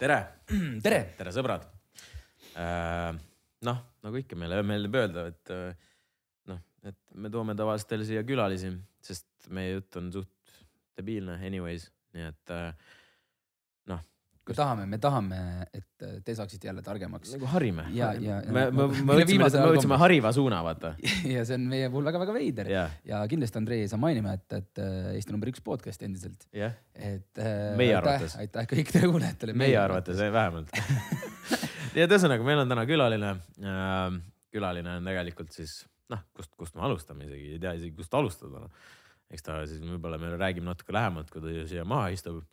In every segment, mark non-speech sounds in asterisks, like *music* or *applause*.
tere, *clears throat* tere, tere sõbrad. noh, nagu ikka meile meeldib öelda, et äh, noh, et me toome tavaliselt teile siia külalisi, sest meie jutt on suht debiilne anyways, nii et äh, me tahame, me tahame, et te saaksite jälle targemaks. nagu harime. Ja- ja- me, me, *laughs* me Mille võtsime, me võtsime hariva suuna, vaata. *laughs* ja see on meie puhul väga-väga veider jah, ja kindlasti Andrei ei saa mainima, et, et äh, Eesti number üks podcast endiselt, jah, et äh, Meie arvates. aitäh kõikidele kuulajatele. meie arvates vähemalt. *laughs* nii et ühesõnaga, meil on täna külaline. külaline on tegelikult siis noh, kust, kust me alustame isegi, ei tea isegi kust alustada no.. eks ta siis võib-olla me räägime natuke lähemalt, kui ta siia maha istub.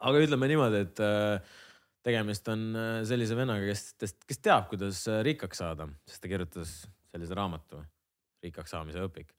Aga ütleme niimoodi, et äh, tegemist on äh, sellise vennaga, kes, kes teab, kuidas äh, rikkaks saada, sest ta kirjutas sellise raamatu, Rikkaks saamise õpik.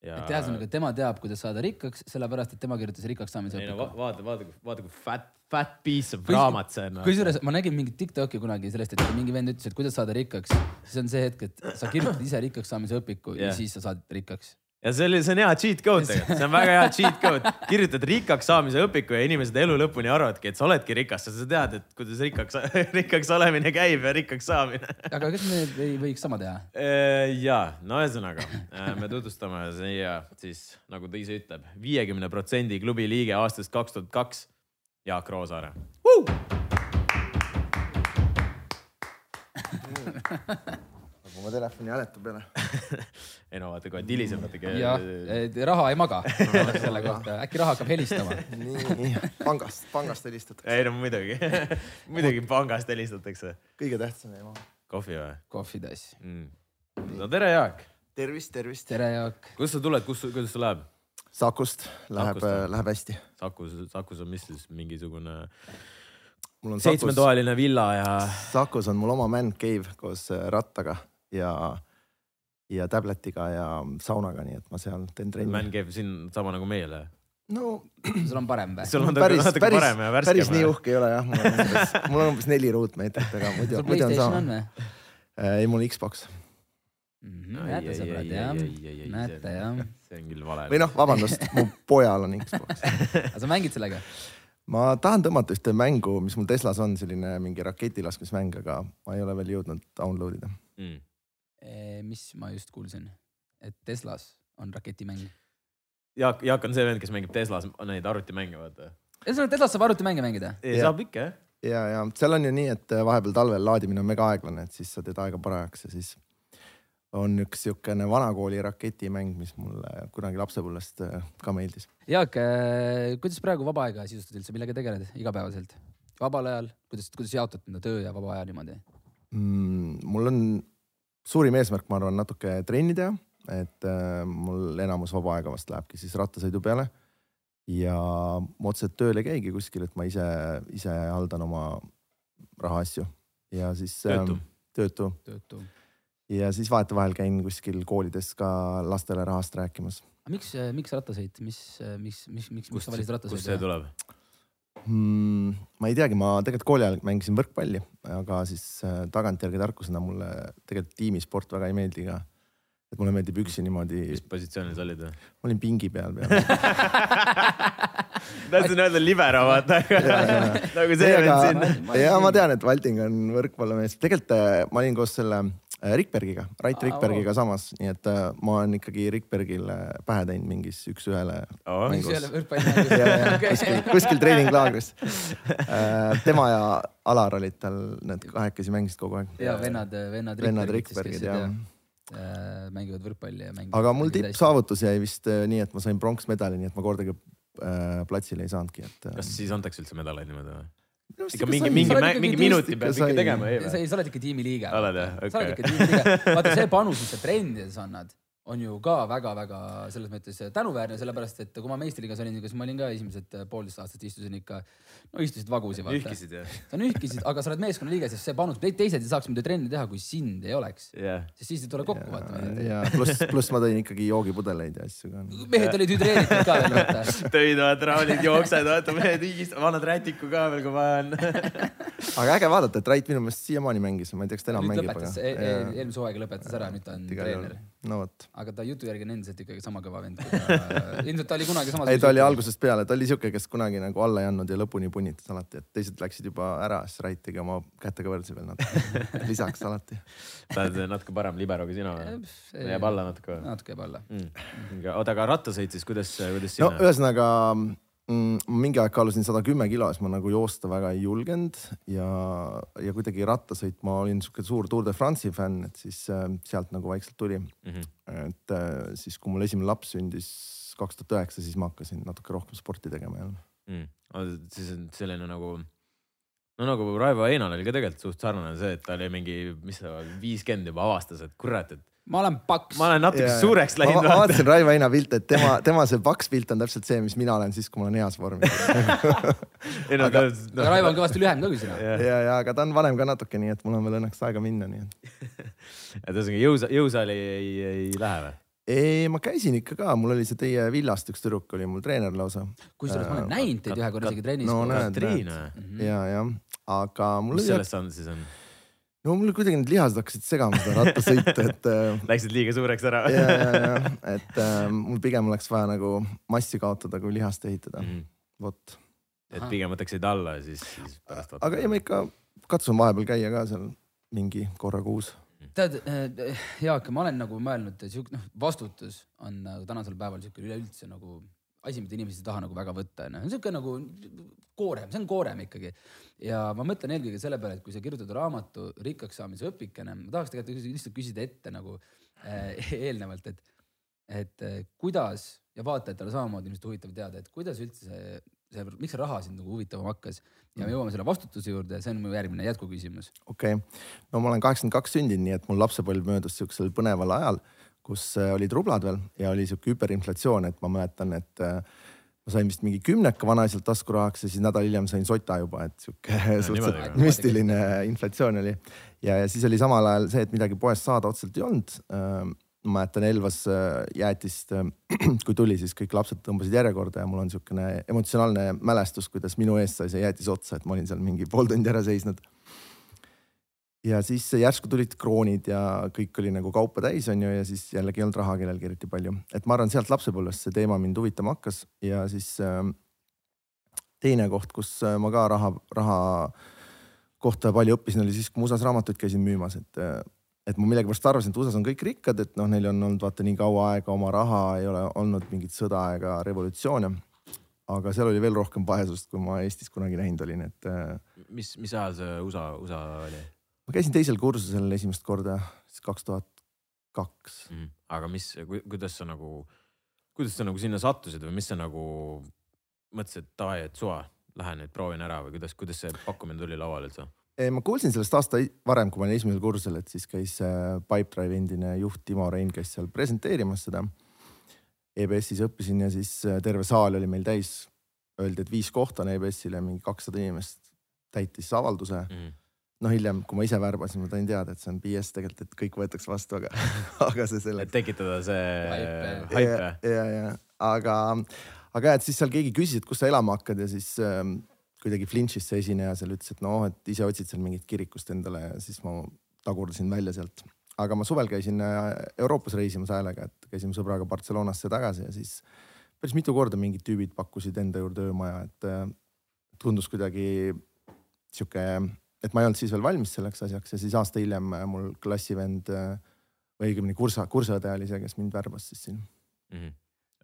et ühesõnaga, tema teab, kuidas saada rikkaks, sellepärast et tema kirjutas rikkaks saamise ei no õpiku va-. vaata, vaata, vaata kui fat, fat piece of raamat see on. kusjuures ma nägin mingit Tiktoki kunagi sellest, et mingi vend ütles, et kuidas saada rikkaks, siis on see hetk, et sa kirjutad ise rikkaks saamise õpiku yeah. Ja siis sa saad rikkaks. Ja see oli, see on hea cheat code tegelikult, see on väga hea cheat code. kirjutad rikkaks saamise õpiku ja inimesed elu lõpuni arvavadki, et sa oledki rikas, sa tead, et kuidas rikkaks, *laughs* rikkaks olemine käib ja rikkaks saamine. aga kas me ei võiks sama teha? ja no ühesõnaga me tutvustame siia siis nagu ta ise ütleb, viiekümne protsendi klubi liige aastast kaks tuhat kaks, Jaak Roosaare. *laughs* nagu ma telefoni hääletu peale. *laughs* ei no vaata kohe tilisevad. jah, raha ei maga *laughs* selle kohta, äkki raha hakkab helistama. *laughs* nii, pangast, pangast helistatakse. ei no muidugi, muidugi pangast helistatakse. kõige tähtsam jäi maha. kohvi või kohvitass. mm.? no tere, Jaak. tervist, tervist. tere, Jaak. kust sa tuled, kus, kuidas sul läheb? Sakust läheb läheb hästi. Sakus, Sakus on mis siis mingisugune mul on Sakus, seitsmetoaline villa ja Sakus on mul oma man cave koos äh, rattaga ja, ja tabletiga ja saunaga, nii et ma seal teen trenni. man käib siin sama nagu meil. no *clears throat* sul on parem või? sul on natuke, päris, natuke päris parem ja, päris värskem. nii uhke ei ole jah, mul on umbes, *laughs* mul on umbes neli ruutmeetrit, aga muidu muidu on Playstation on sama. või? ei, mul Xbox Mhm, näete sõbrad jah, näete jah. *laughs* see on küll vale. või noh, vabandust, mu *laughs* pojal on Xbox. aga sa mängid sellega? ma tahan tõmmata ühte mängu, mis mul Teslas on, selline mingi raketilaskmismäng, aga ma ei ole veel jõudnud download ida. mm.. Mis ma just kuulsin, et Teslas on raketimäng. Jaak, Jaak on see vend, kes mängib Teslas neid arvutimänge, vaata. ühesõnaga Teslas saab arvutimänge mängida? Saab ikka jah. ja, ja seal on ju nii, et vahepeal talvel laadimine on mega aeglane, et siis sa teed aega parajaks ja siis on üks siukene vanakooli raketimäng, mis mulle kunagi lapsepõlvest äh, ka meeldis. Jaak, kuidas praegu vaba aega sisustad üldse, millega tegeled igapäevaselt? vabal ajal, kuidas, kuidas jaotad enda töö ja vaba aja niimoodi? mm,. mul on suurim eesmärk, ma arvan, natuke trenni teha, et äh, mul enamus vaba aega vast lähebki siis rattasõidu peale. ja ma otseselt tööl ei käigi kuskil, et ma ise, ise haldan oma rahaasju ja siis Töötu. ähm, töötu töötu. ja siis vahetevahel käin kuskil koolides ka lastele rahast rääkimas miks, miks rattasõit, mis, mis, mis, miks, miks sa valisid, kust see rattasõidu? tuleb? mm,. ma ei teagi, ma tegelikult kooli ajal mängisin võrkpalli, aga siis äh, tagantjärgi tarkusena mulle tegelikult tiimisport väga ei meeldi ka. et mulle meeldib üksi niimoodi, mis positsioonil sa olid? ma olin pingi peal peal. *laughs* tahtsin öelda libero, vaata, aga nagu see vend siin. ja ma tean, et Valting on võrkpallimees, tegelikult äh, ma olin koos selle Rikbergiga, Rait Rikbergiga samas, nii et äh, ma olen ikkagi Rikbergile pähe teinud mingis üks-ühele miks mängus. ja, ja kuskil, kuskil treeninglaagris. tema ja Alar olid tal, need kahekesi mängisid kogu aeg. ja vennad, vennad. vennad Rikbergid jah. mängivad võrkpalli ja mängivad. aga mul tippsaavutus jäi vist äh, nii, et ma sain pronksmedali, nii et ma kordagi äh, platsile ei saanudki, et äh,. kas siis antakse üldse medaleid niimoodi või? Ikka mingi, mingi, mingi minuti peab ikka tegema, ei sa oled ikka tiimiliige. Oled jah? sa oled ikka tiimiliige. vaata see panus, mis sa trennides annad, on ju ka väga-väga selles mõttes tänuväärne, sellepärast et kui ma meistriliigas olin, siis ma olin ka esimesed poolteist aastat istusin ikka, no istusid vagusi vaata. ühkisid jah? sa nühkisid, aga sa oled meeskonna liige, sest see panus, teised ei saaks muidu trenni teha, kui sind ei oleks, jah. sest siis ei tule kokku vaata. ja pluss, pluss ma tõin ikkagi joogipudeleid ja asju ka. mehed olid hüdreeritud ka veel vaata. *laughs* töid vaata, raulid, jooksed, vaata mehed higist-, annad rätiku ka veel, kui vaja on. *laughs* aga äge vaadata, et Rait minu meelest siiamaani mängis, ma ei tea, kas ta enam mängib, lõpetas, aga. eelmise hooaega lõpetas ära, nüüd ta on treener. No vot. aga ta jutu järgi on endiselt ikkagi sama kõva vend. *laughs* ilmselt ta oli kunagi samas. ei, ta oli. algusest peale, ta oli siuke, kes kunagi nagu alla ei andnud ja lõpuni punnitas alati, et teised läksid juba ära, siis Rait tegi oma kätega võrdse veel natuke, *laughs* lisaks alati. sa oled natuke parem libero kui sina või? jääb alla natuke või natuke jääb alla. mm.? oota, aga rattasõit siis, kuidas, kuidas no sinna? ühesõnaga mingi aeg kaalusin sada kümme kilo, siis ma nagu joosta väga ei julgenud ja, ja kuidagi rattasõit, ma olin siuke suur Tour de France'i fänn, et siis äh, sealt nagu vaikselt tuli. Mhm. et äh, siis, kui mul esimene laps sündis kaks tuhat üheksa, siis ma hakkasin natuke rohkem sporti tegema jälle. mm.. siis on selline nagu, no nagu Raivo Einal oli ka tegelikult suht sarnane see, et ta oli mingi, mis ta viiskümmend juba avastas, et kurat, et ma olen paks. ma olen natuke suureks ma, läinud ma vaatasin Raivo Eina pilte, et tema, tema see paks pilt on täpselt see, mis mina olen siis, kui ma olen heas vormis. *laughs* ei no aga- ta, aga Raivo on kõvasti lühem ka kui sina. jah, ja, ja aga ta on vanem ka natuke, nii et mul on veel õnneks aega minna, nii et. *laughs* et ühesõnaga jõusa-, jõusaali ei, ei lähe või? ei, ma käisin ikka ka, mul oli see teie villast üks tüdruk oli mul treener lausa. kusjuures ma olen Äh, näinud teid ühe korra isegi trennis no näed, näed. ja, ja, aga mul mis oli, sellest saanud siis on? No mul kuidagi need lihased hakkasid segama seda rattasõitu, et äh, *laughs* Läksid liiga suureks ära ja, ja, ja, et äh, mul pigem oleks vaja nagu massi kaotada, kui lihast ehitada, Mhm. vot. et pigem võtaksid alla ja siis, siis pärast aga ei, ma ikka katsun vahepeal käia ka seal mingi korra kuus. tead, Jaak, ma olen nagu mõelnud, et sihuke noh, vastutus on nagu tänasel päeval sihuke üleüldse nagu asi, mida inimesed ei taha nagu väga võtta, onju. sihuke nagu koorem, see on koorem ikkagi. ja ma mõtlen eelkõige selle peale, et kui sa kirjutad raamatu rikkaks saamise õpikene, ma tahaks tegelikult lihtsalt küsida ette nagu äh, *laughs* eelnevalt, et, et äh, kuidas ja vaatajatele samamoodi ilmselt huvitav teada, et kuidas üldse see, see, miks see raha sind nagu huvitama hakkas ja me jõuame selle vastutuse juurde, see on mu järgmine jätkuküsimus. okei okay., no ma olen kaheksakümmend kaks sündinud, nii et mul lapsepõlv möödus siuksel põneval ajal, kus äh, olid rublad veel ja oli siuke hüperinflatsioon, et ma mäletan, et äh, ma sain vist mingi kümneka vanaiselt taskurahaks ja siis nädal hiljem sain sota juba, et sihuke *laughs* suhteliselt müstiline inflatsioon oli. ja, ja siis oli samal ajal see, et midagi poest saada otseselt ei olnud. ma mäletan Elvas äh, jäätist, *clears throat* kui tuli, siis kõik lapsed tõmbasid järjekorda ja mul on siukene emotsionaalne mälestus, kuidas minu eest sai see jäätis otsa, et ma olin seal mingi pool tundi ära seisnud ja siis järsku tulid kroonid ja kõik oli nagu kaupa täis, onju, ja siis jällegi ei olnud raha kellelgi eriti palju, et ma arvan, sealt lapsepõlvest see teema mind huvitama hakkas ja siis äh, teine koht, kus äh, ma ka raha, raha kohta palju õppisin, oli siis, kui ma USA-s raamatuid käisin müümas, et äh, et ma millegipärast arvasin, et USA-s on kõik rikkad, et noh, neil on olnud vaata nii kaua aega oma raha, ei ole olnud mingit sõda ega revolutsioone. aga seal oli veel rohkem vaesust, kui ma Eestis kunagi näinud olin, et äh, mis, mis ajal see USA, USA oli ma käisin teisel kursusel esimest korda, siis kaks tuhat kaks. mm.? aga mis, kuidas sa nagu, kuidas sa nagu sinna sattusid või mis sa nagu mõtlesid, et davai, et suva, lähen nüüd proovin ära või kuidas, kuidas see pakkumine tuli lauale üldse? ma kuulsin sellest aasta varem, kui ma olin esimesel kursusel, et siis käis äh, Pipedrive endine juht Timo Rein käis seal presenteerimas seda. EBS-is õppisin ja siis äh, terve saal oli meil täis. Öeldi, et viis kohta on EBS-ile, mingi kakssada inimest täitis avalduse. Mm. No hiljem, kui ma ise värbasin, ma sain teada, et see on BS tegelikult, et kõik võetakse vastu, aga, *laughs* aga see et selleks. tekitada see ja, ja, ja aga, aga jah, et siis seal keegi küsis, et kus sa elama hakkad ja siis ähm, kuidagi flinch'is see esineja seal ütles, et noh, et ise otsid seal mingit kirikust endale ja siis ma tagurdasin välja sealt. aga ma suvel käisin äh, Euroopas reisimas häälega, et käisime sõbraga Barcelonasse tagasi ja siis päris mitu korda mingid tüübid pakkusid enda juurde öömaja, et äh, tundus kuidagi sihuke, et ma ei olnud siis veel valmis selleks asjaks ja siis aasta hiljem äh, mul klassivend äh, või õigemini kursa, kursaõde oli see, kes mind värbas siis siin mm. -hmm.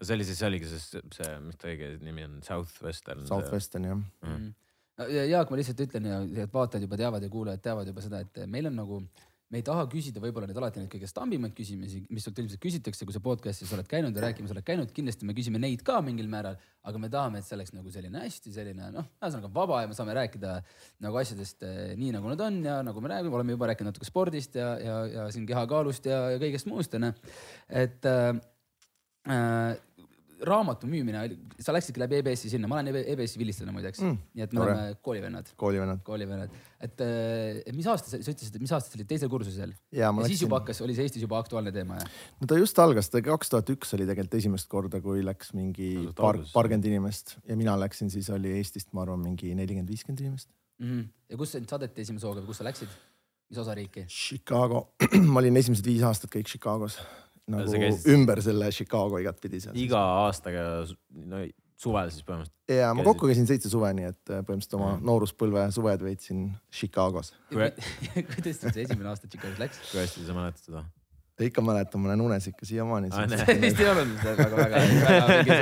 see oli siis, see oligi see, see, mis ta õige nimi on, Southwestern. Southwestern jah. Mm. Ja Jaak, ma lihtsalt ütlen ja et vaatajad juba teavad ja kuulajad teavad juba seda, et meil on nagu, me ei taha küsida võib-olla neid alati neid kõige stambimaid küsimusi, mis sult ilmselt küsitakse, kui sa podcast'is oled käinud ja rääkimas oled käinud, kindlasti me küsime neid ka mingil määral, aga me tahame, et see oleks nagu selline hästi selline noh, ühesõnaga vaba ja me saame rääkida nagu asjadest eh, nii nagu nad on ja nagu me räägime, oleme juba rääkinud natuke spordist ja, ja, ja siin kehakaalust ja, ja kõigest muust onju. et äh, äh, raamatu müümine, sa läksidki läbi EBS-i sinna, ma olen EB- EBS-i vilistlane muideks Mm, mm,, nii et me tore. oleme koolivennad, koolivennad. koolivennad, et äh, mis aasta sa sa ütlesid, et mis aastast sa olid teisel kursusel ja ja ma siis läksin juba, hakkas, oli see Eestis juba aktuaalne teema jah? no ta just algas, ta kaks tuhat üks oli tegelikult esimest korda, kui läks mingi Alles paar, paarkümmend inimest ja mina läksin, siis oli Eestist, ma arvan, mingi nelikümmend, viiskümmend inimest. -hmm. ja kus sind saadeti esimese hooga või kus sa läksid? mis osariiki? Chicago, *clears throat* ma olin esimesed viis aastat kõik Chicagos nagu Sa käisid- ümber selle Chicago igatpidi seal. iga aastaga no, suvel siis põhimõtteliselt. ja ma käisid- kokku käisin seitse suve, nii et äh, põhimõtteliselt oma Mhm. nooruspõlve suved veetsin Chicagos. Kui- *laughs* kuidas sul see esimene aasta Chicagos läks? kui hästi sa mäletad seda? ikka mäletan, ma näen unes ikka siiamaani. Aa, näe. *laughs* vist ei olnud see väga, väga,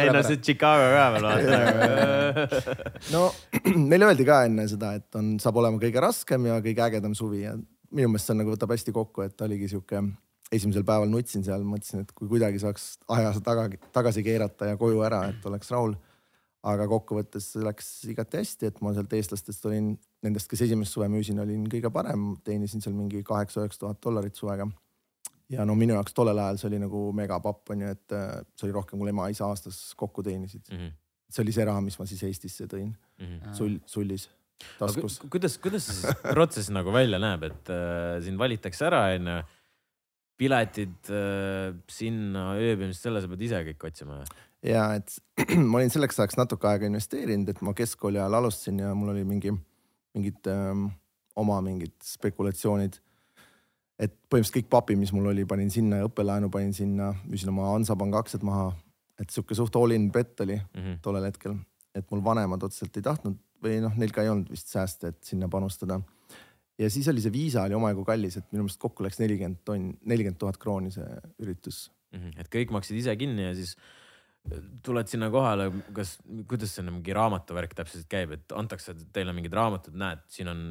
ei no see Chicago ka veel vaata. *laughs* no *clears throat* meile öeldi ka enne seda, et on, saab olema kõige raskem ja kõige ägedam suvi ja minu meelest see nagu võtab hästi kokku, et oligi sihuke, esimesel päeval nutsin seal, mõtlesin, et kui kuidagi saaks ajas taga, tagasi keerata ja koju ära, et oleks rahul. aga kokkuvõttes läks igati hästi, et ma sealt eestlastest olin, nendest, kes esimest suve müüsin, olin kõige parem, teenisin seal mingi kaheksa-üheksa tuhat dollarit suvega. ja no minu jaoks tollel ajal see oli nagu megapapp on ju, et äh, see oli rohkem, kui ema-isa aastas kokku teenisid. Mhm, see oli see raha, mis ma siis Eestisse tõin, sul, sullis, taskus. kuidas, kuidas see *laughs* protsess nagu välja näeb, et äh, sind valitakse ära, onju. Piletid äh, sinna, ööbimist, selle sa pead ise kõik otsima või? ja et *clears throat* ma olin selleks ajaks natuke aega investeerinud, et ma keskkooli ajal alustasin ja mul oli mingi, mingid ähm, oma mingid spekulatsioonid. et põhimõtteliselt kõik papi, mis mul oli, panin sinna ja õppelaenu panin sinna, müüsin oma Hansapanga aktsiad maha. et sihuke suht all in bet oli Mhm. tollel hetkel, et mul vanemad otseselt ei tahtnud või noh, neil ka ei olnud vist sääste, et sinna panustada. Ja siis oli see viisa oli omajagu kallis, et minu meelest kokku läks nelikümmend tonn, nelikümmend tuhat krooni see üritus Mhm. et kõik maksid ise kinni ja siis äh, tuled sinna kohale, kas, kuidas see mingi raamatuvärk täpselt käib, et antakse teile mingid raamatud, näed, siin on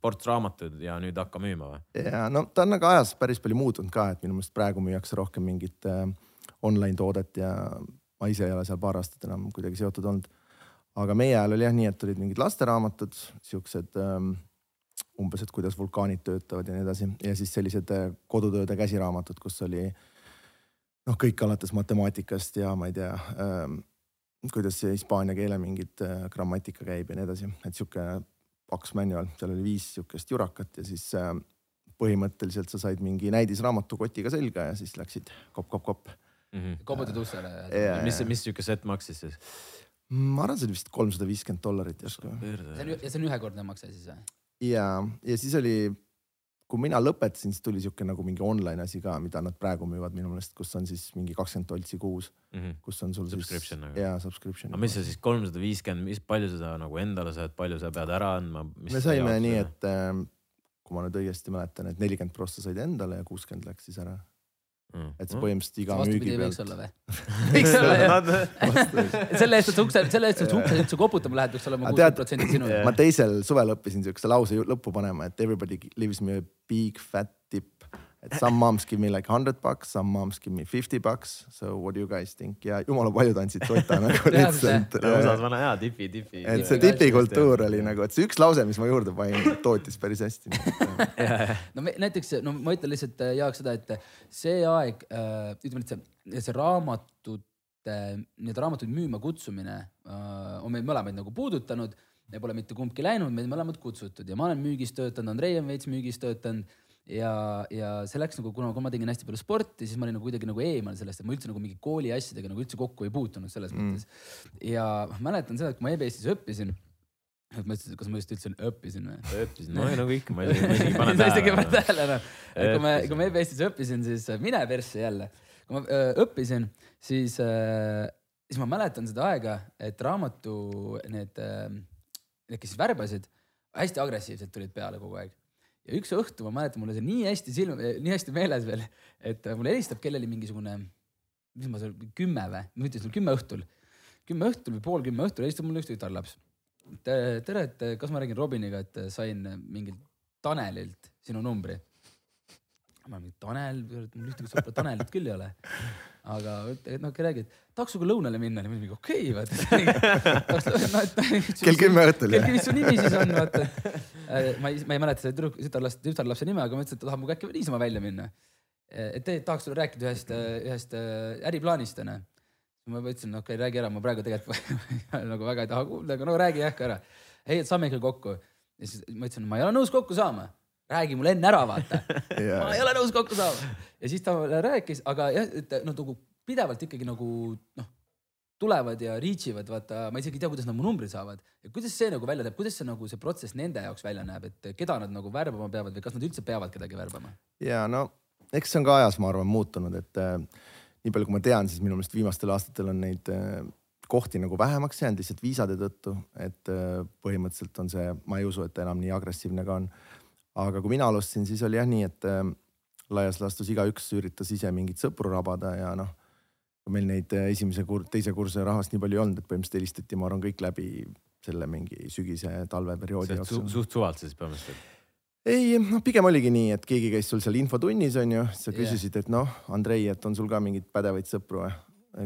ports raamatuid ja nüüd hakka müüma või? ja no ta on nagu ajas päris palju muutunud ka, et minu meelest praegu müüakse rohkem mingit äh, online toodet ja ma ise ei ole seal paar aastat enam kuidagi seotud olnud. aga meie ajal oli jah nii, et olid mingid lasteraamatud, siuksed ähm, umbes, et kuidas vulkaanid töötavad ja nii edasi ja siis sellised äh, kodutööde käsiraamatud, kus oli noh, kõik alates matemaatikast ja ma ei tea ähm,, kuidas see hispaania keele mingit äh, grammatika käib ja nii edasi, et sihuke paks manual, seal oli viis sihukest jurakat ja siis äh, põhimõtteliselt sa said mingi näidisraamatu kotiga selga ja siis läksid kopp-kopp-kopp. koputad uksele. Jaa. mis, mis siuke set maksis siis? ma arvan, see oli vist kolmsada viiskümmend dollarit järsku. ja see on ühekordne makse siis või? ja, ja siis oli, kui mina lõpetasin, siis tuli sihuke nagu mingi online asi ka, mida nad praegu müüvad minu meelest, kus on siis mingi kakskümmend toltsi kuus, kus on sul Subscription nagu. siis. jaa, subscription. aga mis see siis kolmsada viiskümmend, mis palju seda nagu endale saad, palju sa pead ära andma? me saime nii, et äh, kui ma nüüd õigesti mäletan, et nelikümmend prossa said endale ja kuuskümmend läks siis ära. Et see põhimõtteliselt iga müügi vastupidi võiks pealt. olla *laughs* või? võiks olla jah. selle eest, et sa ukse, selle eest, et sa ukse üldse koputama lähed, peaks olema kuuskümmend protsenti sinu. ma teisel suvel õppisin siukse lause lõppu panema, et everybody leaves me a big fat tip. Some moms give me like hundred bucks, some moms give me fifty bucks, so what do you guys think ja jumala paljud andsid sota nagu *laughs* lihtsalt. USA-s vana hea tipi, tipi. et see tipikultuur oli nagu, et see üks lause, mis ma juurde panin, tootis päris hästi. *laughs* no me, näiteks, no ma ütlen lihtsalt äh, Jaak seda, et see aeg äh,, ütleme, et see, see raamatute, nii-öelda raamatuid müüma kutsumine äh, on meid mõlemaid nagu puudutanud. me pole mitte kumbki läinud, meid mõlemad kutsutud ja ma olen müügis töötanud, Andrei on veits müügis töötanud ja, ja see läks nagu, kuna kuna ma tegin hästi palju sporti, siis ma olin nagu kuidagi nagu eemal sellest, et ma üldse nagu mingi kooli asjadega nagu üldse kokku ei puutunud selles mm. mõttes. ja ma mäletan seda, et kui ma EBS-is õppisin, et ma ütlesin, kas ma just ütlesin õppisin või? õppisin, no nagu ikka, ma isegi, ma ei pane *laughs* sa isegi ei pane tähele. tähele noh. et kui Õppisin. kui ma EBS-is õppisin, siis äh, mine persse jälle. kui ma öö, õppisin, siis, siis ma mäletan seda aega, et raamatu need, need, kes siis värbasid, hästi agressiivselt tulid peale kogu aeg. Ja üks õhtu ma mäletan, mul on see nii hästi silm, nii hästi meeles veel, et mulle helistab kellelgi mingisugune, mis ma seal, kümme või, ma ütlesin kümme õhtul, kümme õhtul või pool kümme õhtul helistab mulle üks tütarlaps. tere, et kas ma räägin Robiniga, et sain mingilt Tanelilt sinu numbri. ma mingi Tanel, mul ühtegi sõpra Tanelit küll ei ole. Aga noh, räägi, et tahaks sinuga lõunale minna, siis mingi okei okay,, vaata. *laughs* kell kümme õhtul kell, jah? mis su nimi siis on, vaata. ma ei, ma ei mäleta seda tüdruk, tütarlast, tütarlapse nime, aga ma ütlesin, et ta tahab minuga äkki niisama välja minna. et te- tahaks sulle rääkida ühest, ühest äh, äriplaanist onju. ma ütlesin, okei okay,, räägi ära, ma praegu tegelikult *laughs* nagu väga ei taha kuulda, aga no räägi jah ka ära. ei, et saame ikka kokku. ja siis ma ütlesin, ma ei ole nõus kokku saama. Räägi mulle enne ära, vaata. *laughs* ma ei ole nõus kokku saama. ja siis ta rääkis, aga jah, et noh, nagu pidevalt ikkagi nagu noh, tulevad ja reach ivad, vaata, ma isegi ei tea, kuidas nad mu numbrid saavad ja kuidas see nagu välja näeb, kuidas see nagu see protsess nende jaoks välja näeb, et keda nad nagu värbama peavad või kas nad üldse peavad kedagi värbama? ja no eks see on ka ajas, ma arvan, muutunud, et äh, nii palju, kui ma tean, siis minu meelest viimastel aastatel on neid äh, kohti nagu vähemaks jäänud lihtsalt viisade tõttu, et äh, põhimõtteliselt on see, ma ei usu, et ta enam nii agressiivne ka on. Aga kui mina alustasin, siis oli jah nii, et äh, laias laastus igaüks üritas ise mingeid sõpru rabada ja noh, meil neid äh, esimese kur-, teise kursuse rahvast nii palju ei olnud, et põhimõtteliselt helistati, ma arvan, kõik läbi selle mingi sügise-talveperioodi Su, jooksul. suht suvalt siis põhimõtteliselt. ei, noh, pigem oligi nii, et keegi käis sul seal infotunnis on ju, sa küsisid, et noh, Andrei, et on sul ka mingeid pädevaid sõpru,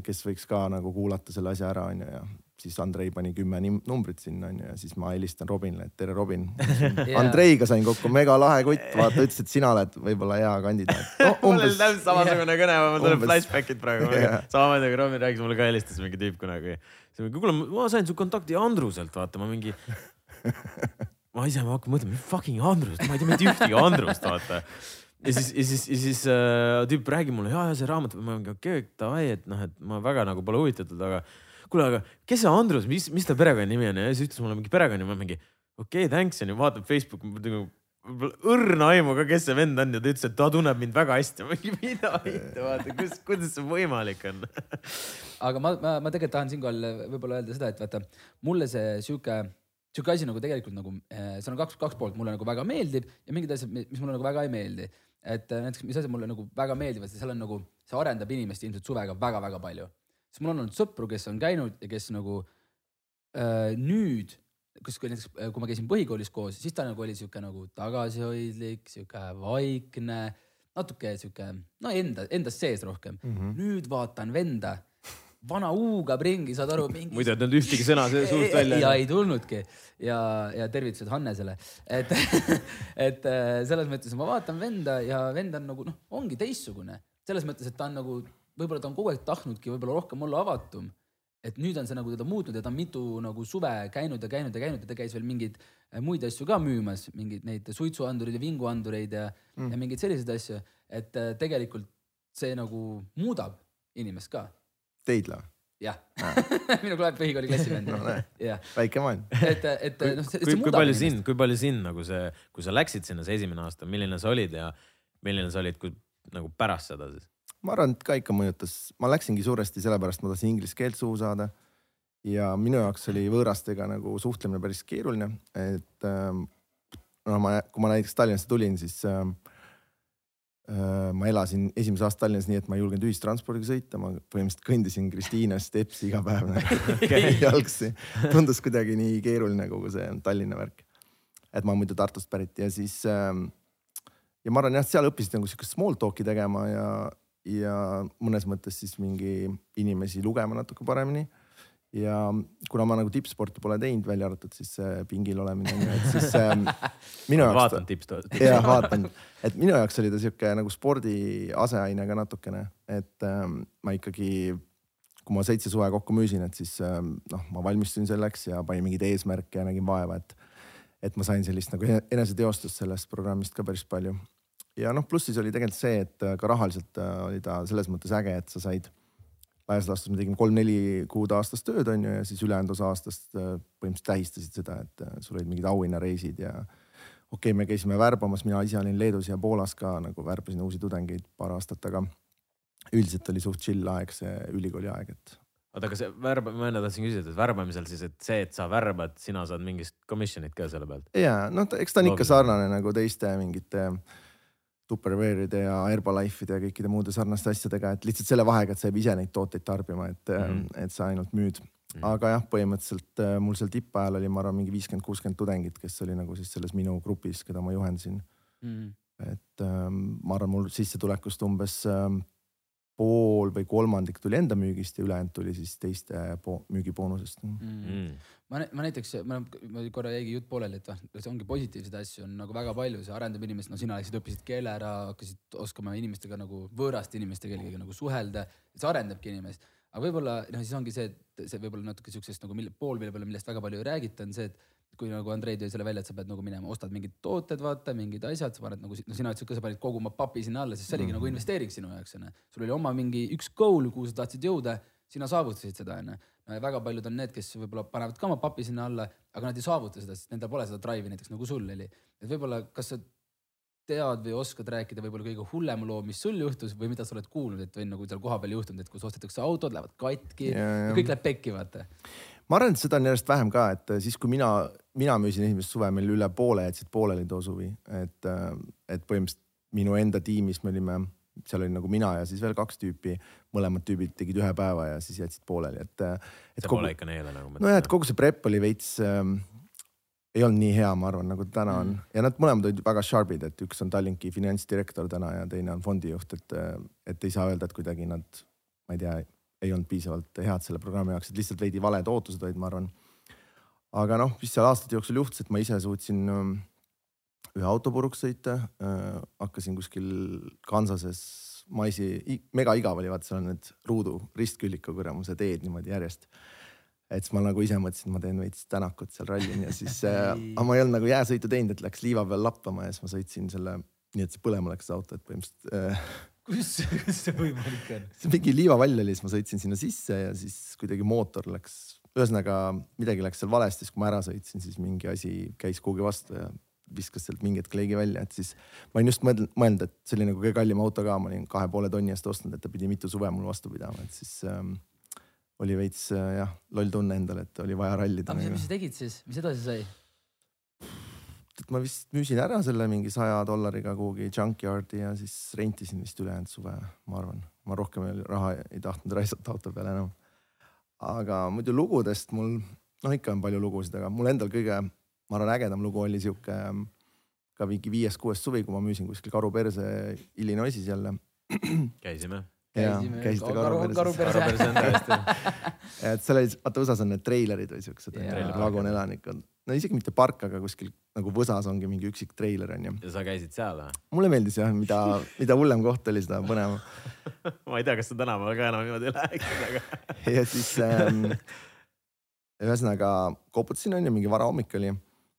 kes võiks ka nagu kuulata selle asja ära, on ju, ja siis Andrei pani kümme numbrit sinna on ju ja siis ma helistan Robinile, et tere, Robin. *laughs* Jaa. Andreiga sain kokku, mega lahe kutt, vaata, ütles, et sina oled võib-olla hea kandidaat no. *laughs* mul oli täpselt samasugune kõne, mul tuleb flashback'id praegu *laughs* Jah.. samamoodi kui Robin rääkis, mulle ka helistas mingi tüüp kunagi. siis ma kuule, ma sain su kontakti Andruselt, vaata, ma mingi. ma ise ma hakkan mõtlema, fucking Andrust, ma ei tea mitte ühtegi Andrust, vaata. ja siis, ja siis, ja siis äh, tüüp räägib mulle, ja, ja see raamat, ma mingi okei okay,, davai, et noh, et ma väga nagu pole huvitatud, aga kuule, aga kes see Andrus, mis, mis ta perekonnanimi on ja siis ütles mulle mingi perekonnanimi, ma mingi okei okay,, thanks onju, vaatab Facebooki, nagu võib-olla õrna aimu ka, kes see vend on ja ta ütles, et ta tunneb mind väga hästi. ma mingi mida mitte, vaata, kus, kuidas see võimalik on? *laughs* aga ma, ma, ma tegelikult tahan siinkohal võib-olla öelda seda, et vaata mulle see sihuke, sihuke asi nagu tegelikult nagu, seal on kaks, kaks poolt, mulle nagu väga meeldib ja mingid asjad, mis mulle nagu väga ei meeldi. et äh, näiteks, mis asjad mulle nagu väga meeldivad, seal on nagu, see arendab inimest ilmselt suvega väga-väga palju. Sest mul on olnud sõpru, kes on käinud ja kes nagu äh, nüüd, kus, näiteks, kui ma käisin põhikoolis koos, siis ta nagu oli sihuke nagu tagasihoidlik, sihuke vaikne, natuke sihuke no enda, endast sees rohkem mm. -hmm. nüüd vaatan venda, vana huugab ringi, saad aru, mingi. muidu ei tulnud ühtegi sõna suust *laughs* ja välja. ei tulnudki ja, ja tervitused Hannesele, et, *laughs* et äh, selles mõttes ma vaatan venda ja vend on nagu noh, ongi teistsugune selles mõttes, et ta on nagu, võib-olla ta on kogu aeg tahtnudki võib-olla rohkem olla avatum et nüüd on see nagu teda muutnud ja ta on mitu nagu suve käinud ja käinud ja käinud ja ta käis veel mingeid äh, muid asju ka müümas, mingeid neid suitsuandureid ja vinguandureid ja mm., ja mingeid selliseid asju, et äh, tegelikult see nagu muudab inimest ka, Teidla, jah *laughs* minu klaar põhikooli klassivend No väike maailm. et, et noh, see, kui, see kui muudab palju inimest. sind, kui palju sind nagu see, kui sa läksid sinna see esimene aasta, milline sa olid ja milline sa olid, kui nagu pärast seda siis? Ma arvan, et ka ikka mõjutas, ma läksingi suuresti sellepärast, ma tahtsin inglise keelt suhu saada. ja minu jaoks oli võõrastega nagu suhtlemine päris keeruline, et ähm, no ma, kui ma näiteks Tallinnasse tulin, siis ähm, äh, ma elasin esimese aasta Tallinnas nii, et ma ei julgenud ühistranspordiga sõita, ma põhimõtteliselt kõndisin Kristiinast Epsi iga päev nagu *laughs* jalgsi. tundus kuidagi nii keeruline kogu see Tallinna värk. et ma muidu Tartust pärit ja siis ähm, ja ma arvan jah, seal õppisid nagu siukest small talk'i tegema ja, ja mõnes mõttes siis mingi inimesi lugema natuke paremini. ja kuna ma nagu tippsporti pole teinud, välja arvatud siis see pingil olemine, et siis *laughs* ähm, minu jaoks vaatan. tippsto-. *laughs* jah, vaatan, et minu jaoks oli ta sihuke nagu spordi aseaine ka natukene, et ähm, ma ikkagi, kui ma seitse suve kokku müüsin, et siis ähm, noh, ma valmistusin selleks ja panin mingeid eesmärke ja nägin vaeva, et, et ma sain sellist nagu eneseteostust sellest programmist ka päris palju. Ja noh, pluss siis oli tegelikult see, et äh, ka rahaliselt äh, oli ta selles mõttes äge, et sa said laias laastus me tegime kolm-neli kuud aastas tööd on ju ja siis ülejäänud osa aastast äh, põhimõtteliselt tähistasid seda, et äh, sul olid mingid auhinnareisid ja okei okay,, me käisime värbamas, mina ise olin Leedus ja Poolas ka nagu värbasin uusi tudengeid paar aastat, aga üldiselt oli suht chill aeg, see ülikooli aeg, et oota, aga see värb, ma enne tahtsin küsida, et värbamisel siis, et see, et sa värbad, sina saad mingist commission'it ka selle pealt. ja noh, eks ta on ikka sarnane nagu teiste mingite Tupperware'ide ja Herbalife'ide ja kõikide muude sarnaste asjadega, et lihtsalt selle vahega, et sa ei pea ise neid tooteid tarbima, et mm. -hmm. et sa ainult müüd mm. -hmm. aga jah, põhimõtteliselt äh, mul seal tippajal oli, ma arvan, mingi viiskümmend, kuuskümmend tudengit, kes oli nagu siis selles minu grupis, keda ma juhendasin. mm.. et ähm, ma arvan, mul sissetulekust umbes ähm, pool või kolmandik tuli enda müügist ja ülejäänud tuli siis teiste müügiboonusest mm.. Mm. Ma, ma näiteks, ma, ma korra jäigi jutt pooleli, et noh, see ongi positiivseid asju on nagu väga palju, see arendab inimest, no sina läksid, õppisid keele ära, hakkasid oskama inimestega nagu võõraste inimestega eelkõige nagu suhelda, see arendabki inimest. aga võib-olla noh, siis ongi see, et see võib-olla natuke siuksest nagu mille, pool, mille peale, millest väga palju ei räägita, on see, et kui nagu Andrei tõi selle välja, et sa pead nagu minema, ostad mingid tooted, vaata mingid asjad, sa paned nagu, no sina ütlesid ka, sa panid kogu oma papi sinna alla, siis see oligi mm -hmm. nagu investeering sinu jaoks onju. sul oli oma mingi üks goal, kuhu sa tahtsid jõuda sina saavutasid seda onju no,. väga paljud on need, kes võib-olla panevad ka oma papi sinna alla, aga nad ei saavuta seda, sest nendel pole seda drive'i näiteks nagu sul oli. et võib-olla, kas sa tead või oskad rääkida võib-olla kõige hullema loo, mis sul juhtus või mida sa oled kuulnud, et või nagu seal kohapeal juhtunud, et kus ostetakse autod, lähevad katki ja, Ja, ja ja. kõik läheb pekki, vaata. Ma arvan, et seda on järjest vähem ka, et siis kui mina, mina müüsin esimest suve, meil üle poole jätsid pooleli too suvi, et, et põhimõtteliselt minu enda tiimis me olime, seal oli nagu mina ja siis veel kaks tüüpi, mõlemad tüübid tegid ühe päeva ja siis jätsid pooleli, et. et see kogu pole, ikka neile nagu. nojah, et kogu see prep oli veits ähm,, ei olnud nii hea, ma arvan, nagu täna on Mm. ja nad mõlemad olid väga sharp'id, et üks on Tallinki finantsdirektor täna ja teine on fondijuht, et, et ei saa öelda, et kuidagi nad, ma ei tea, ei olnud piisavalt head selle programmi jaoks, et lihtsalt veidi valed ootused olid, ma arvan. aga noh, mis seal aastate jooksul juhtus, et ma ise suutsin ähm, ühe auto puruks sõita äh,, hakkasin kuskil Kansases maisi, mega igav oli, vaata seal on need ruudu ristküllika kuramuse teed niimoodi järjest et siis ma nagu ise mõtlesin, et ma teen veits tänakut seal rallin ja siis äh, *laughs* aga ma ei olnud nagu jääsõitu teinud, et läks liiva peal lappama ja siis ma sõitsin selle, nii et see põlema läks auto, et põhimõtteliselt äh, kus, *laughs* kus see võimalik on? see mingi liivavall oli, siis ma sõitsin sinna sisse ja siis kuidagi mootor läks, ühesõnaga midagi läks seal valesti, siis kui ma ära sõitsin, siis mingi asi käis kuhugi vastu ja viskas sealt mingi hetk leegi välja, et siis ma olin just mõelnud, et see oli nagu kõige kallim auto ka, ma olin kahe poole tonni eest ostnud, et ta pidi mitu suve mul vastu pidama, et siis ähm, oli veits äh, jah, loll tunne endal, et oli vaja rallida aga mis, nagu. mis sa tegid siis, mis edasi sai? Et ma vist müüsin ära selle mingi saja dollariga kuhugi junkyard'i ja siis rentisin vist ülejäänud suve, ma arvan. ma rohkem raha ei tahtnud raisata auto peale enam. aga muidu lugudest mul, noh ikka on palju lugusid, aga mul endal kõige, ma arvan, ägedam lugu oli sihuke ähm, ka mingi viies-kuues suvi, kui ma müüsin kuskil Karu perse Illinoisis jälle. käisime. Käisite karu- Karu perses. karu- arupärimine on tõesti. *laughs* et seal oli, vaata USA-s on need treilerid või siuksed vagunelanikud, no isegi mitte park, aga kuskil nagu võsas ongi mingi üksik treiler onju. ja sa käisid seal või? mulle meeldis jah, mida, mida hullem koht oli, seda põnevam. *laughs* ma ei tea, kas sa tänapäeval ka enam niimoodi läheksid, aga. ja siis ähm, ühesõnaga koputasin onju, mingi varahommik oli.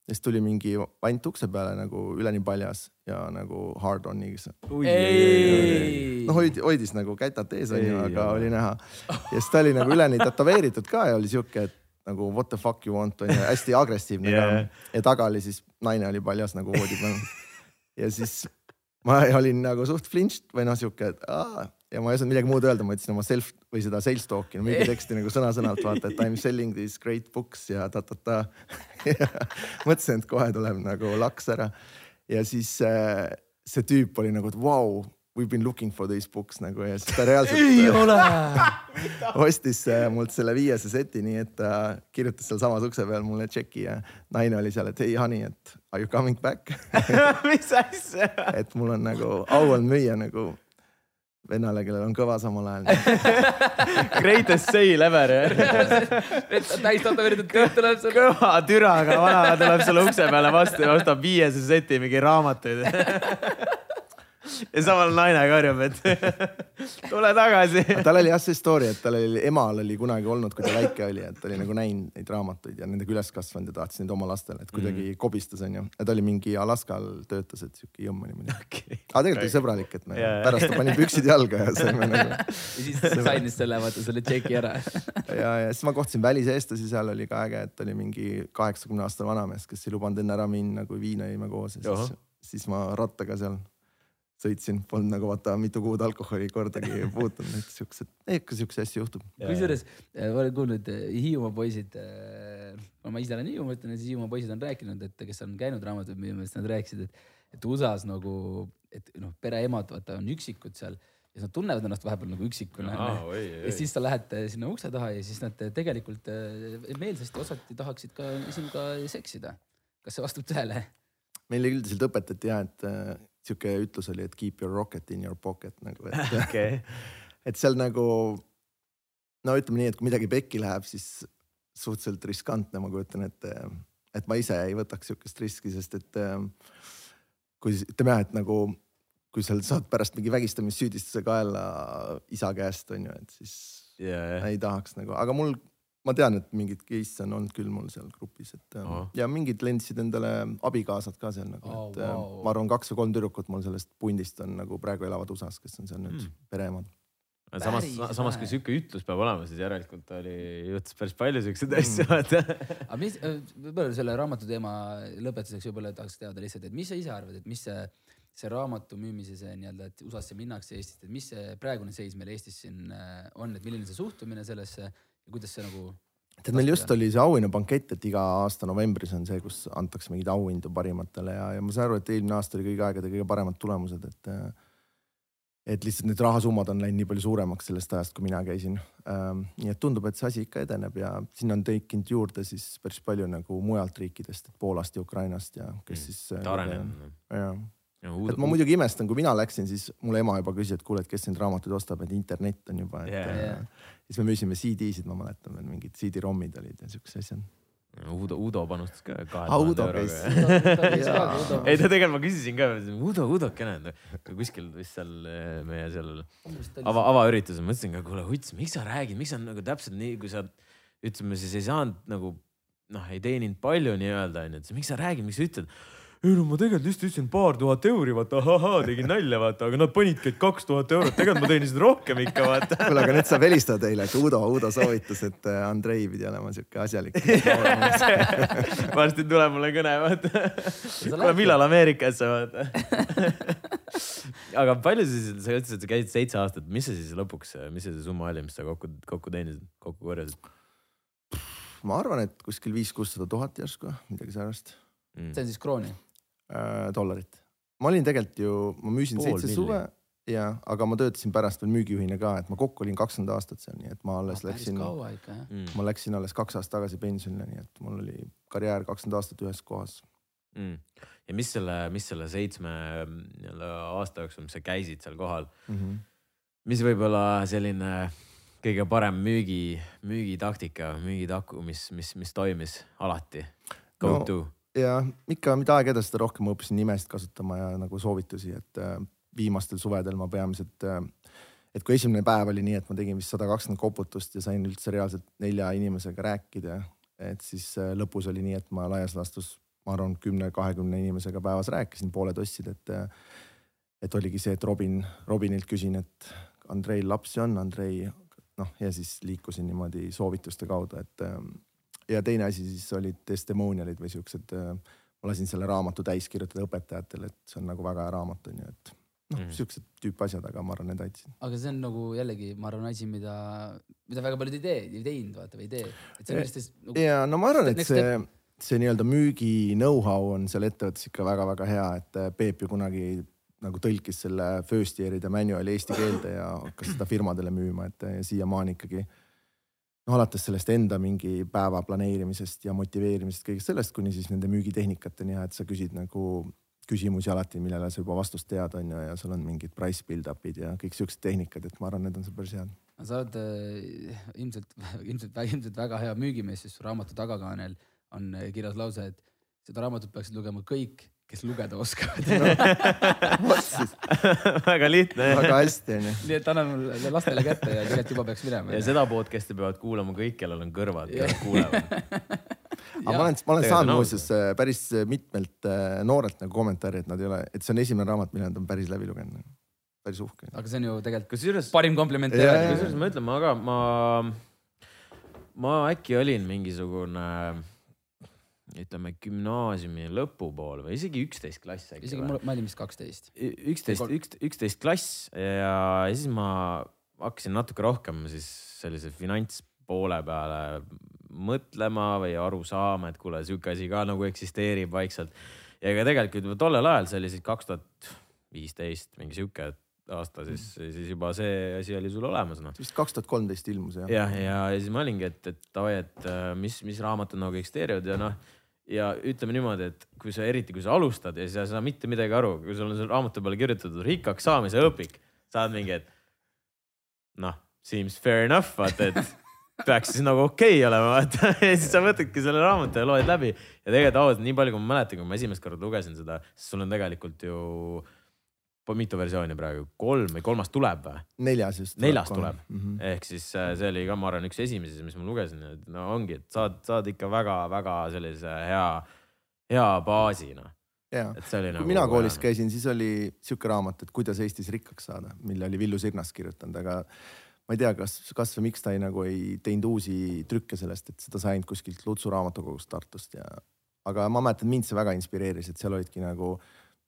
Ja siis tuli mingi vant ukse peale nagu üleni paljas ja nagu hard on'iga. ei noh, hoidis, hoidis nagu kätad ees onju, aga ole. oli näha. ja siis ta oli nagu üleni tätoveeritud ka ja oli siuke, et nagu what the fuck you want onju, hästi agressiivne Yeah. yeah. ka. ja taga oli siis naine oli paljas nagu voodi peal. ja siis ma olin nagu suht flinched või noh, siuke, et aa ja ma ei osanud midagi muud öelda, ma ütlesin oma self või seda sales talk'i, müügiteksti nagu sõna-sõnalt vaata, et I m selling these great books ja ta-ta-ta. *laughs* mõtlesin, et kohe tuleb nagu laks ära ja siis äh, see tüüp oli nagu, et vau wow,, we have been looking for these books nagu ja siis ta reaalselt ei ole. *laughs* ostis äh, mult selle viiese seti, nii et ta kirjutas sealsamas ukse peal mulle tšeki ja naine oli seal, et hey honey, et are you coming back *laughs* mis asja? et mul on nagu au on müüa nagu vennale, kellel on kõva samal ajal. *laughs* Greatest sale ever. täis tätoveeritud tüüp tuleb seal. kõva türaga vana tuleb sulle ukse peale vastu ja ostab viiese seti mingi raamatuid. *laughs* ja samal naine karjub, et *laughs* tule tagasi. tal oli jah see story, et tal oli, emal oli kunagi olnud, kui ta väike oli, et ta oli nagu näinud neid raamatuid ja nendega üles kasvanud ja tahtis neid oma lastele, et kuidagi mm. kobistas onju. ja ta oli mingi Alaskal töötas, et siuke jõmm oli muidugi. okay.. aga tegelikult oli sõbralik, et me Jaa. pärast ta pani püksid jalga ja saime nagu *laughs* ja siis sainis selle, vaata selle tšeki ära. *laughs* ja, ja siis ma kohtasin väliseestlasi, seal oli ka äge, et oli mingi kaheksakümne aastane vanamees, kes ei lubanud enne ära minna, kui viina jõime koos ja siis, siis ma rattaga seal sõitsin, polnud nagu vaata mitu kuud alkoholi kordagi *laughs* puutunud, et siuksed, ikka siukseid asju juhtub. kusjuures äh, ma olen kuulnud, Hiiumaa poisid, ma ise olen Hiiumaa, ütlen, et siis Hiiumaa poisid on rääkinud, et kes on käinud raamatuid müümas, nad rääkisid, et, et USA-s nagu, et noh, pereemad vaata on üksikud seal ja siis nad tunnevad ennast vahepeal nagu üksikuna onju. ja siis sa lähed äh, sinna ukse taha ja siis nad äh, tegelikult äh, meelsasti osati tahaksid ka sinuga seksida. kas see vastab tõele? meile üldiselt õpetati ja, et äh, sihuke ütlus oli, et keep your rocket in your pocket nagu, et *laughs* *laughs* okei, et seal nagu no ütleme nii, et kui midagi pekki läheb, siis suhteliselt riskantne, ma kujutan ette, et ma ise ei võtaks sihukest riski, sest et äh, kui ütleme jah, et nagu kui sa saad pärast mingi vägistamissüüdistuse kaela isa käest onju, et siis ja, ja, ei tahaks nagu, aga mul, ma tean, et mingid case on olnud küll mul seal grupis, et ähm, Ahah. ja mingid lendsid endale abikaasad ka seal nagu Oh, oh,, et wow. wow. ma arvan, kaks või kolm tüdrukut mul sellest pundist on nagu praegu elavad USA-s, kes on seal nüüd Mm. mm. pereemad. samas samas kui sihuke ütlus peab olema, siis järelikult oli, juhtus päris palju siukseid Mm. asju, vaata. aga mis, võib-olla selle raamatu teema lõpetuseks võib-olla tahaks teada lihtsalt, et mis sa ise arvad, et mis see, see raamatu müümise see nii-öelda, et USA-sse minnakse Eestist, et mis see praegune seis meil Eestis siin äh, on, et milline see suhtumine sellesse ja kuidas see nagu tead, meil just oli see auhinnabankett, et iga aasta novembris on see, kus antakse mingeid auhindu parimatele ja, ja ma saan aru, et eelmine aasta oli kõigi aegade kõige paremad tulemused, et äh, et lihtsalt need rahasummad on läinud nii palju suuremaks sellest ajast, kui mina käisin ähm,. nii et tundub, et see asi ikka edeneb ja sinna on tekkinud juurde siis päris palju nagu mujalt riikidest, et Poolast ja Ukrainast ja kes Mm. siis äh, areneb. jah, et ma muidugi imestan, kui mina läksin, siis mulle ema juba küsis, et kuule, et kes neid raamatuid ostab, et internet on juba, et yeah, jaa. yeah. siis me müüsime CD-sid, ma mäletan veel mingid CD-ROM-id olid ja siuksed asjad. Udo, Udo panustas ka kahe Udo tuhande euroga. Ei ta tegelikult, ma küsisin ka, Udo, Udokene, kuskil vist seal eh, meie seal ava, avaüritusel, mõtlesin ka, kuule, Uts, miks sa räägid, miks sa nagu täpselt nii, kui sa ütleme siis ei saanud nagu noh, ei teeninud palju nii-öelda onju, et miks sa räägid, miks sa ütled? Ei no ma tegelikult lihtsalt ütlesin paar tuhat euri, vaata ahahaa, tegin nalja, vaata, aga nad panidki, et kaks tuhat eurot, tegelikult ma teenisin rohkem ikka, vaata. kuule, aga nüüd saab helistada teile, et Udo, Udo soovitas, et äh, Andrei pidi olema siuke asjalik. *laughs* varsti tuleb mulle kõne, vaata. kuule, millal Ameerikasse, vaata. *laughs* aga palju sa siis, sa ütlesid, et sa käisid seitse aastat, mis see siis lõpuks, mis see summa oli, mis sa kokku, kokku teenisid, kokku korjasid ma arvan, et kuskil viis-kuussada tuhat järsku, midagi säärast mm. see on siis krooni. Äh, dollarit. ma olin tegelikult ju, ma müüsin Pool seitse milli. suve ja, aga ma töötasin pärast veel müügijuhina ka, et ma kokku olin kakskümmend aastat seal, nii et ma alles päris läksin, kaua ikka jah. Mm. ma läksin alles kaks aastat tagasi pensionile, nii et mul oli karjäär kakskümmend aastat ühes kohas. Mm. ja mis selle, mis selle seitsme nii-öelda aasta jooksul, mis sa käisid seal kohal, Mm -hmm. mis võib olla selline kõige parem müügi, müügitaktika, müügitaku, mis, mis, mis toimis alati? Go No, no, to. Ja ikka, mida aeg edasi, seda rohkem ma õppisin nimesid kasutama ja nagu soovitusi, et äh, viimastel suvedel ma peamiselt äh, et kui esimene päev oli nii, et ma tegin vist sada kakskümmend koputust ja sain üldse reaalselt nelja inimesega rääkida, et siis äh, lõpus oli nii, et ma laias laastus, ma arvan, kümne-kahekümne inimesega päevas rääkisin, pooled ostsid, et et oligi see, et Robin, Robinilt küsin, et Andreil lapsi on, Andrei noh, ja siis liikusin niimoodi soovituste kaudu, et ja teine asi siis olid testimonial'id või siuksed, ma lasin selle raamatu täis kirjutada õpetajatele, et see on nagu väga hea raamat on ju, et noh mm., siuksed tüüpi asjad, aga ma arvan, need aitasid. aga see on nagu jällegi, ma arvan, asi, mida, mida väga paljud ei tee, ei teinud vaata või ei tee. et see on lihtsalt nagu, ja no ma arvan, et see, see nii-öelda müügi know-how on seal ettevõttes ikka väga-väga hea, et äh, Peep ju kunagi nagu tõlkis selle first year'ide manual'i eesti keelde ja hakkas seda firmadele müüma, et äh, siiamaani ikkagi noh, alates sellest enda mingi päeva planeerimisest ja motiveerimisest, kõigest sellest, kuni siis nende müügitehnikateni ja et sa küsid nagu küsimusi alati, millele sa juba vastust tead, on ju, ja sul on mingid price build-up'id ja kõik siuksed tehnikad, et ma arvan, need on seal päris head. sa oled äh, ilmselt, ilmselt, ilmselt väga hea müügimees, sest su raamatu tagakaanel on äh, kirjas lause, et seda raamatut peaksid lugema kõik, kes lugeda oskavad. siis, väga lihtne. väga hästi on ju. nii et annan mulle lastele kätte ja tegelikult juba peaks minema. ja seda podcast'i peavad kuulama kõik, kellel on kõrvad, kes kuulevad. aga ma olen, ma olen saanud muuseas äh, päris mitmelt äh, noorelt nagu kommentaari, et nad ei ole, et see on esimene raamat, mille nad on päris läbi lugenud. päris uhke. aga see on ju tegelikult kusjuures, parim kompliment kusjuures ma ütlen, ma ka, ma, ma äkki olin mingisugune ütleme gümnaasiumi lõpupoole või isegi üksteist klass äkki isegi mul, ma olin vist kaksteist. üksteist, üks, üksteist klass ja siis ma hakkasin natuke rohkem siis sellise finantspoole peale mõtlema või aru saama, et kuule, sihuke asi ka nagu eksisteerib vaikselt. ja ega tegelikult juba tollel ajal, see oli siis kaks tuhat viisteist, mingi sihuke aasta, siis, siis juba see asi oli sul olemas noh. vist kaks tuhat kolmteist ilmus jah. jah, ja, ja siis ma olingi, et, et davai, et äh, mis, mis raamatud nagu eksisteerivad ja noh. Ja ütleme niimoodi, et kui sa eriti, kui sa alustad ja sa ei saa mitte midagi aru, kui sul on seal raamatu peale kirjutatud rikkaks saamise õpik, saad mingi, et noh, seems fair enough, vaata, et peaks siis nagu okei okay olema, vaata. *laughs* Ja siis sa võtadki selle raamatu ja loed läbi. Ja tegelikult ausalt, nii palju, kui ma mäletan, kui ma esimest korda lugesin seda, siis sul on tegelikult ju mitu versiooni praegu, kolm või kolmas tuleb või? neljas just. Neljas tuleb. mm. -hmm. ehk siis äh, see oli ka, ma arvan, üks esimesi, mis ma lugesin, et no ongi, et saad, saad ikka väga-väga sellise hea, hea baasi noh. oli kui nagu. mina koolis. käisin, siis oli sihuke raamat, et kuidas Eestis rikkaks saada, mille oli Villu Sirnas kirjutanud, aga ma ei tea, kas, kas või miks ta ei nagu ei teinud uusi trükke sellest, et seda sai ainult kuskilt Lutsu raamatukogust Tartust ja, aga ma mäletan, mind see väga inspireeris, et seal olidki nagu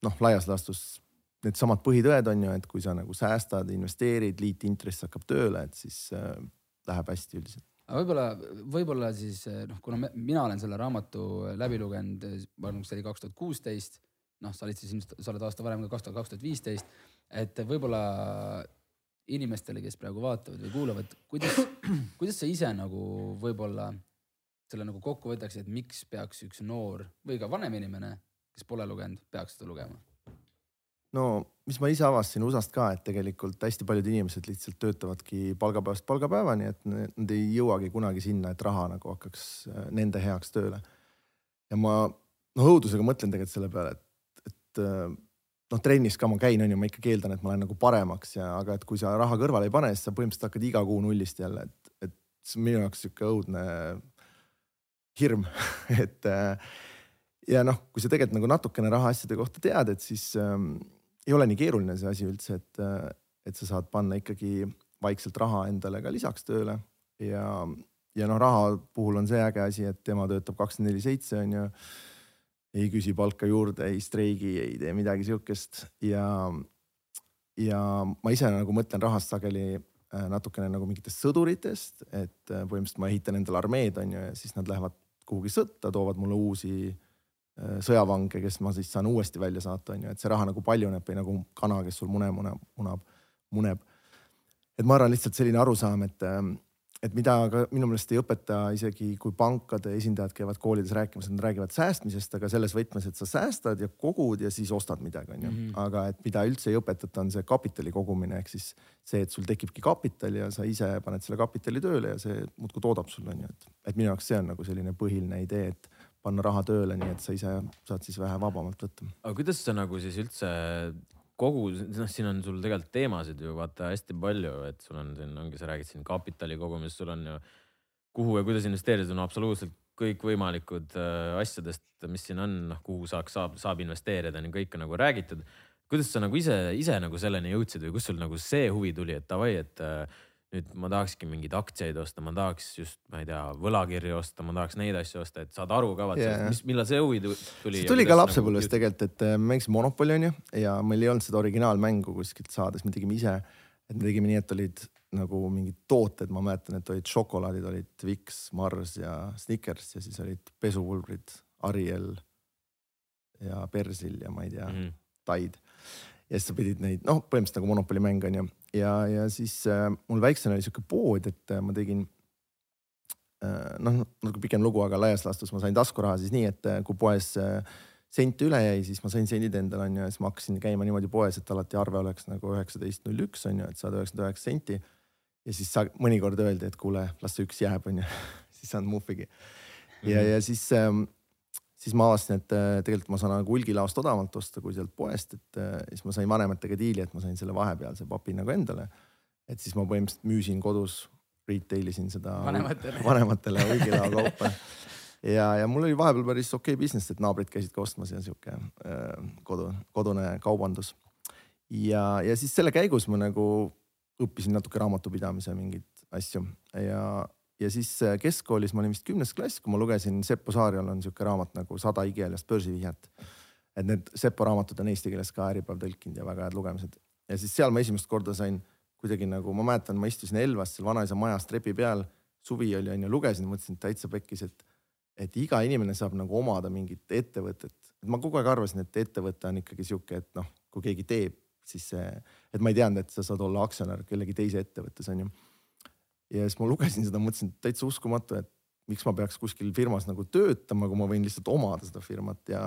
noh, laias laastus needsamad põhitõed on ju, et kui sa nagu säästad, investeerid, liitintress hakkab tööle, et siis äh, läheb hästi üldiselt. aga võib-olla, võib-olla siis noh, kuna me, mina olen selle raamatu läbi lugenud, ma arvan, see oli kaks tuhat kuusteist, noh, sa olid siis ilmselt, sa oled aasta varem ka kaks tuhat, kaks tuhat viisteist, et võib-olla inimestele, kes praegu vaatavad või kuulavad, kuidas, kuidas sa ise nagu võib-olla selle nagu kokku võtaksid, et miks peaks üks noor või ka vanem inimene, kes pole lugenud, peaks seda lugema? No mis ma ise avastasin USA-st ka, et tegelikult hästi paljud inimesed lihtsalt töötavadki palgapäevast palgapäevani, et nad ei jõuagi kunagi sinna, et raha nagu hakkaks äh, nende heaks tööle. ja ma noh, õudusega mõtlen tegelikult selle peale, et, et äh, noh, trennis ka ma käin, on ju, ma ikka keeldan, et ma olen nagu paremaks ja, aga et kui sa raha kõrvale ei pane, siis sa põhimõtteliselt hakkad iga kuu nullist jälle, et, et see on minu jaoks sihuke õudne hirm, *laughs* et äh, ja noh, kui sa tegelikult nagu natukene rahaasjade kohta tead, et siis ähm, ei ole nii keeruline see asi üldse, et, et sa saad panna ikkagi vaikselt raha endale ka lisaks tööle ja, ja noh, raha puhul on see äge asi, et tema töötab kakskümmend neli seitse on ju. ei küsi palka juurde, ei streigi, ei tee midagi sihukest ja, ja ma ise nagu mõtlen rahast sageli äh, natukene nagu mingitest sõduritest, et äh, põhimõtteliselt ma ehitan endale armeed on ju ja siis nad lähevad kuhugi sõtta, toovad mulle uusi äh, sõjavange, kes ma siis saan uuesti välja saata, on ju, et see raha nagu paljuneb või nagu kana, kes sul mune muneb, munab, muneb. et ma arvan lihtsalt selline arusaam, et, et mida ka minu meelest ei õpeta isegi, kui pankade esindajad käivad koolides rääkimas, nad räägivad säästmisest, aga selles võtmes, et sa säästad ja kogud ja siis ostad midagi, on ju. Mhm. aga et mida üldse ei õpetata, on see kapitali kogumine ehk siis see, et sul tekibki kapital ja sa ise paned selle kapitali tööle ja see muudkui toodab sulle, on ju, et, et minu jaoks see on nagu selline põhiline idee, et panna raha tööle, nii et sa ise saad siis vähe vabamalt võtta. aga kuidas sa nagu siis üldse kogu, noh, siin on sul tegelikult teemasid ju vaata hästi palju, et sul on siin ongi, sa räägid siin kapitali kogumisest, sul on ju kuhu ja kuidas investeerida, on absoluutselt kõikvõimalikud äh, asjadest, mis siin on, noh kuhu saaks, saab, saab investeerida, nii kõik on nagu räägitud. kuidas sa nagu ise, ise nagu selleni jõudsid või kust sul nagu see huvi tuli, et davai, et äh, nüüd ma tahakski mingeid aktsiaid osta, ma tahaks just, ma ei tea, võlakirju osta, ma tahaks neid asju osta, et saad aru ka vaata yeah., mis, millal see huvi tu- tuli. see tuli ka lapsepõlves tegelikult, et äh, me mängisime Monopoli onju ja meil ei olnud seda originaalmängu kuskilt saada, siis me tegime ise. et me tegime nii, et olid nagu mingid tooted, ma mäletan, et olid šokolaadid olid Vicks, Mars ja Snickers ja siis olid pesupulbrid Ariel ja Persil ja ma ei tea mm. -hmm. taid. ja siis sa pidid neid, noh, põhimõtteliselt nagu Monopoli mäng on ju. ja, ja siis äh, mul väiksena oli sihuke pood, et äh, ma tegin äh, noh, natuke pikem lugu, aga laias laastus ma sain taskuraha siis nii, et äh, kui poes äh, sent üle jäi, siis ma sain sendid endale onju ja siis ma hakkasin käima niimoodi poes, et alati arve oleks nagu üheksateist null üks onju, et saad üheksakümmend üheksa senti. ja siis sa mõnikord öeldi, et kuule, las see üks jääb onju, *laughs* siis saanud muhvigi. ja, ja siis ähm, siis ma avastasin, et äh, tegelikult ma saan nagu hulgilaost odavamalt osta kui sealt poest, et äh, siis ma sain vanematega diili, et ma sain selle vahepealse papi nagu endale. et siis ma põhimõtteliselt müüsin kodus, retail isin seda Vanematele. *laughs* vanematele hulgilao kaupa. ja, ja mul oli vahepeal päris okei okay business, et naabrid käisid ka ostmas ja sihuke äh, kodu, kodune kaubandus. ja, ja siis selle käigus ma nagu õppisin natuke raamatupidamise mingeid asju ja ja siis äh, keskkoolis ma olin vist kümnes klass, kui ma lugesin Seppo Saarjal on sihuke raamat nagu Sada igikeelest börsivihjet. et need Seppo raamatud on eesti keeles ka Äripäev tõlkinud ja väga head lugemised. ja siis seal ma esimest korda sain kuidagi nagu, ma mäletan, ma istusin Elvas seal vanaisa majas trepi peal, suvi oli onju, lugesin, mõtlesin et täitsa pekkis, et, et iga inimene saab nagu omada mingit ettevõtet. et ma kogu aeg arvasin, et ettevõte on ikkagi sihuke, et noh, kui keegi teeb, siis see, et ma ei teadnud, et sa saad olla aktsionär kellegi teise ettevõttes onju ja siis ma lugesin seda, mõtlesin, täitsa uskumatu, et miks ma peaks kuskil firmas nagu töötama, kui ma võin lihtsalt omada seda firmat ja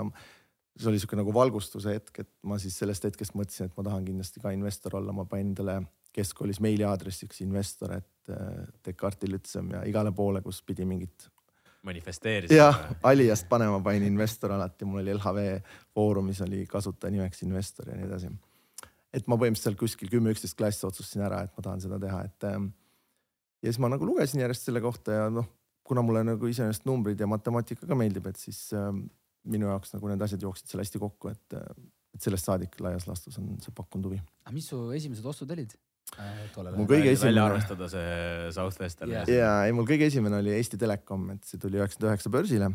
see oli sihuke nagu valgustuse hetk, et ma siis sellest hetkest mõtlesin, et ma tahan kindlasti ka investor olla, ma panin endale keskkoolis meiliaadressiks investor, et äh, Descartesi lütsem ja igale poole, kus pidi mingit manifesteerisid. jah, Aliast panema panin investor alati, mul oli LHV Foorumis oli kasutaja nimeks investor ja nii edasi. et ma põhimõtteliselt seal kuskil kümme-üksteist klassi otsustasin ära, et ma tahan seda teha, et ähm, ja siis ma nagu lugesin järjest selle kohta ja noh, kuna mulle nagu iseenesest numbrid ja matemaatika ka meeldib, et siis ähm, minu jaoks nagu need asjad jooksid seal hästi kokku, et, et sellest saadik laias laastus on see pakkunud huvi. aga mis su esimesed ostud olid äh, tollel Mul ajal? kõige esimene- välja arvestada see Southwestern Jah. ja ei, mul kõige esimene oli Eesti Telekom, et see tuli üheksakümmend üheksa börsile.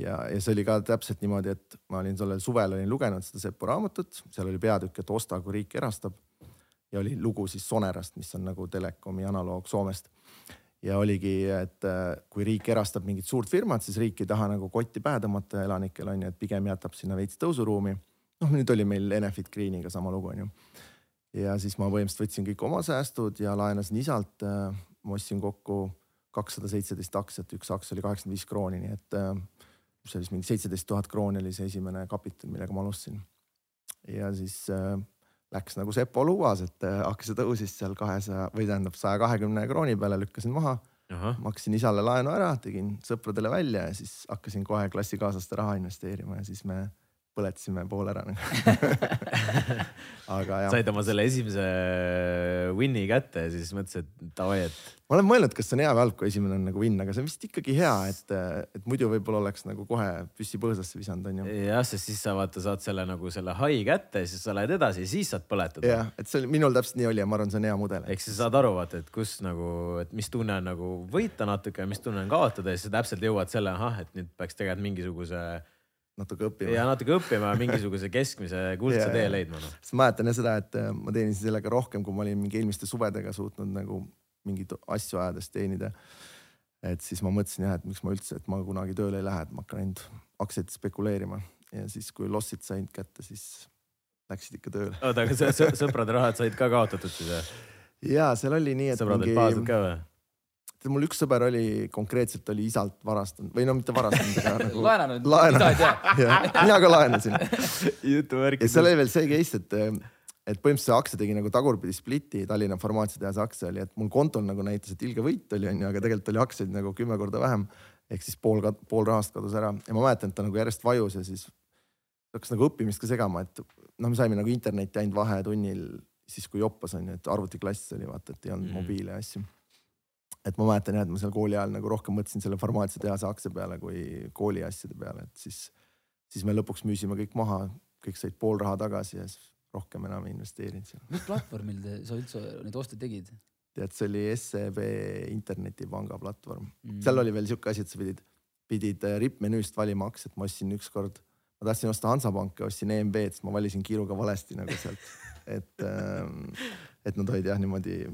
ja, ja see oli ka täpselt niimoodi, et ma olin sellel suvel olin lugenud seda Seppo raamatut, seal oli peatükk, et osta, kui riik erastab. Ja oli lugu siis Sonerast, mis on nagu Telekomi analoog Soomest. ja oligi, et äh, kui riik erastab mingit suurt firmat, siis riik ei taha nagu kotti pähe tõmmata elanikele on ju, et pigem jätab sinna veits tõusuruumi. noh, nüüd oli meil Enefit Greeniga sama lugu on ju ja siis ma põhimõtteliselt võtsin kõik oma säästud ja laenasin isalt. ma ostsin kokku kakssada seitseteist aktsiat, üks aktsia oli kaheksakümmend viis krooni, nii et äh, see oli siis mingi seitseteist tuhat krooni oli see esimene kapital, millega ma alustasin. ja siis äh, läks nagu Sepo lubas, et äh, aktsia tõusis seal kahesaja või tähendab saja kahekümne krooni peale, lükkasin maha, maksin isale laenu ära, tegin sõpradele välja ja siis hakkasin kohe klassikaaslaste raha investeerima ja siis me põletasime pool ära nagu. *laughs* aga jah, said oma selle esimese win'i kätte ja siis mõtlesid, et davai, et ma olen mõelnud, kas see on hea või halb, kui esimene on nagu win, aga see on vist ikkagi hea, et, et muidu võib-olla oleks nagu kohe püssi põõsasse visanud, onju. jah, sest siis sa vaata, saad selle nagu selle hai kätte ja siis sa lähed edasi ja siis saad põletada. jah, et see oli, minul täpselt nii oli ja ma arvan, see on hea mudel. ehk siis saad aru, vaata, et kus nagu, et mis tunne on nagu võita natuke ja mis tunne on kaotada ja siis sa täpselt jõuad selle, ahah, et nüüd peaks tegelikult mingisuguse natuke õppima. ja natuke õppima mingisuguse keskmise kuldse tee leidma noh. sest ma mäletan jah seda, et äh, ma teenisin sellega rohkem, kui ma olin mingi eelmiste suvedega suutnud nagu mingeid asju ajades teenida. et siis ma mõtlesin jah, et miks ma üldse, et ma kunagi tööle ei lähe, et ma hakkan ainult aktsiaid spekuleerima ja siis, kui lossid sain kätte, siis läksid ikka tööle. oota, aga sõprade rahad said ka kaotatud siis või? ja seal oli nii, et sõbrad olid pahased ka või? Mul üks sõber oli konkreetselt oli isalt varastanud või no mitte varastanud, aga *laughs* nagu laenanud, Laenanud. *laughs* mina ka laenasin *laughs* ja seal oli veel see case, et, et põhimõtteliselt see aktsia tegi nagu tagurpidi split'i Tallinna farmaatsiatehase aktsia oli, et mul kontol nagu näitas, et ilge võit oli, onju, aga tegelikult oli aktsiaid nagu kümme korda vähem. ehk siis pool, pool rahast kadus ära ja ma mäletan, et ta nagu järjest vajus ja siis hakkas nagu õppimist ka segama, et noh, me saime nagu internetti ainult vahetunnil siis kui joppas onju, et arvutiklassis oli vaata, et ei olnud mm. mobiile ja asju. Et ma mäletan jah, et ma seal kooli ajal nagu rohkem mõtlesin selle farmaatsiatehase aktsia peale kui kooli asjade peale, et siis, siis me lõpuks müüsime kõik maha, kõik said pool raha tagasi ja siis rohkem enam ei investeerinud seal. mis platvormil te, sa üldse neid oste tegid tead, see oli SEB internetipanga platvorm mm.? seal oli veel sihuke asi, et sa pidid, pidid äh, rippmenüüst valima aktsiat, ma ostsin ükskord, ma tahtsin osta Hansapanka, ostsin EMB-d, siis ma valisin kiiruga valesti nagu sealt, et ähm, et nad olid jah niimoodi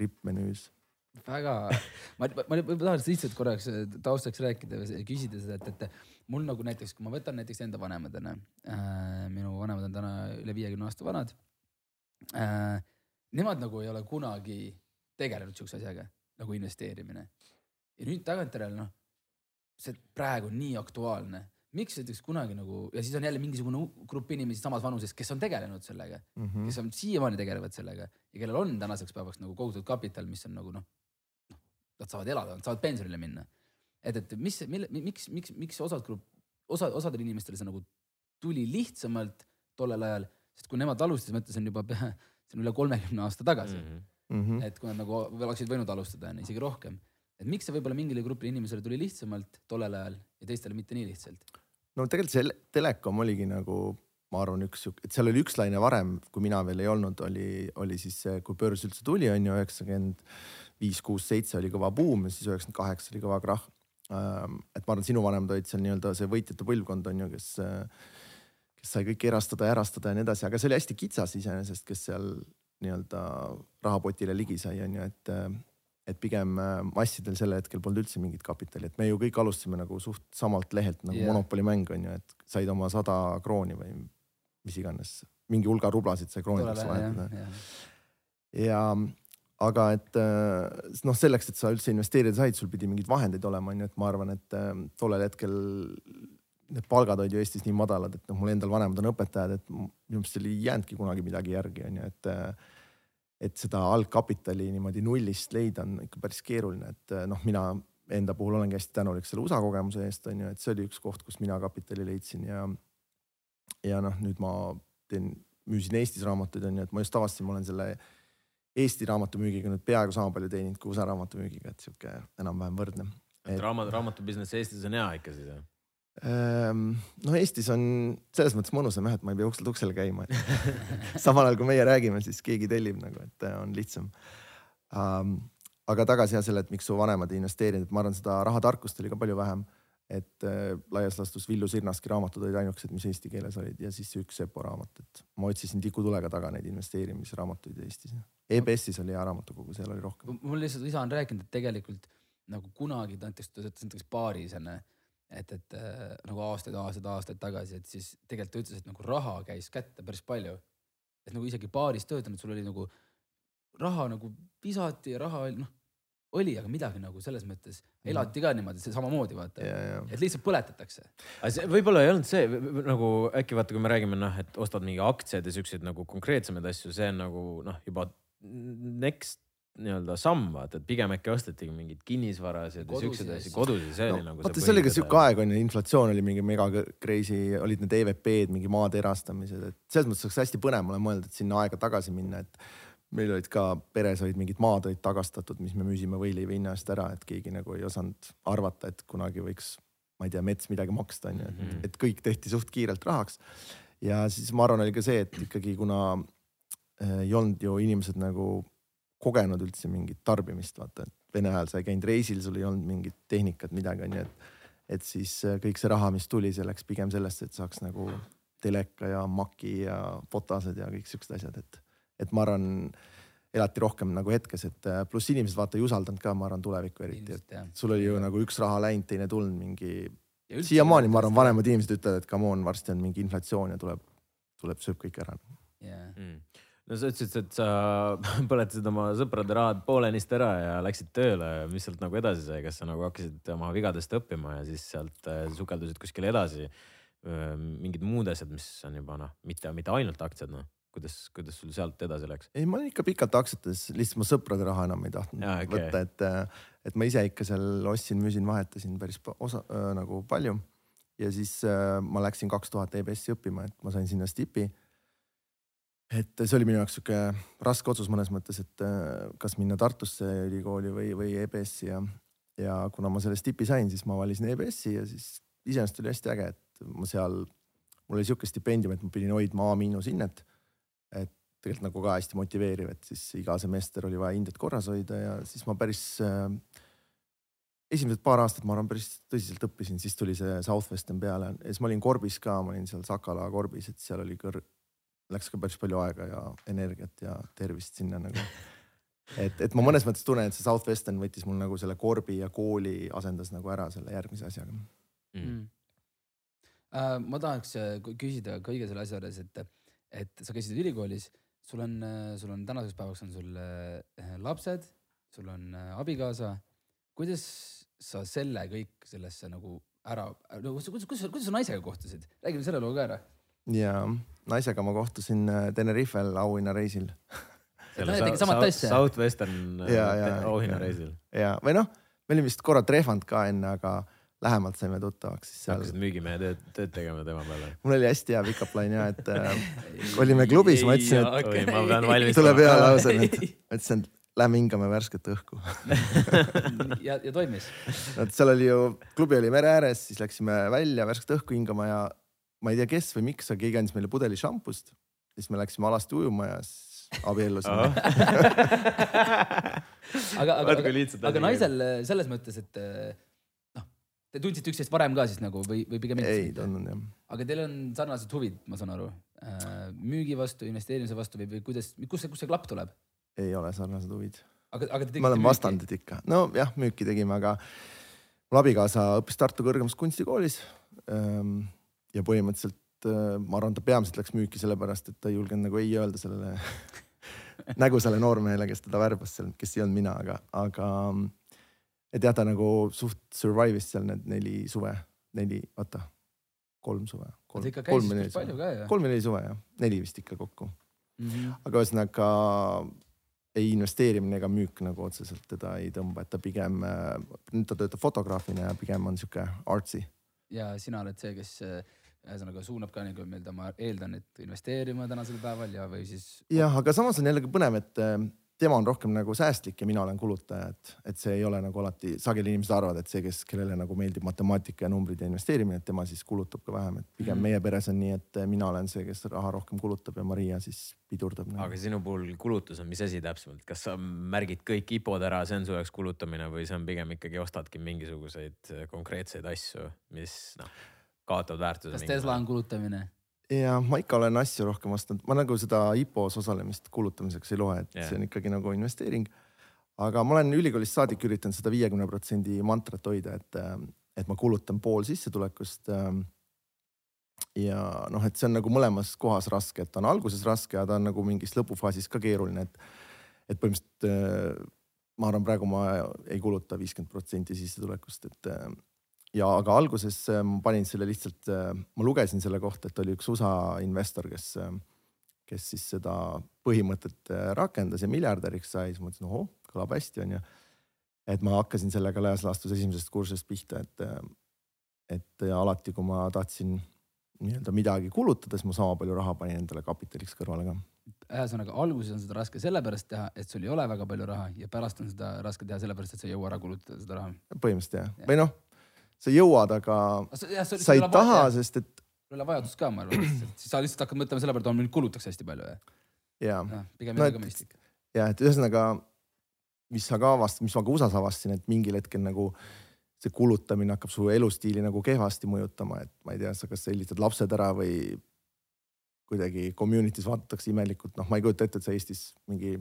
rippmenüüs. Väga, *laughs* ma, ma, ma tahaks lihtsalt korraks taustaks rääkida või küsida seda, et, et mul nagu näiteks, kui ma võtan näiteks enda vanemad onju äh,, minu vanemad on täna üle viiekümne aasta vanad äh,. Nemad nagu ei ole kunagi tegelenud siukse asjaga nagu investeerimine. ja nüüd tagantjärele noh, see praegu on nii aktuaalne, miks näiteks kunagi nagu ja siis on jälle mingisugune grupp inimesi samas vanuses, kes on tegelenud sellega Mm -hmm. kes on siiamaani tegelevad sellega ja kellel on tänaseks päevaks nagu kogutud kapital, mis on nagu noh, nad saavad elada, nad saavad pensionile minna. et, et mis, mille, miks, miks, miks osad grupp, osa, osadel inimestel see nagu tuli lihtsamalt tollel ajal, sest kui nemad alustasid, ma ütlesin juba pea, see on üle kolmekümne aasta tagasi Mhm. mm, Mm -hmm. et kui nad nagu oleksid võinud alustada, on ju, isegi rohkem. et miks see võib-olla mingile grupile inimesele tuli lihtsamalt tollel ajal ja teistele mitte nii lihtsalt? no tegelikult see telekom oligi nagu, ma arvan, üks et seal oli üks laine varem, kui mina veel ei olnud, oli, oli siis see, kui börs üldse tuli, on ju üheksakümmend viis, kuus, seitse oli kõva buum ja siis üheksakümmend kaheksa oli kõva krahh. et ma arvan, sinu vanemad olid seal nii-öelda see võitjate põlvkond on ju, kes, kes sai kõike erastada ja ärastada ja nii edasi, aga see oli hästi kitsas iseenesest, kes seal nii-öelda rahapotile ligi sai, on ju, et et pigem äh, massidel sel hetkel polnud üldse mingit kapitali, et me ju kõik alustasime nagu suht samalt lehelt nagu yeah. Monopoly mäng on ju, et said oma sada krooni või mis iganes, mingi hulga rublasid sai kroonideks vahetada. ja aga et äh, noh, selleks, et sa üldse investeerida said, sul pidi mingeid vahendeid olema, onju, et ma arvan, et äh, tollel hetkel need palgad olid ju Eestis nii madalad, et noh, mul endal vanemad on õpetajad, et minu meelest seal ei jäänudki kunagi midagi järgi, onju, et äh, et seda algkapitali niimoodi nullist leida on ikka päris keeruline, et noh, mina enda puhul olengi hästi tänulik selle USA kogemuse eest, onju, et see oli üks koht, kus mina kapitali leidsin ja ja noh, nüüd ma teen, müüsin Eestis raamatuid onju, et ma just avastasin, ma olen selle Eesti raamatumüügiga nüüd peaaegu sama palju teeninud kui USA raamatumüügiga, et sihuke enam-vähem võrdne. et raamat, raamatu business Eestis on hea ikka siis jah? Ehm, no Eestis on selles mõttes mõnusam jah, et ma ei pea ukselt uksele käima, et *laughs* samal ajal kui meie räägime, siis keegi tellib nagu, et äh, on lihtsam um,. aga tagasi jah selle, et miks su vanemad ei investeerinud, et ma arvan, seda rahatarkust oli ka palju vähem. Et äh, laias laastus Villu Sirnaski raamatud olid ainukesed, mis eesti keeles olid ja siis üks Sepo raamat, et ma otsisin tikutulega taga neid investeerimisraamatuid Eestis. EBS-is oli hea raamatukogu, seal oli rohkem. mul lihtsalt isa on rääkinud, et tegelikult nagu kunagi näiteks, ta töötas näiteks baaris onju et, et äh, nagu aastaid, aastaid, aastaid tagasi, et siis tegelikult ta ütles, et nagu raha käis kätte päris palju. et nagu isegi baaris töötanud, sul oli nagu raha nagu visati ja raha oli noh, oli, aga midagi nagu selles mõttes Mhm. elati ka niimoodi, see samamoodi vaata ja. et lihtsalt põletatakse. aga see võib-olla ei olnud see nagu äkki vaata, kui me räägime noh, et ostad mingi aktsiaid ja siukseid nagu konkreetsemaid asju, see on nagu noh, juba next nii-öelda samm vaata, et pigem äkki ostetigi mingeid kinnisvarasid ja siukseid asju, kodusid, see no, oli nagu. vaata, see oli ka sihuke aeg on ju, inflatsioon oli mingi mega crazy, olid need EVP-d, mingi maade erastamised, et selles mõttes oleks hästi põnev, ma olen mõelnud, et sinna aega tagasi minna, et meil olid ka peres olid mingid maad olid tagastatud, mis me müüsime võileiva hinna eest ära, et keegi nagu ei osanud arvata, et kunagi võiks, ma ei tea, mets midagi maksta, onju, et, Mhm. et kõik tehti suht kiirelt rahaks. ja siis ma arvan, oli ka see, et ikkagi kuna äh, ei olnud ju inimesed nagu kogenud üldse mingit tarbimist, vaata, et Vene ajal sa ei käinud reisil, sul ei olnud mingit tehnikat, midagi onju, et et siis äh, kõik see raha, mis tuli, see läks pigem sellesse, et saaks nagu teleka ja maki ja fotased ja kõik siuksed asjad, et, et ma arvan, elati rohkem nagu hetkes, et äh, pluss inimesed vaata ei usaldanud ka, ma arvan, tulevikku eriti, et sul oli ju nagu üks raha läinud, teine tulnud mingi. Siiamaani ma arvan, vanemad inimesed ütlevad, et come on, varsti on mingi inflatsioon ja tuleb, tuleb, sööb kõik ära. Jah. mm. no sa ütlesid, et sa *laughs* põletasid oma sõprade rahad poolenisti ära ja läksid tööle, mis sealt nagu edasi sai, kas sa nagu hakkasid oma vigadest õppima ja siis sealt äh, sukeldusid kuskile edasi? mingid muud asjad, mis on juba noh, mitte, mitte ainult aktsiad, noh, kuidas, kuidas sul sealt edasi läks? ei, ma olin ikka pikalt aktsiates, lihtsalt ma sõprade raha enam ei tahtnud Jaa, okei. võtta, et, et ma ise ikka seal ostsin, müüsin, vahetasin päris osa äh, nagu palju. ja siis äh, ma läksin kaks tuhat EBS-i õppima, et ma sain sinna stipi. et see oli minu jaoks sihuke raske otsus mõnes mõttes, et kas minna Tartusse ülikooli või, või EBS-i ja, ja kuna ma selle stipi sain, siis ma valisin EBS-i ja siis iseenesest oli hästi äge, et ma seal, mul oli sihuke stipendium, et ma pidin hoidma A-miinus hinnet. Et tegelikult nagu ka hästi motiveeriv, et siis iga semester oli vaja hindet korras hoida ja siis ma päris äh, esimesed paar aastat, ma arvan, päris tõsiselt õppisin, siis tuli see Southwestern peale ja siis ma olin Korbis ka, ma olin seal Sakala Korbis, et seal oli kõr-, läks ka päris palju aega ja energiat ja tervist sinna nagu. et, et ma mõnes mõttes tunnen, et see Southwestern võttis mul nagu selle Korbi ja kooli asendas nagu ära selle järgmise asjaga mm. Uh, ma tahaks äh, küsida kõige selle asja juures, et, et sa käisid ülikoolis, sul on, sul on tänaseks päevaks on sul äh, lapsed, sul on äh, abikaasa. kuidas sa selle kõik sellesse nagu ära, no kuidas, kuidas, kuidas, kuidas sa naisega kohtusid, räägime selle loo ka ära. ja naisega ma kohtusin äh, Tenerifel auhinnareisil asja? Southwestern auhinnareisil. ja, või noh, me olime vist korra trehvanud ka enne, aga lähemalt saime tuttavaks, siis seal hakkasid müügimehe tööd, tööd tegema tema peale. mul oli hästi hea pick-up line ja et äh, olime klubis, ma ütlesin, et oi, ma pean valmis tuleb hea lause nüüd. ma ütlesin, et lähme hingame värsket õhku. *laughs* ja, ja toimis. et seal oli ju, klubi oli mere ääres, siis läksime välja värsket õhku hingama ja ma ei tea, kes või miks, aga keegi andis meile pudeli šampust. siis me läksime alasti ujuma ja siis abiellusime aga, aga, aga, aga asi naisel selles mõttes, et äh, te tundsite üksteist varem ka siis nagu või, või pigem ei tundnud jah. aga teil on sarnased huvid, ma saan aru, müügi vastu, investeerimise vastu või, või kuidas, kus see, kust see klapp tuleb? ei ole sarnased huvid. aga, aga te tegite me oleme vastandid ikka, nojah, müüki tegime, aga mul abikaasa õppis Tartu kõrgemas kunstikoolis. ja põhimõtteliselt äh, ma arvan, ta peamiselt läks müüki sellepärast, et ta ei julgenud nagu ei öelda sellele *laughs* nägusale noormehele, kes teda värbas seal, kes ei olnud mina, aga, aga et jah, ta nagu suht survive'is seal need neli suve, neli, oota, kolm suve. Käis päris palju ka ju. kolm või neli suve jah, neli vist ikka kokku mm. -hmm. aga ühesõnaga ei investeerimine ega müük nagu otseselt teda ei tõmba, et ta pigem, nüüd ta töötab fotograafina ja pigem on sihuke artsy. ja sina oled see, kes äh, ühesõnaga suunab ka nagu nii-öelda, ma eeldan, et investeerima tänasel päeval ja, või siis. jah, aga samas on jällegi põnev, et äh, tema on rohkem nagu säästlik ja mina olen kulutaja, et, et see ei ole nagu alati, sageli inimesed arvavad, et see, kes, kellele nagu meeldib matemaatika ja numbrid ja investeerimine, et tema siis kulutab ka vähem, et pigem mm meie peres on nii, et mina olen see, kes raha rohkem kulutab ja Maria siis pidurdab. Nagu. aga sinu puhul kulutus on mis asi täpsemalt, kas sa märgid kõik IPO-d ära, see on su jaoks kulutamine või see on pigem ikkagi ostadki mingisuguseid konkreetseid asju, mis noh, kaotavad väärtuse? kas Tesla on kulutamine? Ja ma ikka olen asju rohkem ostnud, ma nagu seda IPO-s osalemist kulutamiseks ei loe, et yeah. see on ikkagi nagu investeering. aga ma olen ülikoolist saadik üritanud seda viiekümne protsendi mantrat hoida, et, et ma kulutan pool sissetulekust. ja noh, et see on nagu mõlemas kohas raske, et ta on alguses raske ja ta on nagu mingis lõpufaasis ka keeruline, et, et põhimõtteliselt ma arvan, praegu ma ei kuluta viiskümmend protsenti sissetulekust, et ja aga alguses äh, ma panin selle lihtsalt, äh, ma lugesin selle kohta, et oli üks USA investor, kes, äh, kes siis seda põhimõtet rakendas ja miljardäriks sai, siis ma mõtlesin, ohoh, kõlab hästi, onju. et ma hakkasin sellega laias laastus esimesest kursusest pihta, et, et alati, kui ma tahtsin nii-öelda midagi kulutada, siis ma sama palju raha panin endale kapitaliks kõrvale ka. ühesõnaga alguses on seda raske sellepärast teha, et sul ei ole väga palju raha ja pärast on seda raske teha sellepärast, et sa ei jõua ära kulutada seda raha. põhimõtteliselt jah ja., või noh sa jõuad, aga ja, sa, sa ei taha, sest et. sul ei ole vajadust ka, ma arvan, siis sa lihtsalt hakkad mõtlema selle peale, et oh, nüüd kulutaks hästi palju ja. ja. pigem no, ei ole ka mõistlik. ja et ühesõnaga, mis sa ka avastad, mis ma ka USA-s avastasin, et mingil hetkel nagu see kulutamine hakkab su elustiili nagu kehvasti mõjutama, et ma ei tea, sa kas helitad lapsed ära või kuidagi community's vaadatakse imelikult, noh, ma ei kujuta ette, et sa Eestis mingi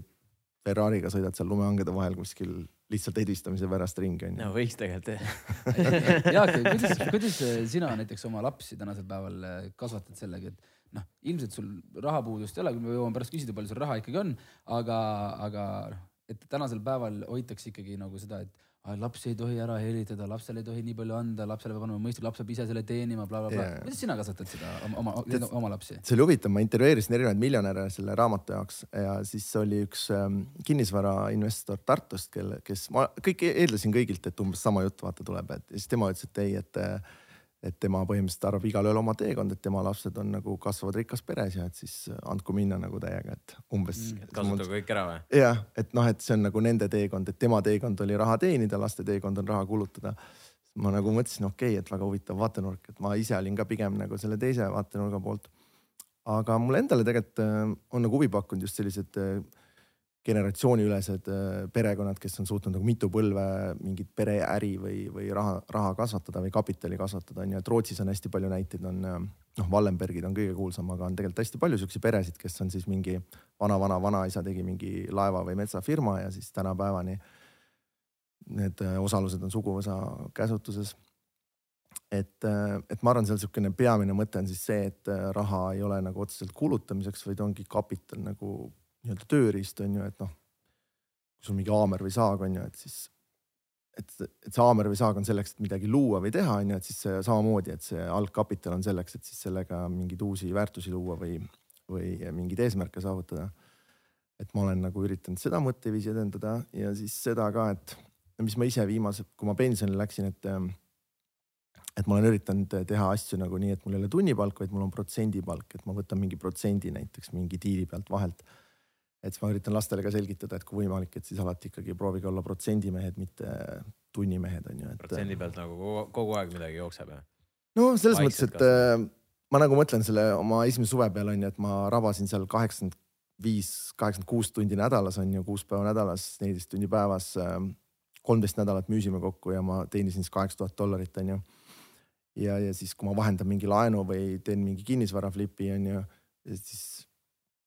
Ferrari'ga sõidad seal lumehangede vahel kuskil lihtsalt edistamise pärast ringi onju. no võiks tegelikult jah *laughs* Jaak, kuidas, kuidas sina näiteks oma lapsi tänasel päeval äh, kasvatad sellega, et noh, ilmselt sul rahapuudust ei ole, me jõuame pärast küsida, palju sul raha ikkagi on, aga, aga noh, et tänasel päeval hoitakse ikkagi nagu seda, et lapsi ei tohi ära helitada, lapsele ei tohi nii palju anda, lapsele peab andma mõistlik, laps peab ise selle teenima bla, bla, blablabla yeah.. kuidas sina kasvatad seda oma, oma, oma lapsi? see oli huvitav, ma intervjueerisin erinevaid miljonäre selle raamatu jaoks ja siis oli üks ähm, kinnisvarainvestor Tartust, kelle, kes ma kõik eeldasin kõigilt, et umbes sama jutt vaata tuleb, et siis tema ütles, et ei, et äh, et tema põhimõtteliselt arvab igalühel oma teekond, et tema lapsed on nagu kasvavad rikkas peres ja et siis andku minna nagu täiega, et umbes mm,. kasutage kõik ära või? jah, et noh, et see on nagu nende teekond, et tema teekond oli raha teenida, laste teekond on raha kulutada. ma nagu mõtlesin, okei okay,, et väga huvitav vaatenurk, et ma ise olin ka pigem nagu selle teise vaatenurga poolt. aga mulle endale tegelikult äh, on nagu huvi pakkunud just sellised äh, generatsiooniülesed äh, perekonnad, kes on suutnud nagu mitu põlve mingit pereäri või, või raha, raha kasvatada või kapitali kasvatada, on ju, et Rootsis on hästi palju näiteid, on äh, noh, Wallenbergid on kõige kuulsam, aga on tegelikult hästi palju siukseid peresid, kes on siis mingi vana-vana-vanaisa tegi mingi laeva või metsafirma ja siis tänapäevani need äh, osalused on suguvõsa käsutuses. et, et ma arvan, seal niisugune peamine mõte on siis see, et raha ei ole nagu otseselt kulutamiseks, vaid ongi kapital nagu nii-öelda tööriist on ju, et noh. kui sul mingi haamer või saag on ju, et siis, et, et see haamer või saag on selleks, et midagi luua või teha, on ju, et siis see samamoodi, et see algkapital on selleks, et siis sellega mingeid uusi väärtusi luua või, või mingeid eesmärke saavutada. et ma olen nagu üritanud seda mõtteviisi edendada ja siis seda ka, et mis ma ise viimase, kui ma pensionile läksin, et et ma olen üritanud teha asju nagu nii, et mul ei ole tunnipalk, vaid mul on protsendipalk, et ma võtan mingi protsendi näiteks mingi diili pealt vahelt et siis ma üritan lastele ka selgitada, et kui võimalik, et siis alati ikkagi proovige olla protsendimehed, mitte tunnimehed on ju et.... protsendi pealt nagu kogu, kogu aeg midagi jookseb jah? no selles Vaikselt mõttes, et. Äh, ma nagu mõtlen selle oma esimese suve peale on ju, et ma rabasin seal kaheksakümmend viis, kaheksakümmend kuus tundi nädalas on ju, kuus päeva nädalas, neliteist tundi päevas. Äh, kolmteist nädalat müüsime kokku ja ma teenisin siis kaheksa tuhat dollarit on ju. ja, ja siis, kui ma vahendan mingi laenu või teen mingi kinnisvara flipi on ju, siis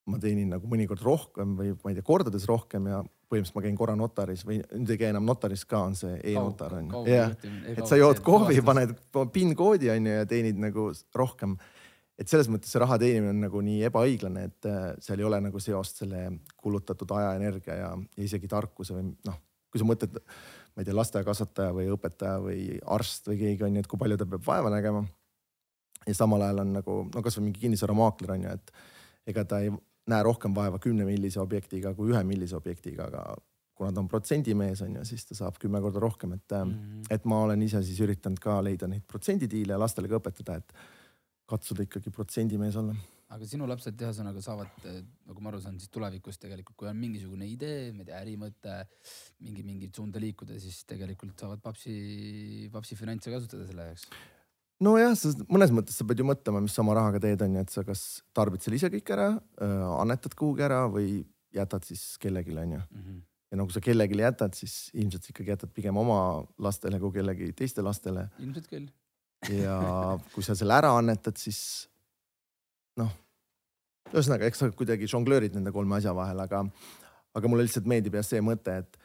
ma teenin nagu mõnikord rohkem või ma ei tea, kordades rohkem ja põhimõtteliselt ma käin korra notaris või nüüd ei käi enam notaris ka, on see e-notar on ju. jah, et sa jood kohvi, paned PIN koodi on ju ja teenid nagu rohkem. et selles mõttes see raha teenimine on nagu nii ebaõiglane, et äh, seal ei ole nagu seost selle kulutatud aja, energia ja, ja isegi tarkuse või noh, kui sa mõtled, ma ei tea, lasteaiakasvataja või õpetaja või arst või keegi on ju, et kui palju ta peab vaeva nägema. ja samal ajal on nagu no kasvõi mingi kinnisvaramaakler on ju, et ega ta ei näe rohkem vaeva kümne millise objektiga kui ühe millise objektiga, aga kuna ta on protsendimees on ju, siis ta saab kümme korda rohkem, et mm, -hmm. et ma olen ise siis üritanud ka leida neid protsendidiile ja lastele ka õpetada, et katsuda ikkagi protsendimees olla aga sinu lapsed ühesõnaga saavad, eh, nagu ma aru saan, siis tulevikus tegelikult, kui on mingisugune idee, ma ei tea, ärimõte, mingi, mingit suunda liikuda, siis tegelikult saavad papsi, papsi finantse kasutada selle jaoks. Nojah, sa mõnes mõttes sa pead ju mõtlema, mis sa oma rahaga teed, on ju, et sa kas tarbid selle ise kõik ära, annetad kuhugi ära või jätad siis kellelegi, on ju Mm -hmm. ja no kui sa kellelegi jätad, siis ilmselt sa ikkagi jätad pigem oma lastele kui kellegi teiste lastele ilmselt küll. ja kui sa selle ära annetad, siis noh, ühesõnaga, eks sa kuidagi žonglöörid nende kolme asja vahel, aga, aga mulle lihtsalt meeldib jah see mõte, et,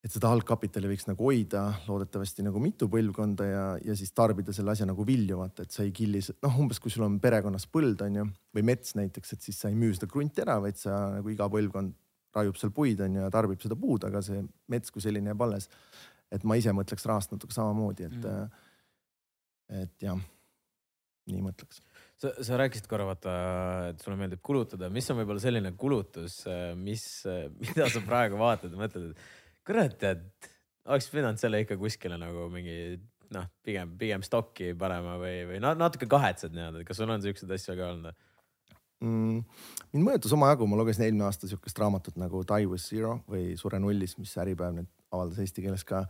et seda algkapitali võiks nagu hoida loodetavasti nagu mitu põlvkonda ja, ja siis tarbida selle asja nagu vilju, vaata, et sa ei killi, noh, umbes kui sul on perekonnas põld, on ju, või mets näiteks, et siis sa ei müü seda krunti ära, vaid sa nagu iga põlvkond raiub seal puid on ju ja tarbib seda puud, aga see mets kui selline jääb alles. et ma ise mõtleks rahast natuke samamoodi, et Mm. et jah, nii mõtleks. sa, sa rääkisid korra vaata, et sulle meeldib kulutada, mis on võib-olla selline kulutus, mis, mida sa praegu vaatad ja mõtled, et kurat, tead, oleks pidanud selle ikka kuskile nagu mingi noh, pigem, pigem stokki panema või, või na- natuke kahetsed nii-öelda, kas sul on siukseid asju ka olnud? mm,. mind mõjutas omajagu, ma lugesin eelmine aasta sihukest raamatut nagu Die with Zero või Sure nullis, mis Äripäev nüüd avaldas eesti keeles ka.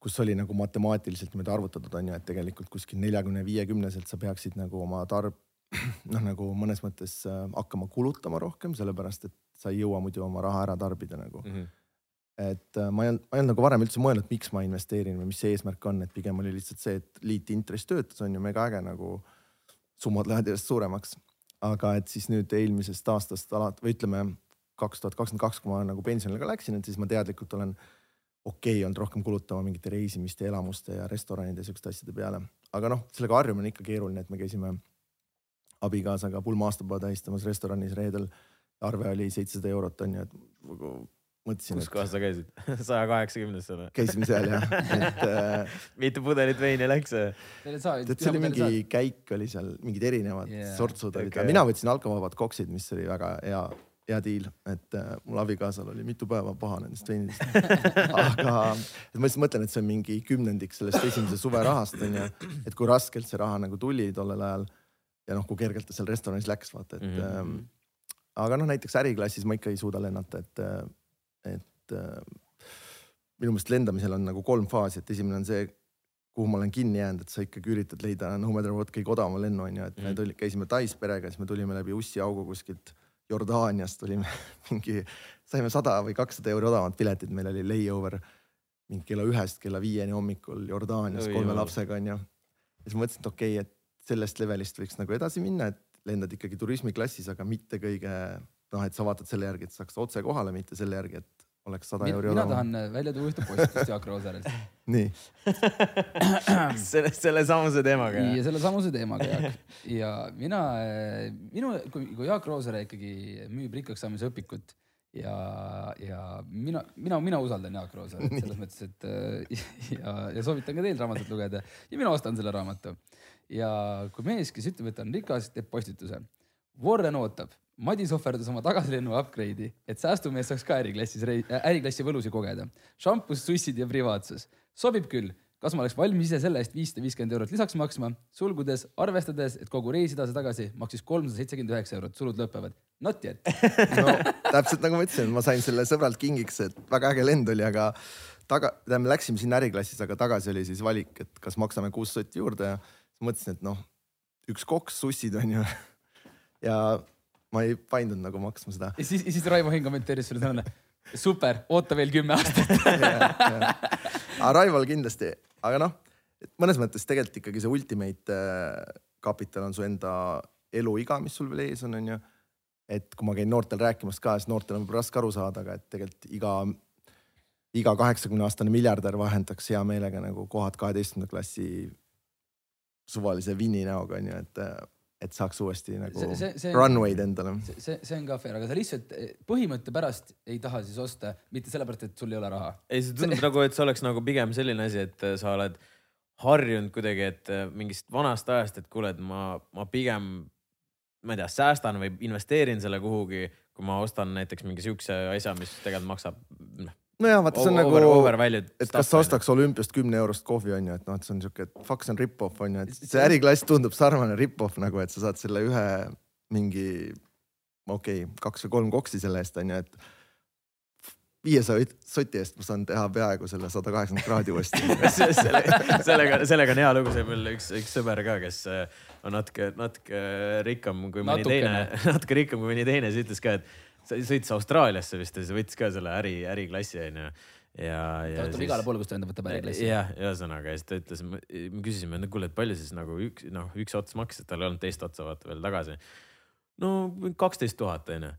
kus oli nagu matemaatiliselt niimoodi arvutatud on ju, et tegelikult kuskil neljakümne, viiekümneselt sa peaksid nagu oma tarb, *clears throat* noh nagu mõnes mõttes äh, hakkama kulutama rohkem, sellepärast et sa ei jõua muidu oma raha ära tarbida nagu Mm -hmm. Et äh, ma ei olnud, ma ei olnud nagu varem üldse mõelnud, miks ma investeerin või mis see eesmärk on, et pigem oli lihtsalt see, et liitintress töötas, on ju mega äge nagu. summad lähevad järjest suuremaks, aga et siis nüüd eelmisest aastast alati või ütleme kaks tuhat kakskümmend kaks, kui ma nagu pensionile ka läksin, et siis ma teadlikult olen okei okay, olnud rohkem kulutama mingite reisimiste elamuste ja restoranide ja siukeste asjade peale. aga noh, sellega harjumine on ikka keeruline, et me käisime abikaasaga pulma aastapäeva tähistamas restoranis reedel. arve oli seitsesada eurot on ju, et nagu mõtlesin, kus kohas sa käisid? *laughs* saja kaheksakümnes või? käisime seal jah, *laughs* et äh, mitu pudelit veini läks? Tead, see oli mingi käik oli seal, mingid erinevad Yeah. sortsud olid okay., mina võtsin alkovabad koksid, mis oli väga hea, hea diil, et äh, mul abikaasal oli mitu päeva paha nendest veinidest. *laughs* aga ma lihtsalt mõtlen, et see on mingi kümnendik sellest esimese suve rahast onju, et kui raskelt see raha nagu tuli tollel ajal ja noh, kui kergelt ta seal restoranis läks, vaata, et mm. -hmm. aga noh, näiteks äriklassis ma ikka ei suuda lennata, et, et äh, minu meelest lendamisel on nagu kolm faasi, et esimene on see kuhu ma olen kinni jäänud, et sa ikkagi üritad leida no matter what kõige odavama lennu onju, et me Mhm. tuli, käisime Tais perega, siis me tulime läbi ussiaugu kuskilt Jordaaniast tulime *laughs* mingi, saime sada või kakssada euri odavamat piletit, meil oli layover mingi kella ühest kella viieni hommikul Jordaanias Oi kolme jumal. lapsega onju. ja siis mõtlesin, et okei okay,, et sellest levelist võiks nagu edasi minna, et lendad ikkagi turismiklassis, aga mitte kõige noh, et sa vaatad selle järgi, et saaks otse kohale, mitte selle järgi, et oleks sada euri mina odavam. tahan välja tuua ühte postitust Jaak Rooserilt *laughs* nii, *clears throat* selle, selle samuse teemaga ja selle samuse teemaga Jaak. ja mina, minu, kui, kui Jaak Roosaare ikkagi müüb rikkaks saamise õpikut ja, ja mina, mina, mina usaldan Jaak Roosaaret selles *laughs* mõttes, et äh, ja, ja soovitan ka teil raamatut lugeda ja mina ostan selle raamatu. ja kui mees, kes ütleb, et ta on rikas, teeb postituse. Warren ootab, Madis ohverdas oma tagasilennu upgrade'i, et säästumees saaks ka äriklassis, äriklassi võlusi kogeda. šampus, sussid ja privaatsus. sobib küll, kas ma oleks valmis ise selle eest viissada viiskümmend eurot lisaks maksma, sulgudes arvestades, et kogu reis edasi-tagasi maksis kolmsada seitsekümmend üheksa eurot, sulud lõpevad. Not yet. *laughs* no täpselt nagu ma ütlesin, ma sain selle sõbralt kingiks, et väga äge lend oli, aga taga, tähendab, me läksime sinna äriklassis, aga tagasi oli siis valik, et kas maksame kuus sotti juurde ja mõtlesin, et noh, üks koks, sussid on ju. *laughs* ja ma ei paindunud nagu maksma seda. ja siis, siis Raivo Hing kommenteeris sulle täna, super, oota veel kümme aastat. *laughs* aga Raival kindlasti, aga noh, mõnes mõttes tegelikult ikkagi see ultimate äh, kapital on su enda eluiga, mis sul veel ees on, onju. et kui ma käin noortel rääkimas ka, siis noortel on võib-olla raske aru saada, aga et tegelikult iga, iga kaheksakümne aastane miljardär vahendaks hea meelega nagu kohad kaheteistkümnenda klassi suvalise vini näoga onju, et, et saaks uuesti nagu See- see- see- runway'd endale. see, see, see on ka fair, aga sa lihtsalt eh, põhimõtte pärast ei taha siis osta, mitte sellepärast, et sul ei ole raha. ei, see tundub nagu, et see oleks nagu pigem selline asi, et äh, sa oled harjunud kuidagi, et äh, mingist vanast ajast, et kuule, et ma, ma pigem, ma ei tea, säästan või investeerin selle kuhugi, kui ma ostan näiteks mingi siukse asja, mis tegelikult maksab noh, nojah, vaata see on over, nagu over valued et kas sa ostaks olümpiast kümne eurost kohvi onju, et noh, et see on siuke, et fuck, see on rip-off onju, et see See- äriklass tundub sarnane rip-off nagu, et sa saad selle ühe mingi okei okay,, kaks või kolm koksi selle eest onju, et viiesaja soti eest ma saan teha peaaegu selle sada kaheksakümmend kraadi uuesti. *laughs* Selle, sellega, sellega on hea lugu, see mul üks, üks sõber ka, kes äh, on natuke, natuke rikkam kui mõni teine, *laughs* natuke rikkam kui mõni teine, siis ütles ka, et sõitis Austraaliasse vist ja siis võttis ka selle äri, äriklassi onju ja, ja. ta võtab igale poole, kus ta enda võtab äriklassi. jah, ühesõnaga ja siis ta ütles, me küsisime, no kuule, et palju siis nagu üks, noh, üks ots maksis, tal ei olnud teist otsa vaata veel tagasi. no kaksteist tuhat onju.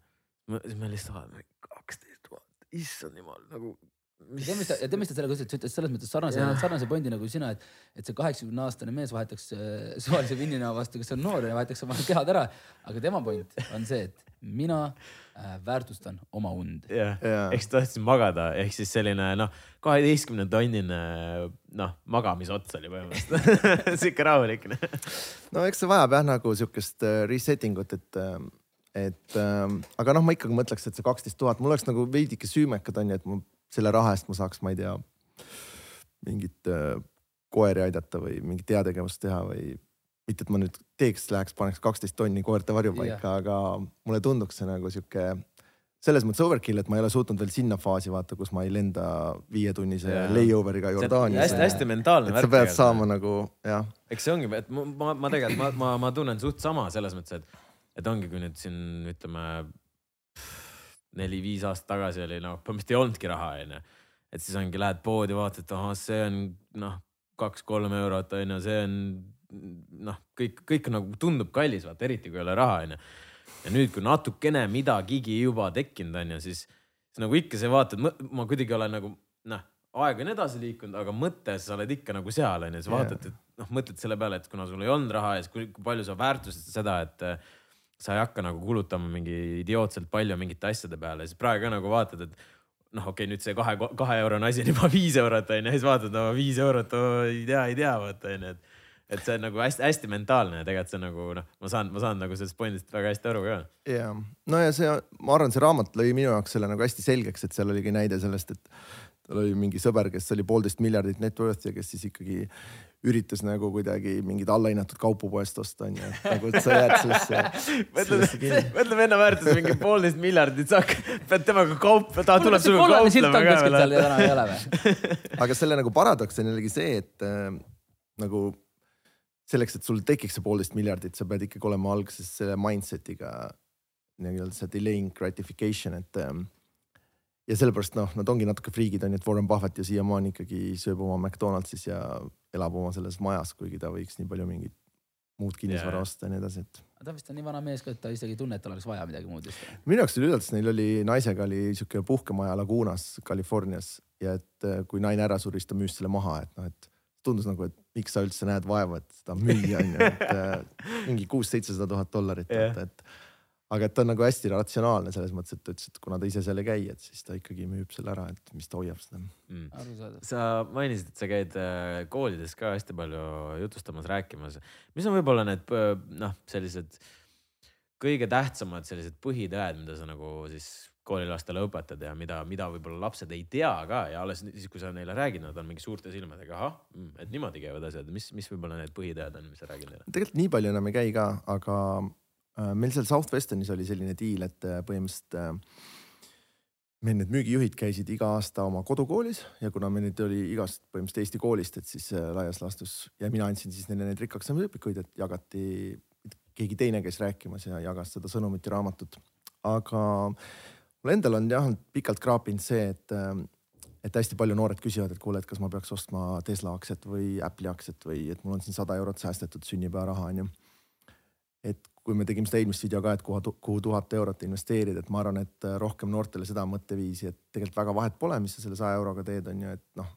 siis me lihtsalt kaksteist tuhat issand jumal nagu. Ja tead, mis ta, ja tead, mis ta sellega ütles, ta ütles selles mõttes sarnase, sarnase pointi nagu sina, et, et see kaheksakümne aastane mees vahetaks äh, suvalise vinnina vastu, kes on noor ja vahetaks oma kehad ära. aga tema point on see, et mina äh, väärtustan oma und. jah yeah., eks tahtsin magada, ehk siis selline noh, kaheteistkümne tonnine noh, magamisots oli põhimõtteliselt *laughs* sihuke rahulik no eks see vajab jah nagu sihukest äh, resetting ut, et et ähm, aga noh, ma ikkagi mõtleks, et see kaksteist tuhat, mul oleks nagu veidike süümekad on ju, et ma selle raha eest ma saaks, ma ei tea, mingit äh, koeri aidata või mingit heategevust teha või mitte, et ma nüüd teeks, läheks, paneks kaksteist tonni koerte varjupaika yeah., aga mulle tunduks see nagu sihuke selles mõttes overkill, et ma ei ole suutnud veel sinna faasi vaata, kus ma ei lenda viietunnise yeah. layover'iga Jordaanias. hästi-hästi mentaalne värk. sa pead saama nagu jah. eks see ongi, et ma, ma, ma tegelikult ma, ma, ma tunnen suht sama selles mõttes, et et ongi, kui nüüd siin ütleme neli-viis aastat tagasi oli noh, põhimõtteliselt ei olnudki raha, onju. et siis ongi, lähed poodi, vaatad, et ahah, see on noh, kaks-kolm eurot onju, see on noh, kõik, kõik nagu tundub kallis, vaata eriti kui ei ole raha, onju. ja nüüd, kui natukene midagigi juba tekkinud on ju, siis, siis nagu ikka sa vaatad, ma kuidagi olen nagu noh, aeg on edasi liikunud, aga mõttes sa oled ikka nagu seal onju, sa vaatad yeah., et noh, mõtled selle peale, et kuna sul ei olnud raha ja siis kui palju sa väärtustad seda, et sa ei hakka nagu kulutama mingi idiootselt palju mingite asjade peale, siis praegu ka nagu vaatad, et noh, okei okay,, nüüd see kahe, kahe eurone asi on juba *laughs* viis eurot onju, siis vaatad, no viis eurot oh,, ei tea, ei tea, vaata onju, et et see on nagu hästi-hästi mentaalne ja tegelikult see nagu noh, ma saan, ma saan nagu sellest pointist väga hästi aru ka. ja, no ja see, ma arvan, see raamat lõi minu jaoks selle nagu hästi selgeks, et seal oligi näide sellest, et tal oli mingi sõber, kes oli poolteist miljardit net worth ja kes siis ikkagi üritas nagu kuidagi mingeid allahinnatud kaupu poest osta onju, et nagu et sa jääd sellesse. *laughs* mõtle, mõtle venna väärtus mingi poolteist miljardit, sa pead temaga kaup, ta tuleb sinuga kauplema ka veel. *laughs* aga selle nagu paradoks on jällegi see, et äh, nagu selleks, et sul tekiks see poolteist miljardit, sa pead ikkagi olema alguses selle mindset'iga nii-öelda see delaying gratification, et ähm, ja sellepärast noh, nad ongi natuke friigid on ju, et Warren Buffett ju siiamaani ikkagi sööb oma McDonaldsis ja elab oma selles majas, kuigi ta võiks nii palju mingit muud kinnisvara yeah. osta ja nii edasi, et. ta vist on nii vana mees ka, et ta isegi ei tunne, et tal oleks vaja midagi muud vist. minu jaoks oli üllatus, neil oli naisega oli sihuke puhkemaja Lagunas, Californias ja et äh, kui naine ära suri, siis ta müüs selle maha, et noh, et tundus nagu, et miks sa üldse näed vaeva, et seda müüa on ju, et äh, mingi kuus-seitsesada tuhat dollarit yeah., et aga et ta on nagu hästi ratsionaalne selles mõttes, et ta ütles, et kuna ta ise seal ei käi, et siis ta ikkagi müüb selle ära, et mis ta hoiab seda mm.. sa mainisid, et sa käid äh, koolides ka hästi palju jutustamas, rääkimas. mis on võib-olla need noh, sellised kõige tähtsamad sellised põhitõed, mida sa nagu siis koolilastele õpetad ja mida, mida võib-olla lapsed ei tea ka ja alles siis, kui sa neile räägid, nad on mingi suurte silmadega, ahah, mm, et niimoodi käivad asjad, mis, mis võib-olla need põhitõed on, mis sa räägid neile? tegelikult nii palju enam ei käi ka, aga meil seal Southwesternis oli selline diil, et äh, põhimõtteliselt äh, meil need müügijuhid käisid iga aasta oma kodukoolis ja kuna meil nüüd oli igast põhimõtteliselt Eesti koolist, et siis laias laastus ja mina andsin siis neile neid rikkaks õpikuid, et jagati, keegi teine käis rääkimas ja jagas seda sõnumit ja raamatut. aga mul endal on jah pikalt kraapinud see, et, et hästi palju noored küsivad, et kuule, et kas ma peaks ostma Tesla aktsiat või Apple'i aktsiat või et mul on siin sada eurot säästetud sünnipäevaraha onju. et kui me tegime seda eelmist video ka, et kuhu, kuhu tuhat eurot investeerida, et ma arvan, et äh, rohkem noortele seda mõtteviisi, et tegelikult väga vahet pole, mis sa selle saja euroga teed, on ju, et noh.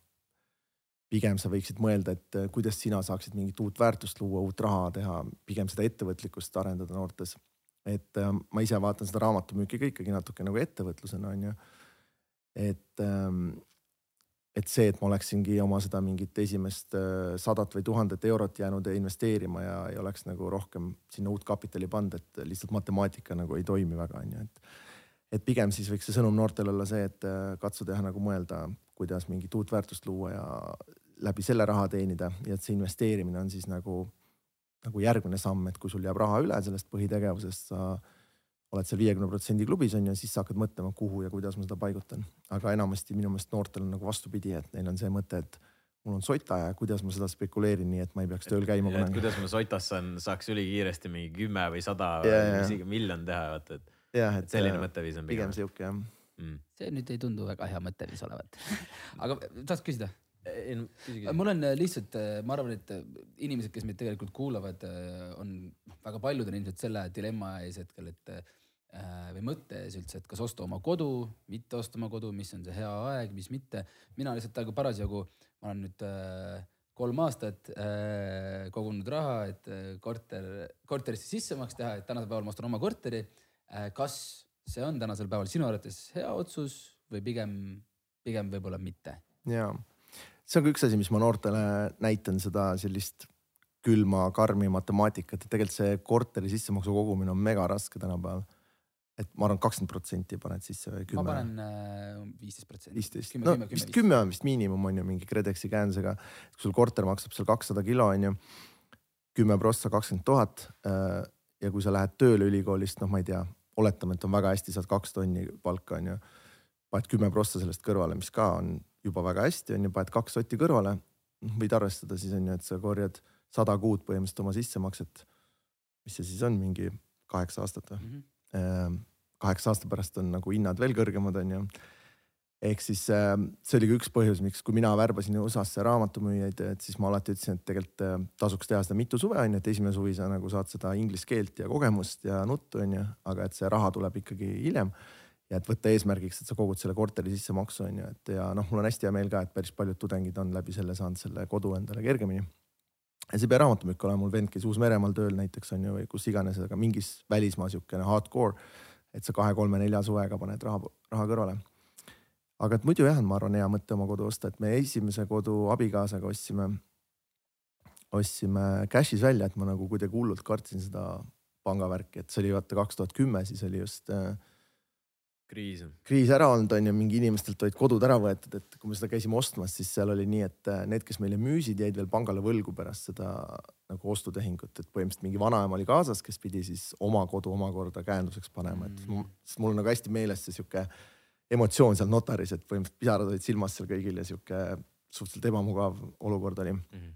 pigem sa võiksid mõelda, et äh, kuidas sina saaksid mingit uut väärtust luua, uut raha teha, pigem seda ettevõtlikkust arendada noortes. et äh, ma ise vaatan seda raamatumüüki ka ikkagi natuke nagu ettevõtlusena on ju. et ähm, et see, et ma oleksingi oma seda mingit esimest äh, sadat või tuhandet eurot jäänud investeerima ja ei oleks nagu rohkem sinna uut kapitali pannud, et lihtsalt matemaatika nagu ei toimi väga, on ju, et. et pigem siis võiks see sõnum noortele olla see, et äh, katsu teha nagu mõelda, kuidas mingit uut väärtust luua ja läbi selle raha teenida ja et see investeerimine on siis nagu nagu järgmine samm, et kui sul jääb raha üle sellest põhitegevusest, sa oled seal viiekümne protsendi klubis on ju, siis sa hakkad mõtlema, kuhu ja kuidas ma seda paigutan. aga enamasti minu meelest noortel on nagu vastupidi, et neil on see mõte, et mul on sota ja kuidas ma seda spekuleerin, nii et ma ei peaks tööl käima et kunagi. kuidas ma sotas saan, saaks ülikiiresti mingi kümme või sada Ja, või ja. isegi miljon teha, vaata, et et selline äh, mõtteviis on pigem pigem, sihuke jah. mm.. see nüüd ei tundu väga hea mõtteviis olevat. *laughs* aga tahaks küsida? mul on äh, lihtsalt, ma arvan, et äh, inimesed, kes meid tegelikult kuulavad, on väga paljud on ilmselt selle dilemma ees hetkel, et äh, või mõtte ees üldse, et kas osta oma kodu, mitte osta oma kodu, mis on see hea aeg, mis mitte. mina lihtsalt praegu parasjagu, ma olen nüüd äh, kolm aastat äh, kogunud raha, et äh, korter, korterisse sissemaks teha, et tänasel päeval ma ostan oma korteri äh,. kas see on tänasel päeval sinu arvates hea otsus või pigem, pigem võib-olla mitte? ja see on ka üks asi, mis ma noortele näitan seda sellist külma, karmi matemaatikat, et tegelikult see korteri sissemaksu kogumine on mega raske tänapäeval. Et ma arvan, kakskümmend protsenti paned sisse või ma kümme, panen äh, viisteist protsenti. viisteist, no vist kümme, on vist miinimum on ju mingi KredExi käendusega. kui sul korter maksab seal kakssada kilo on ju, kümme prossa kakskümmend tuhat äh, ja kui sa lähed tööle ülikoolist, noh, ma ei tea, oletame, et on väga hästi, saad kaks tonni palka on ju. paned kümme prossa sellest kõrvale, mis ka on juba väga hästi on ju, paned kaks sotti kõrvale. võid arvestada siis on ju, et sa korjad sada kuud põhimõtteliselt oma sissemakset. mis see siis on, mingi kaheksa aastat või? Mhm. Ehm, kaheksa aasta pärast on nagu hinnad veel kõrgemad, on ju. ehk siis äh, see oli ka üks põhjus, miks, kui mina värbasin USA-sse raamatumüüjaid, et siis ma alati ütlesin, et tegelikult äh, tasuks teha seda mitu suve, on ju, et esimene suvi sa nagu saad seda inglise keelt ja kogemust ja nuttu, on ju, aga et see raha tuleb ikkagi hiljem. ja et võtta eesmärgiks, et sa kogud selle korteri sissemaksu, on ju, et ja noh, mul on hästi hea meel ka, et päris paljud tudengid on läbi selle saanud selle kodu endale kergemini ja see ei pea raamatupükk olema, mul vend käis Uus-Meremaal tööl näiteks on ju, või kus iganes, aga mingis välismaa siukene hardcore. Et sa kahe-kolme-nelja suvega paned raha, raha kõrvale. aga et muidu jah, ma arvan, hea mõte oma kodu osta, et me esimese kodu abikaasaga ostsime, ostsime cash'is välja, et ma nagu kuidagi hullult kartsin seda pangavärki, et see oli vaata kaks tuhat kümme, siis oli just äh, kriis. kriis ära olnud, on ju, mingi inimestelt olid kodud ära võetud, et kui me seda käisime ostmas, siis seal oli nii, et äh, need, kes meile müüsid, jäid veel pangale võlgu pärast seda nagu ostutehingut, et põhimõtteliselt mingi vanaema oli kaasas, kes pidi siis oma kodu omakorda käenduseks panema, et Mm. mm. mul on nagu hästi meeles see sihuke emotsioon seal notaris, et põhimõtteliselt pisarad olid silmas seal kõigil ja sihuke suhteliselt ebamugav olukord oli Mhm.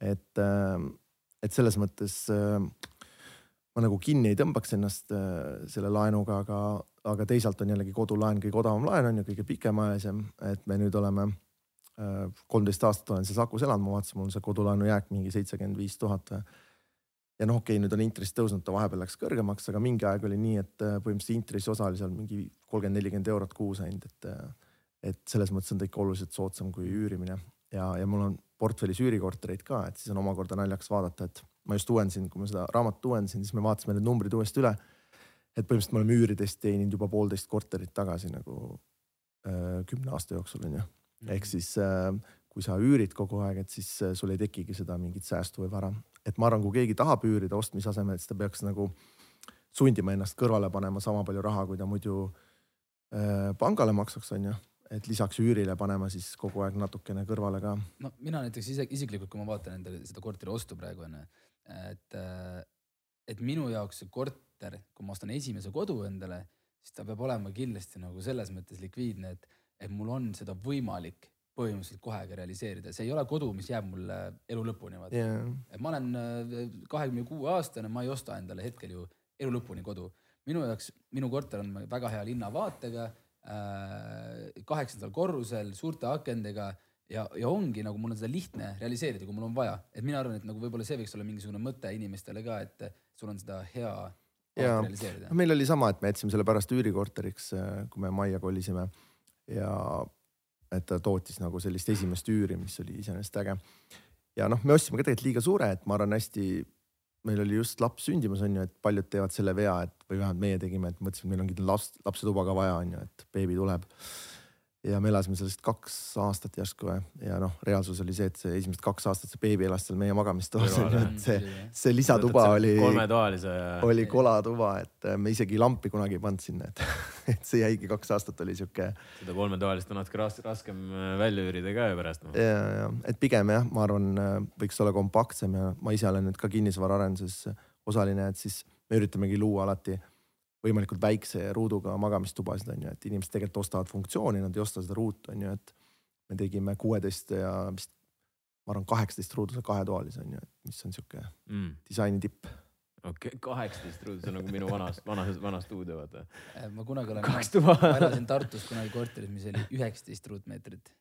et, et selles mõttes äh, ma nagu kinni ei tõmbaks ennast äh, selle laenuga, aga, aga teisalt on jällegi kodulaen kõige odavam laen on ju kõige pikemaajalisem, et me nüüd oleme äh, kolmteist aastat olen seal Sakus elanud, ma vaatasin, mul on see kodulaenu jääk mingi seitsekümmend viis tuhat ja noh, okei okay,, nüüd on intress tõusnud, ta vahepeal läks kõrgemaks, aga mingi aeg oli nii, et äh, põhimõtteliselt intressiosa oli seal mingi kolmkümmend, nelikümmend eurot kuus ainult, et et selles mõttes on ta ikka oluliselt soodsam kui üürimine ja, ja mul on portfellis üürikortereid ka, et siis on omakorda naljakas vaadata, et ma just uuendasin, kui ma seda raamatut uuendasin, siis me vaatasime need numbrid uuesti üle. Et põhimõtteliselt me oleme üüridest teeninud juba poolteist korterit tagasi nagu äh, kümne aasta jooksul on ju. ehk siis äh, kui sa üürid kogu aeg, et siis äh, sul ei tekigi seda mingit säästu või vara. et ma arvan, kui keegi tahab üürida ostmise asemel, siis ta peaks nagu sundima ennast kõrvale panema sama palju raha, kui ta muidu äh, pangale maksaks, on ju et lisaks üürile panema siis kogu aeg natukene kõrvale ka. no mina näiteks ise isiklikult, kui ma vaatan endale seda korteri ostu praegu onju, et, et minu jaoks see korter, kui ma ostan esimese kodu endale, siis ta peab olema kindlasti nagu selles mõttes likviidne, et, et mul on seda võimalik põhimõtteliselt kohe ka realiseerida, see ei ole kodu, mis jääb mulle elu lõpuni vaata. Yeah.. et ma olen kahekümne kuue aastane, ma ei osta endale hetkel ju elu lõpuni kodu. minu jaoks, minu korter on väga hea linnavaatega äh,, kaheksandal korrusel, suurte akendega ja, ja ongi nagu mul on seda lihtne realiseerida, kui mul on vaja. et mina arvan, et nagu võib-olla see võiks olla mingisugune mõte inimestele ka, et sul on seda hea no meil oli sama, et me jätsime selle pärast üürikorteriks, kui me majja kolisime ja et ta tootis nagu sellist esimest üüri, mis oli iseenesest äge. ja noh, me ostsime ka tegelikult liiga suure, et ma arvan hästi, meil oli just laps sündimas on ju, et paljud teevad selle vea, et või vähemalt meie tegime, et mõtlesime, et meil ongi laps, lapsetuba ka vaja on ju, et beebi tuleb. Ja me elasime sellest kaks aastat järsku ja noh, reaalsus oli see, et see esimesed kaks aastat see beebi elas seal meie magamistoas et *laughs* see, see lisatuba oli, kolmetoalise ja. oli kolatuba, et äh, me isegi lampi kunagi ei pannud sinna, et, *laughs* et see jäigi kaks aastat oli sihuke. seda kolmetoalist on natuke ras raskem äh, välja üürida ka ju pärast no.. ja, ja et pigem jah, ma arvan, äh, võiks olla kompaktsem ja ma ise olen nüüd ka kinnisvaraarenduses osaline, et siis me üritamegi luua alati võimalikult väikse ruuduga magamistubasid on ju, et inimesed tegelikult ostavad funktsiooni, nad ei osta seda ruutu on ju, et me tegime kuueteist ja vist ma arvan, kaheksateist ruuduse kahetoalise on ju, et mis on sihuke mm. disaini tipp. okei okay,, kaheksateist ruudu, see on nagu minu vanas, vanas, vana stuudio vaata. Äh, ma kunagi olen, ma elasin Tartus kunagi korteris, mis oli üheksateist ruutmeetrit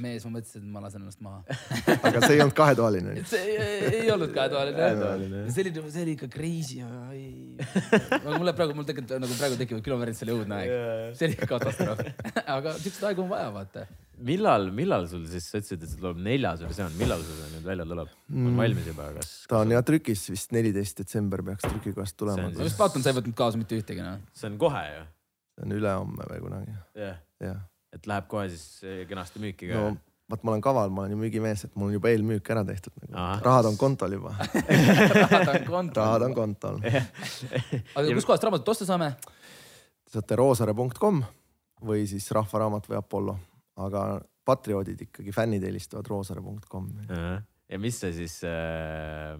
mees, ma mõtlesin, et ma lasen ennast maha *laughs* aga see ei olnud kahetoaline see ei, ei olnud kahetoaline. see oli, see oli ikka crazy, aga mulle praegu, mul tegelikult nagu praegu tekivad kilomeetrid, see oli õudne aeg. see oli katastroof *laughs* aga siukseid aegu on vaja, vaata. millal, millal sul siis, sa ütlesid, et see tuleb neljas versioon, millal sul see nüüd välja tuleb? on mm. valmis juba, kas? ta on jah trükis vist neliteist detsember peaks trükikohast tulema. ma just vaatan, sa ei võtnud kaasa mitte ühtegi noh. see on kohe ju. see on ülehomme või kunagi. jah yeah et läheb kohe siis eh, kenasti müüki ka no,? vaat ma olen kaval, ma olen ju müügimees, et mul on juba eelmüük ära tehtud nagu.. rahad on kontol juba *laughs* rahad on kontol *laughs* rahad on kontol aga kuskohast raamatut osta saame? saate roosare.com või siis Rahva Raamat või Apollo, aga patrioodid ikkagi, fännid helistavad roosare.com. ja mis see siis äh,,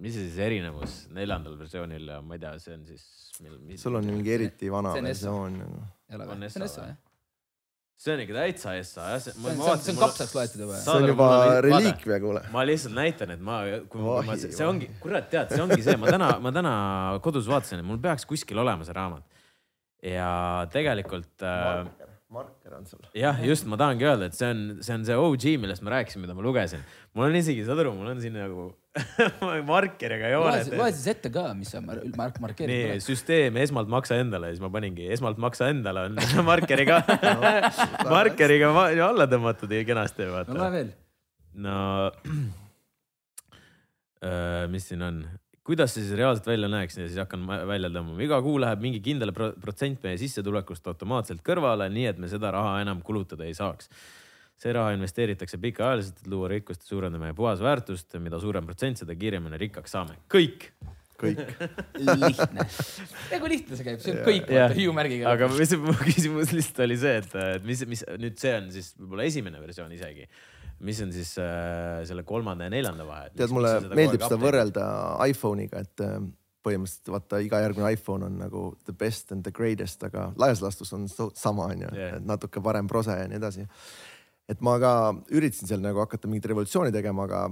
mis see siis erinevus neljandal versioonil ja ma ei tea, see on siis. sul on mingi eriti vana versioon. on Essa jah? See on ikka täitsa Essa jah. see on, see on, kapsaks loetud juba. see on juba reliikvia, kuule. ma lihtsalt näitan, et ma, kui oh, ma, see ongi, kurat, tead, see ongi see, ma täna, ma täna kodus vaatasin, et mul peaks kuskil olema see raamat. ja tegelikult äh, marker on sul. jah, just ma tahangi öelda, et see on, see on see OG, millest ma rääkisin, mida ma lugesin. mul on isegi, saad aru, mul on siin nagu *laughs* markeriga jooned. loe siis ette ka, mis sa mark-, markeerid. nii, süsteem esmalt maksa endale, siis ma paningi esmalt maksa endale on *laughs* markeriga markeriga alla tõmmatud ja kenasti vaata. no loe veel. no *clears throat* mis siin on, kuidas see siis reaalselt välja näeks ja siis hakkan välja tõmbama. iga kuu läheb mingi kindel protsent meie sissetulekust automaatselt kõrvale, nii et me seda raha enam kulutada ei saaks. See raha investeeritakse pikaajaliselt, et luua rikkust ja suurendada meie puhasväärtust. mida suurem protsent, seda kiiremini rikkaks saame. kõik kõik lihtne. ja *laughs* kui lihtne see käib, see on kõik hiiumärgiga. aga mis mu *laughs* küsimus lihtsalt oli see, et mis, mis nüüd see on siis võib-olla esimene versioon isegi mis on siis äh, selle kolmanda ja neljanda vahe? tead, mulle meeldib seda võrrelda iPhone'iga, et äh, põhimõtteliselt vaata iga järgmine iPhone on nagu the best and the greatest, aga laias laastus on sama, onju yeah., et natuke parem prose ja nii edasi. Et ma ka üritasin seal nagu hakata mingit revolutsiooni tegema, aga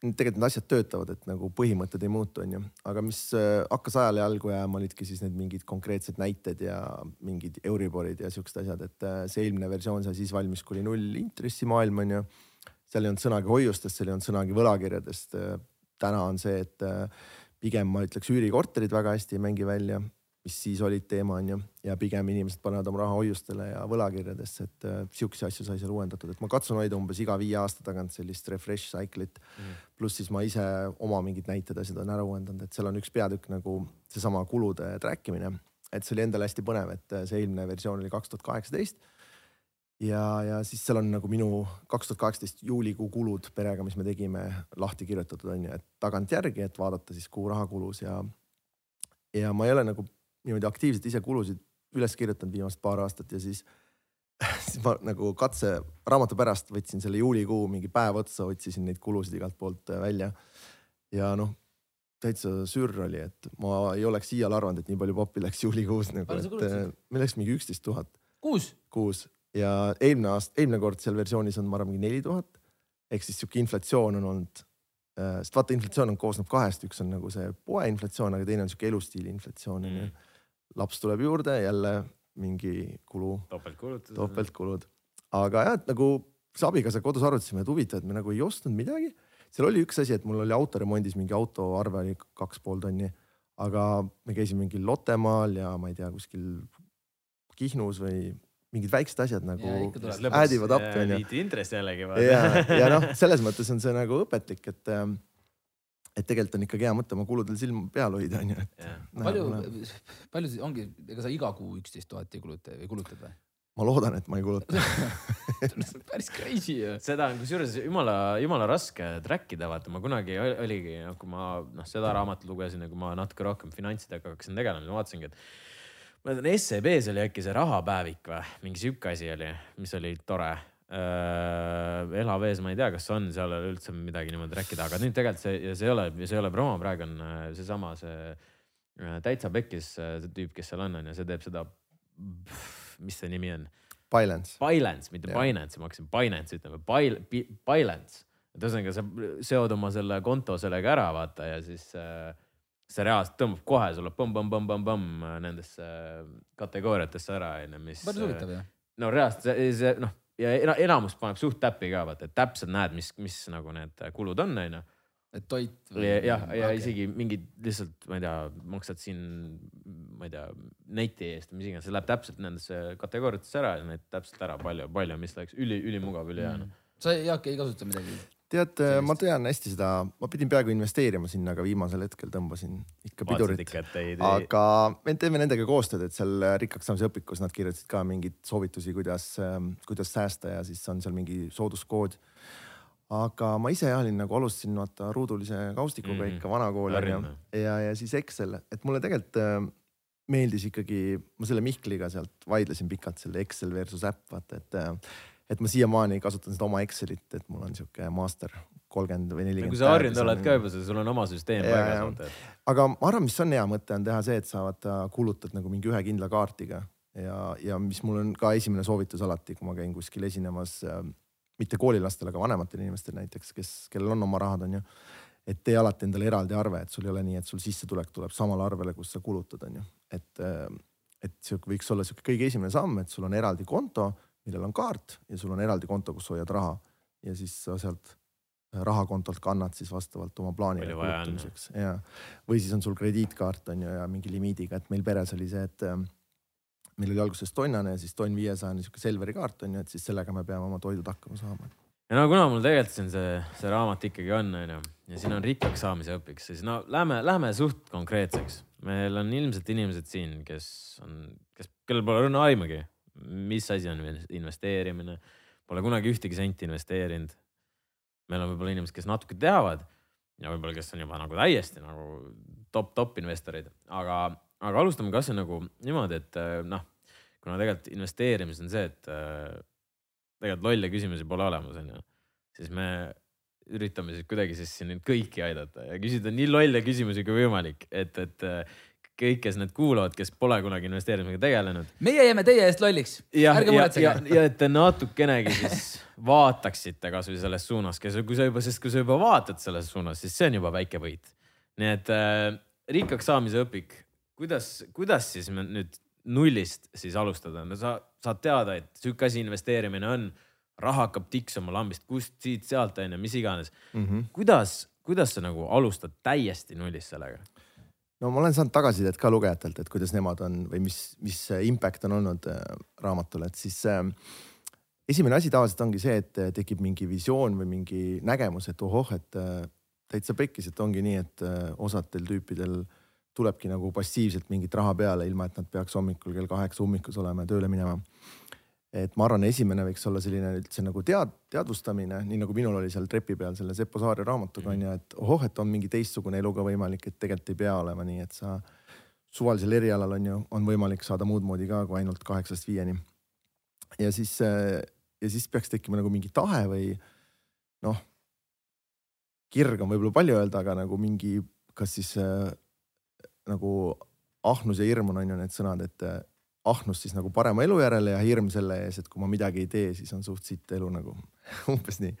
tegelikult need asjad töötavad, et nagu põhimõtted ei muutu, onju. aga mis äh, hakkas ajale jalgu jääma, olidki siis need mingid konkreetsed näited ja mingid Euriborid ja siuksed asjad, et äh, see eelmine versioon sai siis valmis, kui oli null intressimaailm, onju. seal ei olnud sõnagi hoiustest, seal ei olnud sõnagi võlakirjadest. Äh, täna on see, et pigem ma ütleks üürikorterid väga hästi ei mängi välja mis siis olid teema onju ja pigem inimesed panevad oma raha hoiustele ja võlakirjadesse, et äh, siukseid asju sai seal uuendatud, et ma katsun hoida umbes iga viie aasta tagant sellist refresh cycle'it. Mm.. pluss siis ma ise oma mingid näited, asjad olen ära uuendanud, et seal on üks peatükk nagu seesama kulude track imine, et see oli endale hästi põnev, et äh, see eelmine versioon oli kaks tuhat kaheksateist. Ja, ja siis seal on nagu minu kaks tuhat kaheksateist juulikuu kulud perega, mis me tegime, lahti kirjutatud on ju, et tagantjärgi, et vaadata siis, kuhu raha kulus ja ja ma ei ole nagu niimoodi aktiivselt ise kulusid üles kirjutanud viimased paar aastat ja siis, *laughs* siis ma nagu katse raamatu pärast võtsin selle juulikuu mingi päev otsa, otsisin neid kulusid igalt poolt äh, välja. ja noh, täitsa sürr oli, et ma ei oleks iial arvanud, et nii palju poppi läks juulikuus nagu, et äh, meil läks mingi üksteist tuhat. kuus? kuus ja eelmine aasta, eelmine kord seal versioonis on, ma arvan, mingi neli tuhat. ehk siis sihuke inflatsioon on olnud äh, sest vaata, inflatsioon on, koosneb kahest, üks on nagu see poeinflatsioon, aga teine on sihuke elustiili inflatsioon onju mm laps tuleb juurde, jälle mingi kulu. topeltkulud. topeltkulud, aga jah, et nagu siis abikaasaga kodus arutasime, et huvitav, et me nagu ei ostnud midagi. seal oli üks asi, et mul oli autoremondis mingi autoarve oli kaks pool tonni, aga me käisime mingil Lottemaal ja ma ei tea, kuskil Kihnus või mingid väiksed asjad nagu äädivad appi onju. viiti intress jällegi. ja, ja noh, *laughs* selles mõttes on see nagu õpetlik, et ähm, et tegelikult on ikkagi hea mõte oma kuludel silma peal hoida, onju. palju, palju siis ongi, ega sa iga kuu üksteist tuhat ei kuluta või kulutad või? ma loodan, et ma ei kuluta. *laughs* päris crazy ju. seda on kusjuures jumala, jumala raske track ida, vaata ma kunagi ol- oligi, kui ma noh, seda raamatut lugesin ja kui ma natuke rohkem finantsidega hakkasin tegelema, siis ma vaatasingi, et ma mäletan SEB-s oli äkki see rahapäevik või mingi sihuke asi oli, mis oli tore. LHV-s ma ei tea, kas on seal üldse midagi niimoodi rääkida, aga nüüd tegelikult see, ja see ei ole, see ei ole promo, praegu on äh, seesama see äh, täitsa pekkis äh, see tüüp, kes seal on, on ju, see teeb seda. mis see nimi on? Balance. Binance, mitte Jah. Binance, ma hakkasin Binance ütlema, Binance. et ühesõnaga sa seod oma selle konto sellega ära, vaata ja siis äh, see reaalselt tõmbab kohe sulle põmm-põmm-põmm-põmm nendesse kategooriatesse ära, onju, mis. päris huvitav ju. no reaalselt see, see noh ja ena- enamus paneb suht täppi ka vaata, et täpselt näed, mis, mis nagu need kulud on, onju. et toit. ja, ja, ja okay. isegi mingid lihtsalt, ma ei tea, maksad siin, ma ei tea, neti eest või mis iganes, see läheb täpselt nendesse kategooriatesse ära ja need täpselt ära, palju, palju, mis läks üli, ülimugav, ülihea noh. sa Jaak ei kasuta midagi? tead, ma tean hästi seda, ma pidin peaaegu investeerima sinna, aga viimasel hetkel tõmbasin ikka pidurit. aga me teeme nendega koostööd, et seal rikkaks saamise õpikus nad kirjutasid ka mingeid soovitusi, kuidas, kuidas säästa ja siis on seal mingi sooduskood. aga ma ise jah olin nagu alustasin vaata ruudulise kaustikuga mm ikka vanakool onju Harjunud. ja, ja siis Excel, et mulle tegelikult äh, meeldis ikkagi, ma selle Mihkliga sealt vaidlesin pikalt selle Excel versus äpp vaata, et äh, et ma siiamaani kasutan seda oma Excelit, et mul on sihuke master kolmkümmend või nelikümmend. kui sa harjunud oled ka juba, sul on oma süsteem paigas aga ma arvan, mis on hea mõte, on teha see, et sa vaata kulutad nagu mingi ühe kindla kaardiga ja, ja mis mul on ka esimene soovitus alati, kui ma käin kuskil esinemas äh,, mitte koolilastele, aga vanematele inimestele näiteks, kes, kellel on oma rahad, onju. et tee alati endale eraldi arve, et sul ei ole nii, et sul sissetulek tuleb samale arvele, kus sa kulutad, onju. et, et sihuke võiks olla sihuke kõige esimene samm, et sul on eraldi konto, millel on kaart ja sul on eraldi konto, kus hoiad raha ja siis sa sealt rahakontolt kannad siis vastavalt oma plaanile on. kulutamiseks ja, või siis on sul krediitkaart on ju ja mingi limiidiga, et meil peres oli see, et ähm, meil oli alguses tonnane ja siis tonn viiesajane sihuke Selveri kaart on ju, et siis sellega me peame oma toidud hakkama saama. ja no kuna mul tegelikult siin see, see raamat ikkagi on, onju, ja siin on rikkaks saamise õpiks, siis no lähme, lähme suht konkreetseks. meil on ilmselt inimesed siin, kes on, kes, kellel pole õrna aimugi, mis asi on investeerimine, pole kunagi ühtegi senti investeerinud. meil on võib-olla inimesed, kes natuke teavad ja võib-olla, kes on juba nagu täiesti nagu top-top investorid, aga, aga alustame kasvõi nagu niimoodi, et eh, noh, kuna tegelikult investeerimis on see, et eh, tegelikult lolle küsimusi pole olemas, onju, siis me üritame siis kuidagi siis siin nüüd kõiki aidata ja küsida nii lolle küsimusi kui võimalik, et, et eh, kõik, kes need kuulavad, kes pole kunagi investeerimisega tegelenud. meie jääme teie eest lolliks. ja, ärge muretsege., ja et te natukenegi siis *laughs* vaataksite kasvõi selles suunas, kes, kui sa juba, sest kui sa juba vaatad selles suunas, siis see on juba väike võit. nii et äh, rikkaks saamise õpik, kuidas, kuidas siis me nüüd nullist siis alustada, no sa saad teada, et sihuke asi investeerimine on, raha hakkab tiksuma lambist, kust, siit-sealt onju, mis iganes. Mm -hmm. kuidas, kuidas sa nagu alustad täiesti nullist sellega? No ma olen saanud tagasisidet ka lugejatelt, et kuidas nemad on või mis, mis see impact on olnud äh, raamatule, et siis äh, esimene asi tavaliselt ongi see, et äh, tekib mingi visioon või mingi nägemus, et ohoh, et äh, täitsa pekkis, et ongi nii, et äh, osadel tüüpidel tulebki nagu passiivselt mingit raha peale, ilma et nad peaks hommikul kell kaheksa ummikus olema ja tööle minema. Et ma arvan, esimene võiks olla selline üldse nagu tead, teadvustamine, nii nagu minul oli seal trepi peal selle Seppo Saare raamatuga on ju, et ohoh, et on mingi teistsugune elu ka võimalik, et tegelikult ei pea olema nii, et sa suvalisel erialal on ju, on võimalik saada muud moodi ka kui ainult kaheksast viieni. ja siis, ja siis peaks tekkima nagu mingi tahe või noh, kirg on võib-olla palju öelda, aga nagu mingi, kas siis äh, nagu ahnus ja hirm on, on ju need sõnad, et äh, ahnus siis nagu parema elu järele ja hirm selle ees, et kui ma midagi ei tee, siis on suht sitt elu nagu *laughs* umbes nii.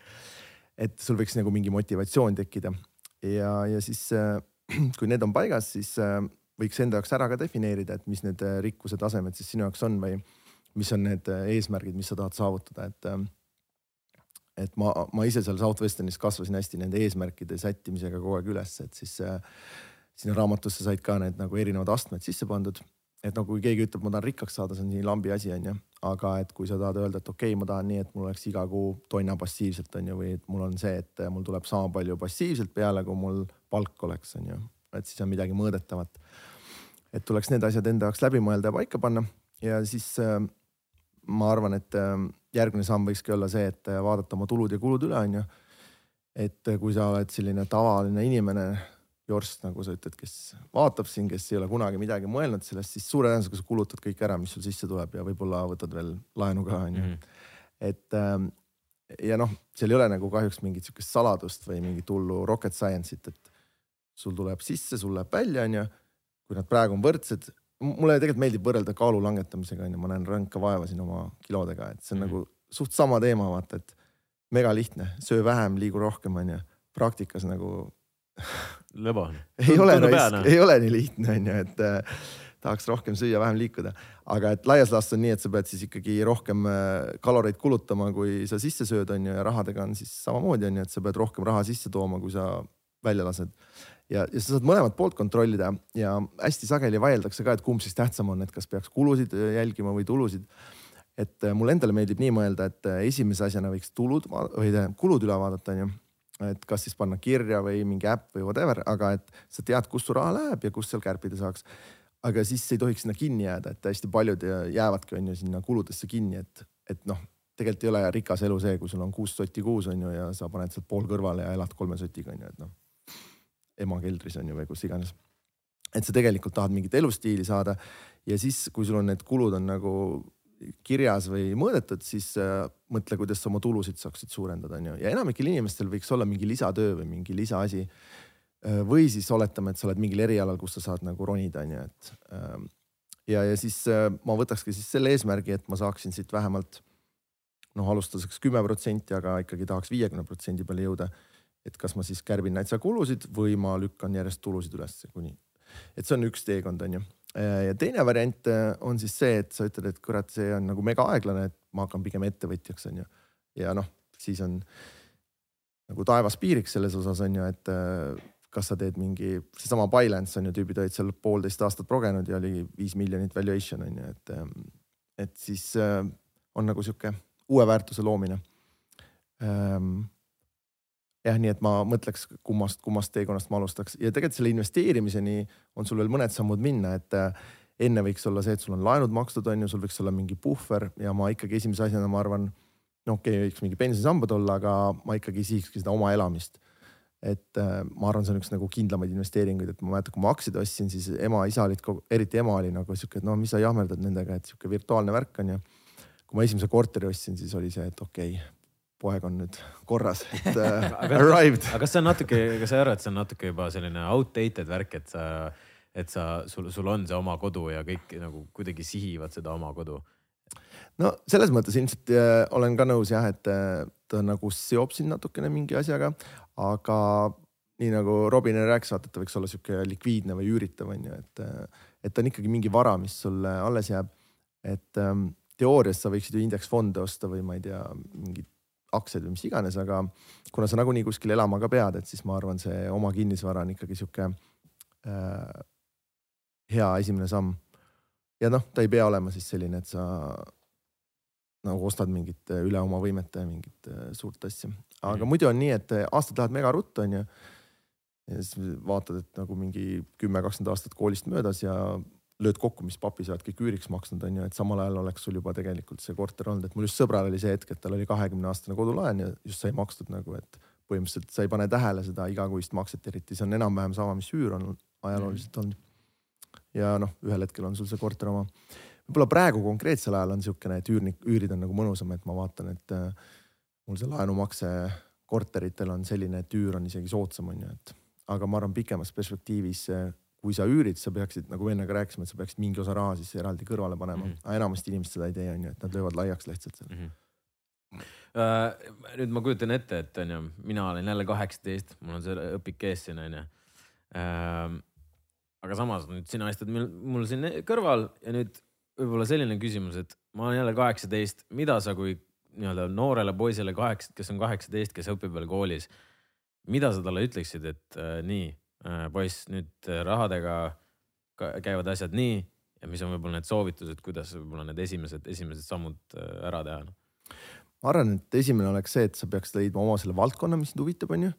et sul võiks nagu mingi motivatsioon tekkida ja, ja siis äh, *clears throat* kui need on paigas, siis äh, võiks enda jaoks ära ka defineerida, et mis need äh, rikkuse tasemed siis sinu jaoks on või mis on need eesmärgid, mis sa tahad saavutada, et et ma, ma ise seal Southwesternis kasvasin hästi nende eesmärkide sättimisega kogu aeg üles, et siis sinna raamatusse said ka need nagu erinevad astmed sisse pandud. Et nagu kui keegi ütleb, ma tahan rikkaks saada, see on nii lambi asi onju, aga et kui sa tahad öelda, et okei okay,, ma tahan nii, et mul oleks iga kuu tonna passiivselt onju või et mul on see, et mul tuleb sama palju passiivselt peale, kui mul palk oleks onju, et siis on midagi mõõdetavat. et tuleks need asjad enda jaoks läbi mõelda ja paika panna ja siis äh, ma arvan, et ähm, järgmine samm võikski olla see, et äh, vaadata oma tulud ja kulud üle, onju. et äh, kui sa oled selline tavaline inimene, jorst, nagu sa ütled, kes vaatab siin, kes ei ole kunagi midagi mõelnud sellest, siis suure tõenäosusega sa kulutad kõik ära, mis sul sisse tuleb ja võib-olla võtad veel laenu ka, onju. Mhm. et ähm, ja noh, seal ei ole nagu kahjuks mingit sihukest saladust või mingit hullu rocket science'it, et sul tuleb sisse, sul läheb välja, onju. kui nad praegu on võrdsed, mulle tegelikult meeldib võrrelda kaalu langetamisega onju, ma näen rõnka vaeva siin oma kilodega, et see on mm -hmm. nagu suht sama teema, vaata, et mega lihtne, söö vähem, liigu rohkem, onju. praktikas nagu *laughs* lõbo. ei ole raisk, ei ole nii lihtne, onju, et äh, tahaks rohkem süüa, vähem liikuda. aga et laias laastus on nii, et sa pead siis ikkagi rohkem äh, kaloreid kulutama, kui sa sisse sööd, onju, ja rahadega on siis samamoodi, onju, et sa pead rohkem raha sisse tooma, kui sa välja lased ja, ja sa saad mõlemat poolt kontrollida ja hästi sageli vaieldakse ka, et kumb siis tähtsam on, et kas peaks kulusid äh, jälgima või tulusid. et mulle endale meeldib nii mõelda, et esimese asjana võiks tulud või kulud üle vaadata, onju. Et kas siis panna kirja või mingi äpp või whatever, aga et sa tead, kust su raha läheb ja kust seal kärpida saaks. aga siis ei tohiks sinna kinni jääda, et hästi paljud jäävadki onju sinna kuludesse kinni, et, et noh tegelikult ei ole rikas elu see, kui sul on kuus sotti kuus on ju ja sa paned sealt pool kõrvale ja elad kolme sotiga on ju, et noh ema keldris on ju või kus iganes. et sa tegelikult tahad mingit elustiili saada ja siis, kui sul on need kulud on nagu kirjas või mõõdetud, siis äh, mõtle, kuidas sa oma tulusid saaksid suurendada, onju. ja enamikel inimestel võiks olla mingi lisatöö või mingi lisaasi. Äh, või siis oletame, et sa oled mingil erialal, kus sa saad nagu ronida, onju, et. Ähm, ja, ja siis äh, ma võtakski siis selle eesmärgi, et ma saaksin siit vähemalt noh, alustuseks kümme protsenti, aga ikkagi tahaks viiekümne protsendi peale jõuda et kas ma siis kärbin täitsa kulusid või ma lükkan järjest tulusid ülesse kuni, et see on üks teekond, onju. Ja teine variant äh, on siis see, et sa ütled, et kurat, see on nagu mega aeglane, et ma hakkan pigem ettevõtjaks, onju. ja noh, siis on nagu taevas piiriks selles osas onju, et äh, kas sa teed mingi, seesama Bylance on ju, tüübid olid seal poolteist aastat progenud ja oli viis miljonit valuation on ju, et, ähm, et siis äh, on nagu sihuke uue väärtuse loomine ähm, jah, nii et ma mõtleks, kummast, kummast teekonnast ma alustaks ja tegelikult selle investeerimiseni on sul veel mõned sammud minna, et äh, enne võiks olla see, et sul on laenud makstud, on ju, sul võiks olla mingi puhver ja ma ikkagi esimese asjana, ma arvan, no okei okay,, võiks mingi pensionisambad olla, aga ma ikkagi sihikski seda oma elamist. et äh, ma arvan, see on üks nagu kindlamaid investeeringuid, et ma mäletan, kui ma aktsiaid ostsin, siis ema-isa olid, eriti ema oli nagu sihuke, et no mis sa jahmerdad nendega, et sihuke virtuaalne värk on ju. kui ma esimese korteri ostsin, siis oli see, et okei okay,, poeg on nüüd korras, et *laughs* uh, arrived. aga kas see on natuke, kas sa ei arva, et see on natuke juba selline outdated värk, et sa, et sa, sul, sul on see oma kodu ja kõik nagu kuidagi sihivad seda oma kodu? no selles mõttes ilmselt äh, olen ka nõus jah, et äh, ta nagu seob sind natukene mingi asjaga, aga nii nagu Robin rääkis, vaata, et ta võiks olla sihuke likviidne või üüritav on ju, et, äh, et ta on ikkagi mingi vara, mis sulle alles jääb. et ähm, teoorias sa võiksid ju indeksfonde osta või ma ei tea, mingit aktsiaid või mis iganes, aga kuna sa nagunii kuskil elama ka pead, et siis ma arvan, see oma kinnisvara on ikkagi sihuke äh, hea esimene samm. ja noh, ta ei pea olema siis selline, et sa nagu ostad mingit äh, üle oma võimete mingit äh, suurt asja, aga mm. muidu on nii, et äh, aastad lähevad mega ruttu, onju. ja siis vaatad, et nagu mingi kümme, kakskümmend aastat koolist möödas ja lööd kokku, mis papi sa oled kõik üüriks maksnud, on ju, et samal ajal oleks sul juba tegelikult see korter olnud, et mul just sõbral oli see hetk, et tal oli kahekümne aastane kodulaen ja just sai makstud nagu, et põhimõtteliselt sa ei pane tähele seda igakuist makset eriti, see on enam-vähem sama, mis üür on ajalooliselt olnud. ja noh, ühel hetkel on sul see korter oma. võib-olla praegu konkreetsel ajal on niisugune, et üürnik, üürid on nagu mõnusam, et ma vaatan, et äh, mul see laenumakse korteritel on selline, et üür on isegi soodsam, on ju, et aga ma arvan, pikemas perspektiivis kui sa üürid, sa peaksid nagu enne ka rääkisime, et sa peaksid mingi osa raha siis eraldi kõrvale panema mm, -hmm. aga enamasti inimesed seda ei tee, onju, et nad löövad laiaks lihtsalt selle mm. -hmm. Uh, nüüd ma kujutan ette, et onju, mina olen jälle kaheksateist, mul on see õpik ees siin onju uh,. aga samas nüüd sina istud mul, mul siin kõrval ja nüüd võib-olla selline küsimus, et ma olen jälle kaheksateist, mida sa kui nii-öelda noorele poisile kaheksa, kes on kaheksateist, kes õpib veel koolis, mida sa talle ütleksid, et uh, nii Äh, poiss, nüüd äh, rahadega käivad asjad nii ja mis on võib-olla need soovitused, kuidas võib-olla need esimesed, esimesed sammud äh, ära teha? ma arvan, et esimene oleks see, et sa peaksid leidma oma selle valdkonna, mis sind huvitab, onju.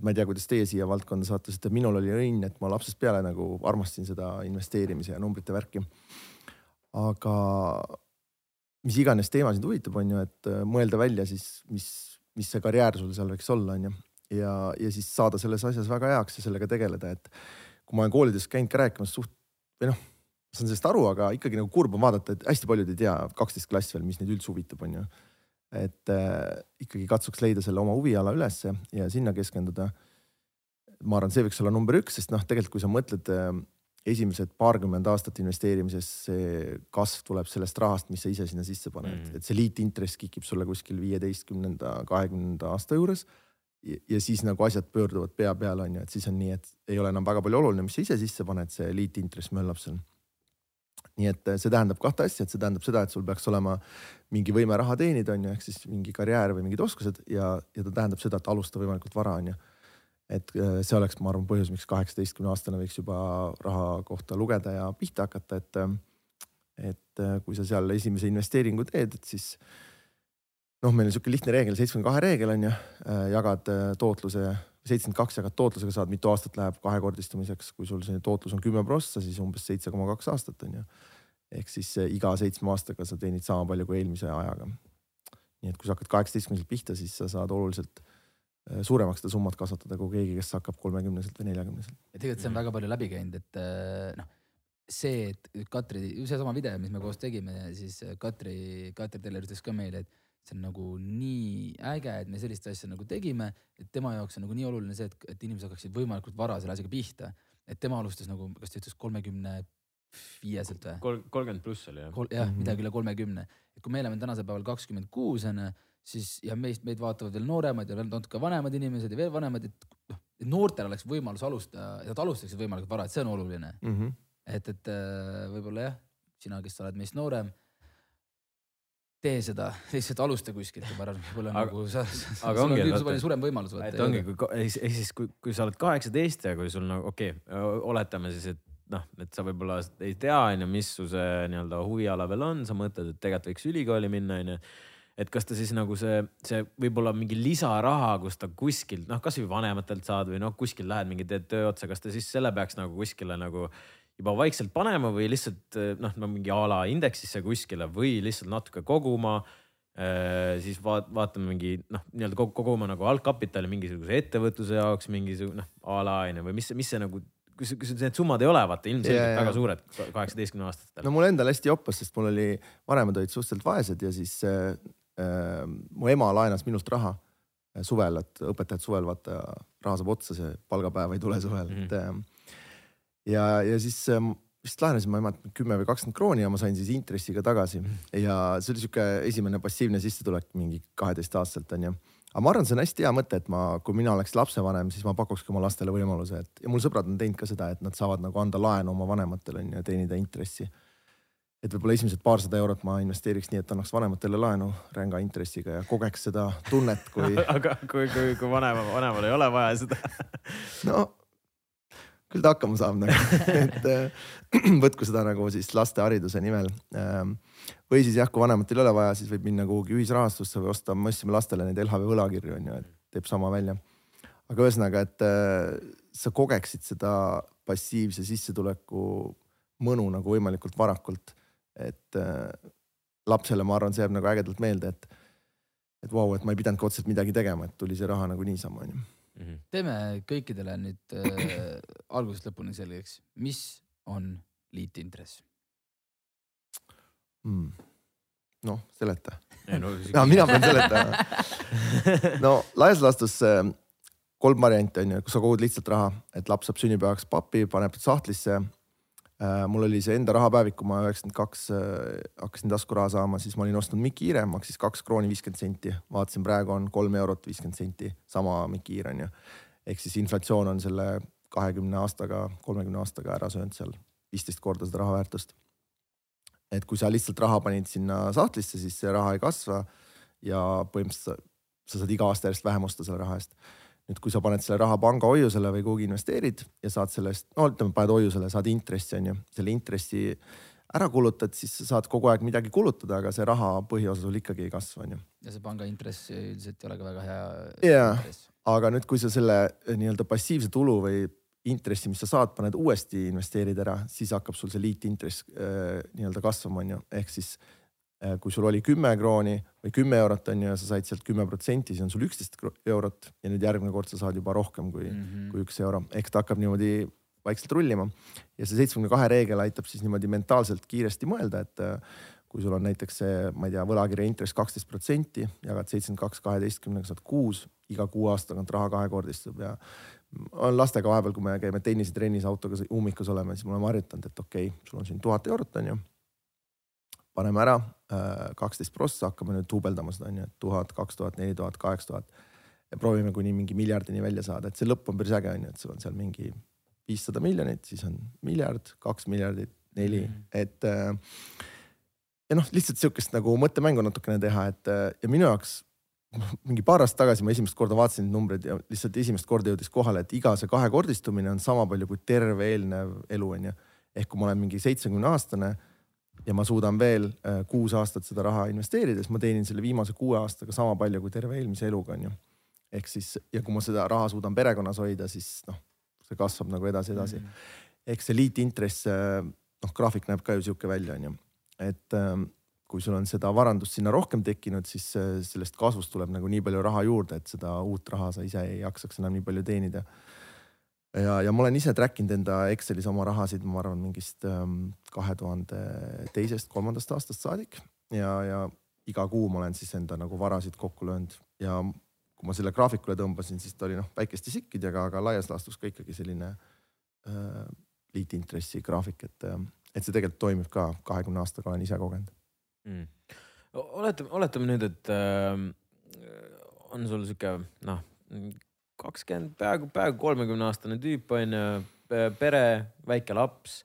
ma ei tea, kuidas teie siia valdkonda sattusite, minul oli õnn, et ma lapsest peale nagu armastasin seda investeerimise ja numbrite värki. aga mis iganes teema sind huvitab, on ju, et äh, mõelda välja siis, mis, mis see karjäär sul seal võiks olla, on ju. Ja, ja siis saada selles asjas väga heaks ja sellega tegeleda, et kui ma olen koolides käinud ka rääkimas suht või noh, saan sellest aru, aga ikkagi nagu kurb on vaadata, et hästi paljud ei tea, kaksteist klass veel, mis neid üldse huvitab, on ju. et äh, ikkagi katsuks leida selle oma huviala ülesse ja sinna keskenduda. ma arvan, see võiks olla number üks, sest noh, tegelikult kui sa mõtled äh, esimesed paarkümmend aastat investeerimises, see kasv tuleb sellest rahast, mis sa ise sinna sisse paned mm., et see liitintress kikib sulle kuskil viieteistkümnenda, kahekümnenda aasta juures. Ja siis nagu asjad pöörduvad pea peale, on ju, et siis on nii, et ei ole enam väga palju oluline, mis sa ise sisse paned, see liitintress möllab seal. nii et see tähendab kahte asja, et see tähendab seda, et sul peaks olema mingi võime raha teenida, on ju, ehk siis mingi karjäär või mingid oskused ja, ja ta tähendab seda, et alusta võimalikult vara, on ju et äh, see oleks, ma arvan, põhjus, miks kaheksateistkümne aastane võiks juba raha kohta lugeda ja pihta hakata, et. Äh, et äh, kui sa seal esimese investeeringu teed, et siis noh, meil on sihuke lihtne reegel, seitsmekümne kahe reegel on ju, jagad tootluse, seitsekümmend kaks jagad tootlusega, saad mitu aastat läheb kahekordistumiseks, kui sul see tootlus on kümme prossa, siis umbes seitse koma kaks aastat on ju. ehk siis iga seitsme aastaga sa teenid sama palju kui eelmise ajaga. nii et kui sa hakkad kaheksateistkümneselt pihta, siis sa saad oluliselt Äh, suuremaks seda summat kasvatada kui keegi, kes hakkab kolmekümneselt või neljakümneselt. ja tegelikult see on väga palju läbi käinud, et äh, noh, see, et Katri, seesama video, mis me koos tegime, siis äh, Katri, Katri Teller ütles ka meile, et see on nagu nii äge, et me sellist asja nagu tegime, et tema jaoks on nagu nii oluline see, et, et inimesed hakkaksid võimalikult vara selle asjaga pihta. et tema alustas nagu, kas ta ütles kolmekümne viieselt või? kolmkümmend pluss oli jah. jah mm -hmm., midagi üle kolmekümne, et kui me oleme tänasel päeval kakskümmend kuus on ju siis ja meist, meid vaatavad veel nooremad ja veel natuke vanemad inimesed ja veel vanemad, et noh, et noortel oleks võimalus alustada, et nad alustaksid võimalikult vara, et see on oluline mm. -hmm. et, et äh, võib-olla jah, sina, kes sa oled meist noorem, tee seda, lihtsalt alusta kuskilt ma arvan, võib-olla nagu sa, sul on küll palju suurem võimalus. et ongi, kui, siis kui, kui sa oled kaheksateist ja kui sul nagu okei okay,, oletame siis, et noh, et sa võib-olla ei tea, onju, mis su see nii-öelda huviala veel on, sa mõtled, et tegelikult võiks ülikooli minna, onju et kas ta siis nagu see, see võib-olla mingi lisaraha, kus ta kuskilt noh, kasvõi vanematelt saad või noh, kuskil lähed mingi teed töö otsa, kas ta siis selle peaks nagu kuskile nagu juba vaikselt panema või lihtsalt noh, no mingi a la indeksisse kuskile või lihtsalt natuke koguma äh,. siis vaat-, vaatame mingi noh, nii-öelda koguma nagu algkapitali mingisuguse ettevõtluse jaoks mingisugune noh, a la on ju või mis, mis see nagu kus, kus need summad ei ole, vaata ilmselgelt yeah, väga suured kaheksateistkümne aastastel. no mul endal hästi joppas, sest mul oli, vanemad olid suhteliselt vaesed ja siis äh, Ehm, mu ema laenas minult raha eh, suvel, et õpetajad suvel vaata raha saab otsa, see palgapäev ei tule suvel mm, -hmm. et. Ehm, ja, ja siis ehm, vist laenasin ma emalt kümme või kakskümmend krooni ja ma sain siis intressiga tagasi mhm. ja see oli sihuke esimene passiivne sissetulek mingi kaheteistaastaselt onju. aga ma arvan, see on hästi hea mõte, et ma, kui mina oleks lapsevanem, siis ma pakukski oma lastele võimaluse, et ja mul sõbrad on teinud ka seda, et nad saavad nagu anda laenu oma vanematele onju ja teenida intressi et võib-olla esimesed paarsada eurot ma investeeriks nii, et annaks vanematele laenu ränga intressiga ja kogeks seda tunnet, kui *laughs* aga kui, kui, kui vanema, vanemal ei ole vaja seda no küll ta hakkama saab nagu, *laughs* et äh, *clears throat* võtku seda nagu siis laste hariduse nimel. Ähm, või siis jah, kui vanematel ei ole vaja, siis võib minna kuhugi ühisrahastusse või osta, me ostsime lastele neid LHV võlakirju on ju, et teeb sama välja. aga ühesõnaga, et äh, sa kogeksid seda passiivse sissetuleku mõnu nagu võimalikult varakult et äh, lapsele, ma arvan, see jääb nagu ägedalt meelde, et, et vau wow,, et ma ei pidanudki otseselt midagi tegema, et tuli see raha nagu niisama, onju. Mhm. teeme kõikidele nüüd äh, algusest lõpuni selgeks, mis on liitintress mm.? noh, seleta. No, no, mina pean *laughs* seletama. no laias laastus äh, kolm varianti on ju, kus sa kogud lihtsalt raha, et laps saab sünnipäevaks papi, paneb sahtlisse mul oli see enda rahapäevik, kui ma üheksakümmend kaks äh, hakkasin taskuraha saama, siis ma olin ostnud Mikk Hiire, maksis kaks krooni viiskümmend senti, vaatasin, praegu on kolm eurot viiskümmend senti, sama Mikk Hiir on ju. ehk siis inflatsioon on selle kahekümne aastaga, kolmekümne aastaga ära söönud seal viisteist korda seda raha väärtust. et kui sa lihtsalt raha panid sinna sahtlisse, siis see raha ei kasva ja põhimõtteliselt sa saad iga aasta järjest vähem osta selle raha eest nüüd, kui sa paned selle raha pangahoiusele või kuhugi investeerid ja saad sellest, no ütleme, paned hoiusele, saad intressi, on ju, selle intressi ära kulutad, siis sa saad kogu aeg midagi kulutada, aga see raha põhiosa sul ikkagi ei kasva, on ju. ja see panga intress üldiselt ei ole ka väga hea. jaa, aga nüüd, kui sa selle eh, nii-öelda passiivse tulu või intressi, mis sa saad, paned uuesti investeerid ära, siis hakkab sul see liitintress äh, nii-öelda kasvama, on ju, ehk siis kui sul oli kümme krooni või kümme eurot on ju ja sa said sealt kümme protsenti, siis on sul üksteist eurot ja nüüd järgmine kord sa saad juba rohkem kui mm, -hmm. kui üks euro, eks ta hakkab niimoodi vaikselt rullima. ja see seitsmekümne kahe reegel aitab siis niimoodi mentaalselt kiiresti mõelda, et äh, kui sul on näiteks see, ma ei tea, võlakirja intress kaksteist protsenti, jagad seitsekümmend kaks kaheteistkümnega, saad kuus, iga kuue aasta tagant raha kahekordistub ja olen lastega vahepeal, kui me käime tennisetrennis autoga ummikus oleme, siis me oleme harjutanud, et okei okay,, sul on siin tuhat eurot, on ju. Paneme ära äh, kaksteist prossa, hakkame nüüd duubeldama seda on ju, et tuhat, kaks tuhat, neli tuhat, kaheksa tuhat. ja proovime kuni mingi miljardini välja saada, et see lõpp on päris äge on ju, et sul on seal mingi viissada miljonit, siis on miljard, kaks miljardit, neli mm, -hmm. et. Äh, ja noh, lihtsalt sihukest nagu mõttemängu natukene teha, et äh, ja minu jaoks mingi paar aastat tagasi ma esimest korda vaatasin neid numbreid ja lihtsalt esimest korda jõudis kohale, et iga see kahekordistumine on sama palju kui terve eelnev elu onju. ehk kui ma olen mingi seitsmekümne aastane ja ma suudan veel äh, kuus aastat seda raha investeerida, siis ma teenin selle viimase kuue aastaga sama palju kui terve eelmise eluga onju. ehk siis ja kui ma seda raha suudan perekonnas hoida, siis noh, see kasvab nagu edasi-edasi mm. -hmm. ehk see liitintress, äh, noh graafik näeb ka ju sihuke välja onju, et ähm, kui sul on seda varandust sinna rohkem tekkinud, siis sellest kasvust tuleb nagu nii palju raha juurde, et seda uut raha sa ise ei jaksaks enam nii palju teenida. Ja, ja ma olen ise track inud enda Excelis oma rahasid, ma arvan, mingist ähm, kahe tuhande teisest, kolmandast aastast saadik ja, ja iga kuu ma olen siis enda nagu varasid kokku löönud ja kui ma selle graafikule tõmbasin, siis ta oli noh, väikeste sikkidega, aga laias laastus ka ikkagi selline äh, liitintressi graafik, et, äh, et see tegelikult toimib ka, kahekümne aastaga olen ise kogenud mm.? oletame, oletame nüüd, et äh, on sul sihuke noh, kakskümmend, peaaegu, peaaegu kolmekümne aastane tüüp on ju, pere, väike laps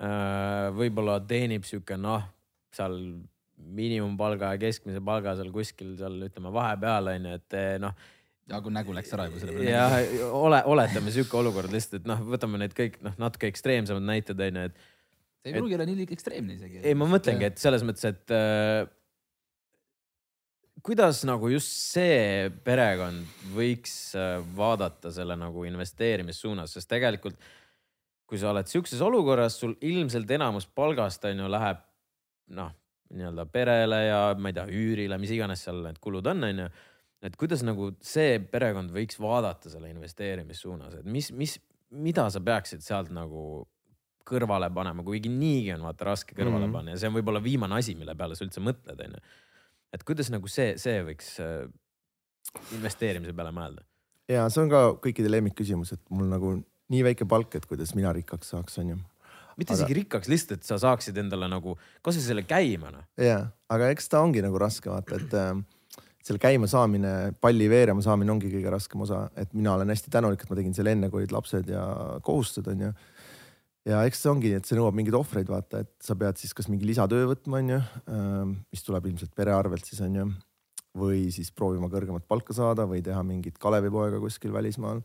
äh,. võib-olla teenib sihuke noh, seal miinimumpalga ja keskmise palga seal kuskil seal ütleme vahepeal on ju, et noh ja kui nägu läks ära juba selle peale. jah, ole, oletame sihuke olukord lihtsalt, et noh, võtame need kõik noh, natuke ekstreemsemad näited on ju, et see ei pruugi olla nii ekstreemne isegi. ei, ma mõtlengi, et selles mõttes, et äh, kuidas nagu just see perekond võiks äh, vaadata selle nagu investeerimissuunas, sest tegelikult kui sa oled sihukeses olukorras, sul ilmselt enamus palgast on ju läheb noh, nii-öelda perele ja ma ei tea, üürile, mis iganes seal need kulud on, on ju. et kuidas nagu see perekond võiks vaadata selle investeerimissuunas, et mis, mis, mida sa peaksid sealt nagu kõrvale panema, kuigi niigi on vaata raske kõrvale mm -hmm. panna ja see on võib-olla viimane asi, mille peale sa üldse mõtled, onju. Et kuidas nagu see, see võiks äh, investeerimise peale mõelda? ja see on ka kõikide lemmikküsimus, et mul nagu nii väike palk, et kuidas mina rikkaks saaks, onju mitte aga... isegi rikkaks, lihtsalt, et sa saaksid endale nagu kasvõi selle käima noh. ja, aga eks ta ongi nagu raske vaata, et äh, selle käima saamine, palli veerema saamine ongi kõige raskem osa, et mina olen hästi tänulik, et ma tegin selle enne, kui olid lapsed ja kohustused onju ja eks see ongi, et see nõuab mingeid ohvreid, vaata, et sa pead siis kas mingi lisatöö võtma, onju, ähm, mis tuleb ilmselt pere arvelt siis onju. või siis proovima kõrgemat palka saada või teha mingit Kalevipoega kuskil välismaal.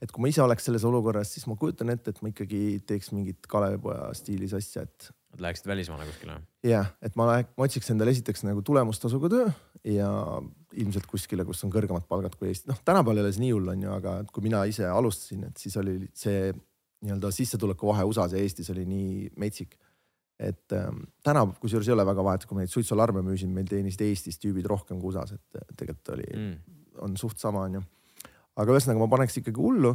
et kui ma ise oleks selles olukorras, siis ma kujutan ette, et ma ikkagi teeks mingit Kalevipoja stiilis asja, et. Läheksid välismaale kuskile? jah, et ma läheks, ma otsiks endale esiteks nagu tulemustasuga töö ja ilmselt kuskile, kus on kõrgemad palgad kui Eesti. noh, tänapäeval ei ole see nii hull, onju, aga kui mina ise alustasin, et siis oli see nii-öelda sissetuleku vahe USA-s ja Eestis oli nii metsik. et ähm, täna kusjuures ei ole väga vahet, kui me neid suitsualarme müüsime, meil teenisid Eestis tüübid rohkem kui USA-s, et tegelikult oli mm., on suht sama, onju. aga ühesõnaga ma paneks ikkagi hullu,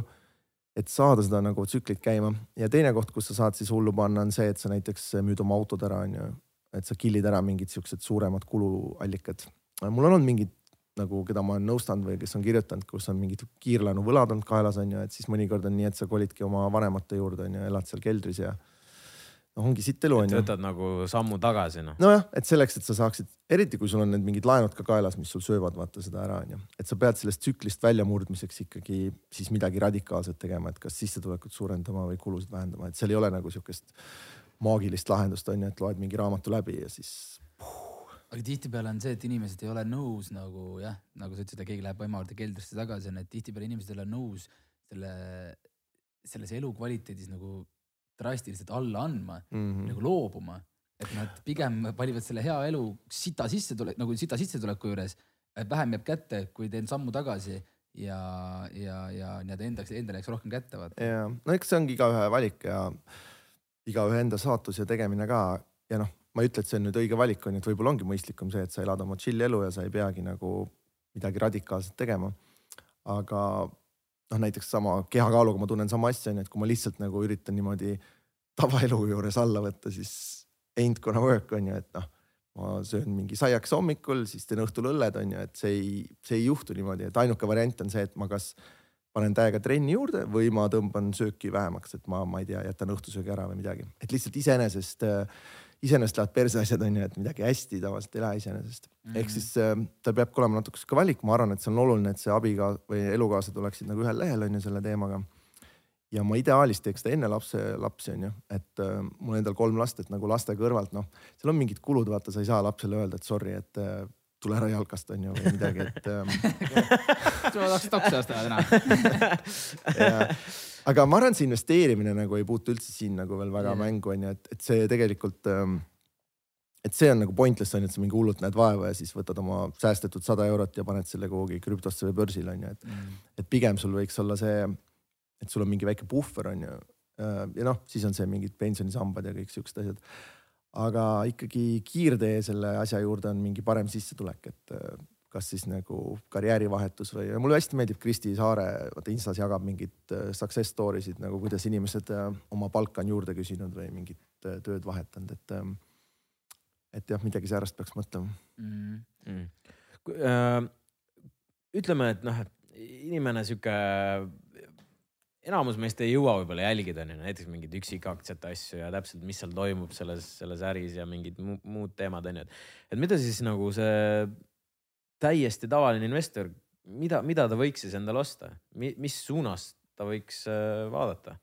et saada seda nagu tsüklit käima ja teine koht, kus sa saad siis hullu panna, on see, et sa näiteks müüd oma autod ära, onju. et sa kill'id ära mingid siuksed suuremad kuluallikad. mul on olnud mingid nagu, keda ma olen nõustanud või kes on kirjutanud, kus on mingid kiirlaenuvõlad olnud kaelas on ju, et siis mõnikord on nii, et sa kolidki oma vanemate juurde on ju, elad seal keldris ja noh, ongi sitt elu on ju. võtad nagu sammu tagasi noh. nojah, et selleks, et sa saaksid, eriti kui sul on need mingid laenud ka kaelas, mis sul söövad vaata seda ära on ju, et sa pead sellest tsüklist väljamurdmiseks ikkagi siis midagi radikaalset tegema, et kas sissetulekut suurendama või kulusid vähendama, et seal ei ole nagu sihukest maagilist lahendust on ju, et loed mingi raamatu läbi ja siis aga tihtipeale on see, et inimesed ei ole nõus nagu jah, nagu sa ütlesid, et keegi läheb ema juurde keldrisse tagasi, on, et tihtipeale inimesed ei ole nõus selle, selles elukvaliteedis nagu drastiliselt alla andma mm, -hmm. nagu loobuma. et nad pigem valivad selle hea elu sita sissetulek, nagu sita sissetuleku juures, vähem jääb kätte, kui teen sammu tagasi ja, ja, ja nii-öelda endaks, endale jääks rohkem kätte vaata. ja no eks see ongi igaühe valik ja igaühe enda saatus ja tegemine ka ja noh ma ei ütle, et see on nüüd õige valik on ju, et võib-olla ongi mõistlikum see, et sa elad oma chill elu ja sa ei peagi nagu midagi radikaalset tegema. aga noh, näiteks sama kehakaaluga ma tunnen sama asja on ju, et kui ma lihtsalt nagu üritan niimoodi tavaelu juures alla võtta, siis ain't gonna work on ju, et noh ma söön mingi saiakese hommikul, siis teen õhtul õlled on ju, et see ei, see ei juhtu niimoodi, et ainuke variant on see, et ma kas panen täiega trenni juurde või ma tõmban sööki vähemaks, et ma, ma ei tea, jätan õhtusöögi ära või midagi, et lihtsalt iseenesest äh, iseenesest lähevad perse asjad on ju, et midagi hästi tavaliselt ei lähe iseenesest mm. -hmm. ehk siis äh, tal peabki olema natuke sihuke valik, ma arvan, et see on oluline, et see abiga või elukaaslased oleksid nagu ühel lehel on ju selle teemaga. ja ma ideaalis teeks seda enne lapse, lapsi on ju, et äh, mul endal kolm last, et nagu laste kõrvalt noh, seal on mingid kulud, vaata, sa ei saa lapsele öelda, et sorry, et äh, tule ära jalkast on ju või midagi, et ähm.... *laughs* sa tahaksid taksi osta täna *laughs* aga ma arvan, see investeerimine nagu ei puutu üldse siin nagu veel väga yeah. mängu on ju, et, et see tegelikult ähm, et see on nagu pointless on ju, et sa mingi hullult näed vaeva ja siis võtad oma säästetud sada eurot ja paned selle kuhugi krüptosse või börsile on ju, et mm., et pigem sul võiks olla see, et sul on mingi väike puhver on ju. Äh, ja noh, siis on see mingid pensionisambad ja kõik siuksed asjad aga ikkagi kiirtee selle asja juurde on mingi parem sissetulek, et äh, kas siis nagu karjäärivahetus või, mulle hästi meeldib Kristi Saare, vaata Instas jagab mingeid äh, success story sid nagu kuidas inimesed äh, oma palka on juurde küsinud või mingit tööd vahetanud, et. Ähm, et jah, midagi säärast peaks mõtlema mm. -hmm. ütleme, et noh, et inimene sihuke enamus meist ei jõua võib-olla jälgida onju näiteks mingeid üksikaktsiate asju ja täpselt, mis seal toimub selles, selles äris ja mingid muud teemad onju, et. et mida siis nagu see täiesti tavaline investor, mida, mida ta võiks siis endale osta, mis suunas ta võiks äh, vaadata?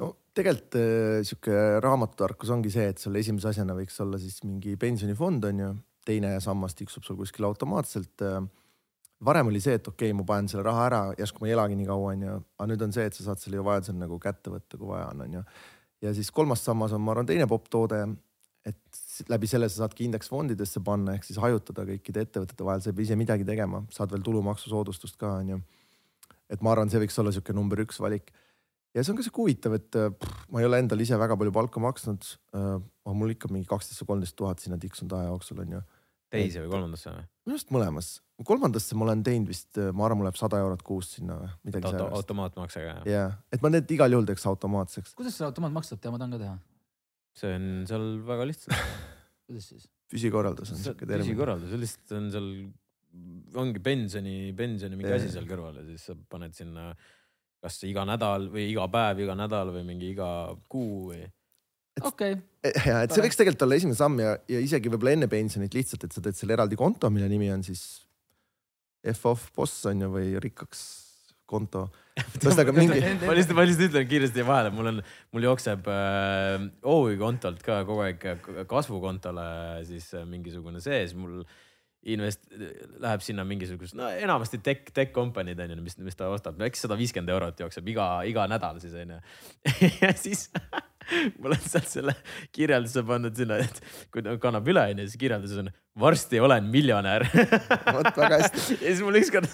no tegelikult äh, sihuke raamatutarkus ongi see, et sul esimese asjana võiks olla siis mingi pensionifond on ju, teine sammas tiksub sul kuskil automaatselt äh, varem oli see, et okei okay,, ma panen selle raha ära, järsku ma ei elagi nii kaua, onju. aga nüüd on see, et sa saad selle ju vajadusel nagu kätte võtta, kui vaja on, onju. ja siis kolmas sammas on, ma arvan, teine popp toode. et läbi selle sa saadki indeksfondidesse panna ehk siis hajutada kõikide ettevõtete vahel, sa ei pea ise midagi tegema, saad veel tulumaksusoodustust ka, onju. et ma arvan, see võiks olla sihuke number üks valik. ja see on ka sihuke huvitav, et pff, ma ei ole endale ise väga palju palka maksnud äh,. mul ikka mingi kaksteist või kolmteist tuhat sinna tiksunud aja jooksul onju teise või kolmandasse või? minu arust mõlemas, kolmandasse ma olen teinud vist, ma arvan, mul läheb sada eurot kuus sinna või midagi Auto, sellist. automaatmaksega jah? jah, et ma need igal juhul teeks automaatseks. kuidas seda automaatmakset teha, ma tahan ka teha. see on seal väga lihtsalt *laughs* kuidas siis? püsikorraldus on siuke termin. püsikorraldus, lihtsalt on seal, ongi pensioni, pensioni mingi asi seal kõrval ja siis sa paned sinna kas iga nädal või iga päev, iga nädal või mingi iga kuu või okei okay.. E, ja, et see võiks tegelikult olla esimene samm ja, ja isegi võib-olla enne pensionit lihtsalt, et sa teed selle eraldi konto, mille nimi on siis F-off boss on ju või rikkaks konto. *laughs* ühesõnaga mingi. *laughs* ma lihtsalt, ma lihtsalt ütlen kiiresti vahele, mul on, mul jookseb äh, OÜ kontolt ka kogu aeg kasvukontole siis äh, mingisugune sees, mul invest-, läheb sinna mingisugust, no enamasti tech, tech company'd on ju, mis, mis ta ostab, äkki sada viiskümmend eurot jookseb iga, iga nädal siis on ju. *laughs* Ja siis *laughs* ma olen sealt selle kirjelduse pannud sinna, et kui ta kannab üle onju, siis kirjelduses on varsti olen miljonär. *laughs* Vot väga hästi. ja siis mul ükskord,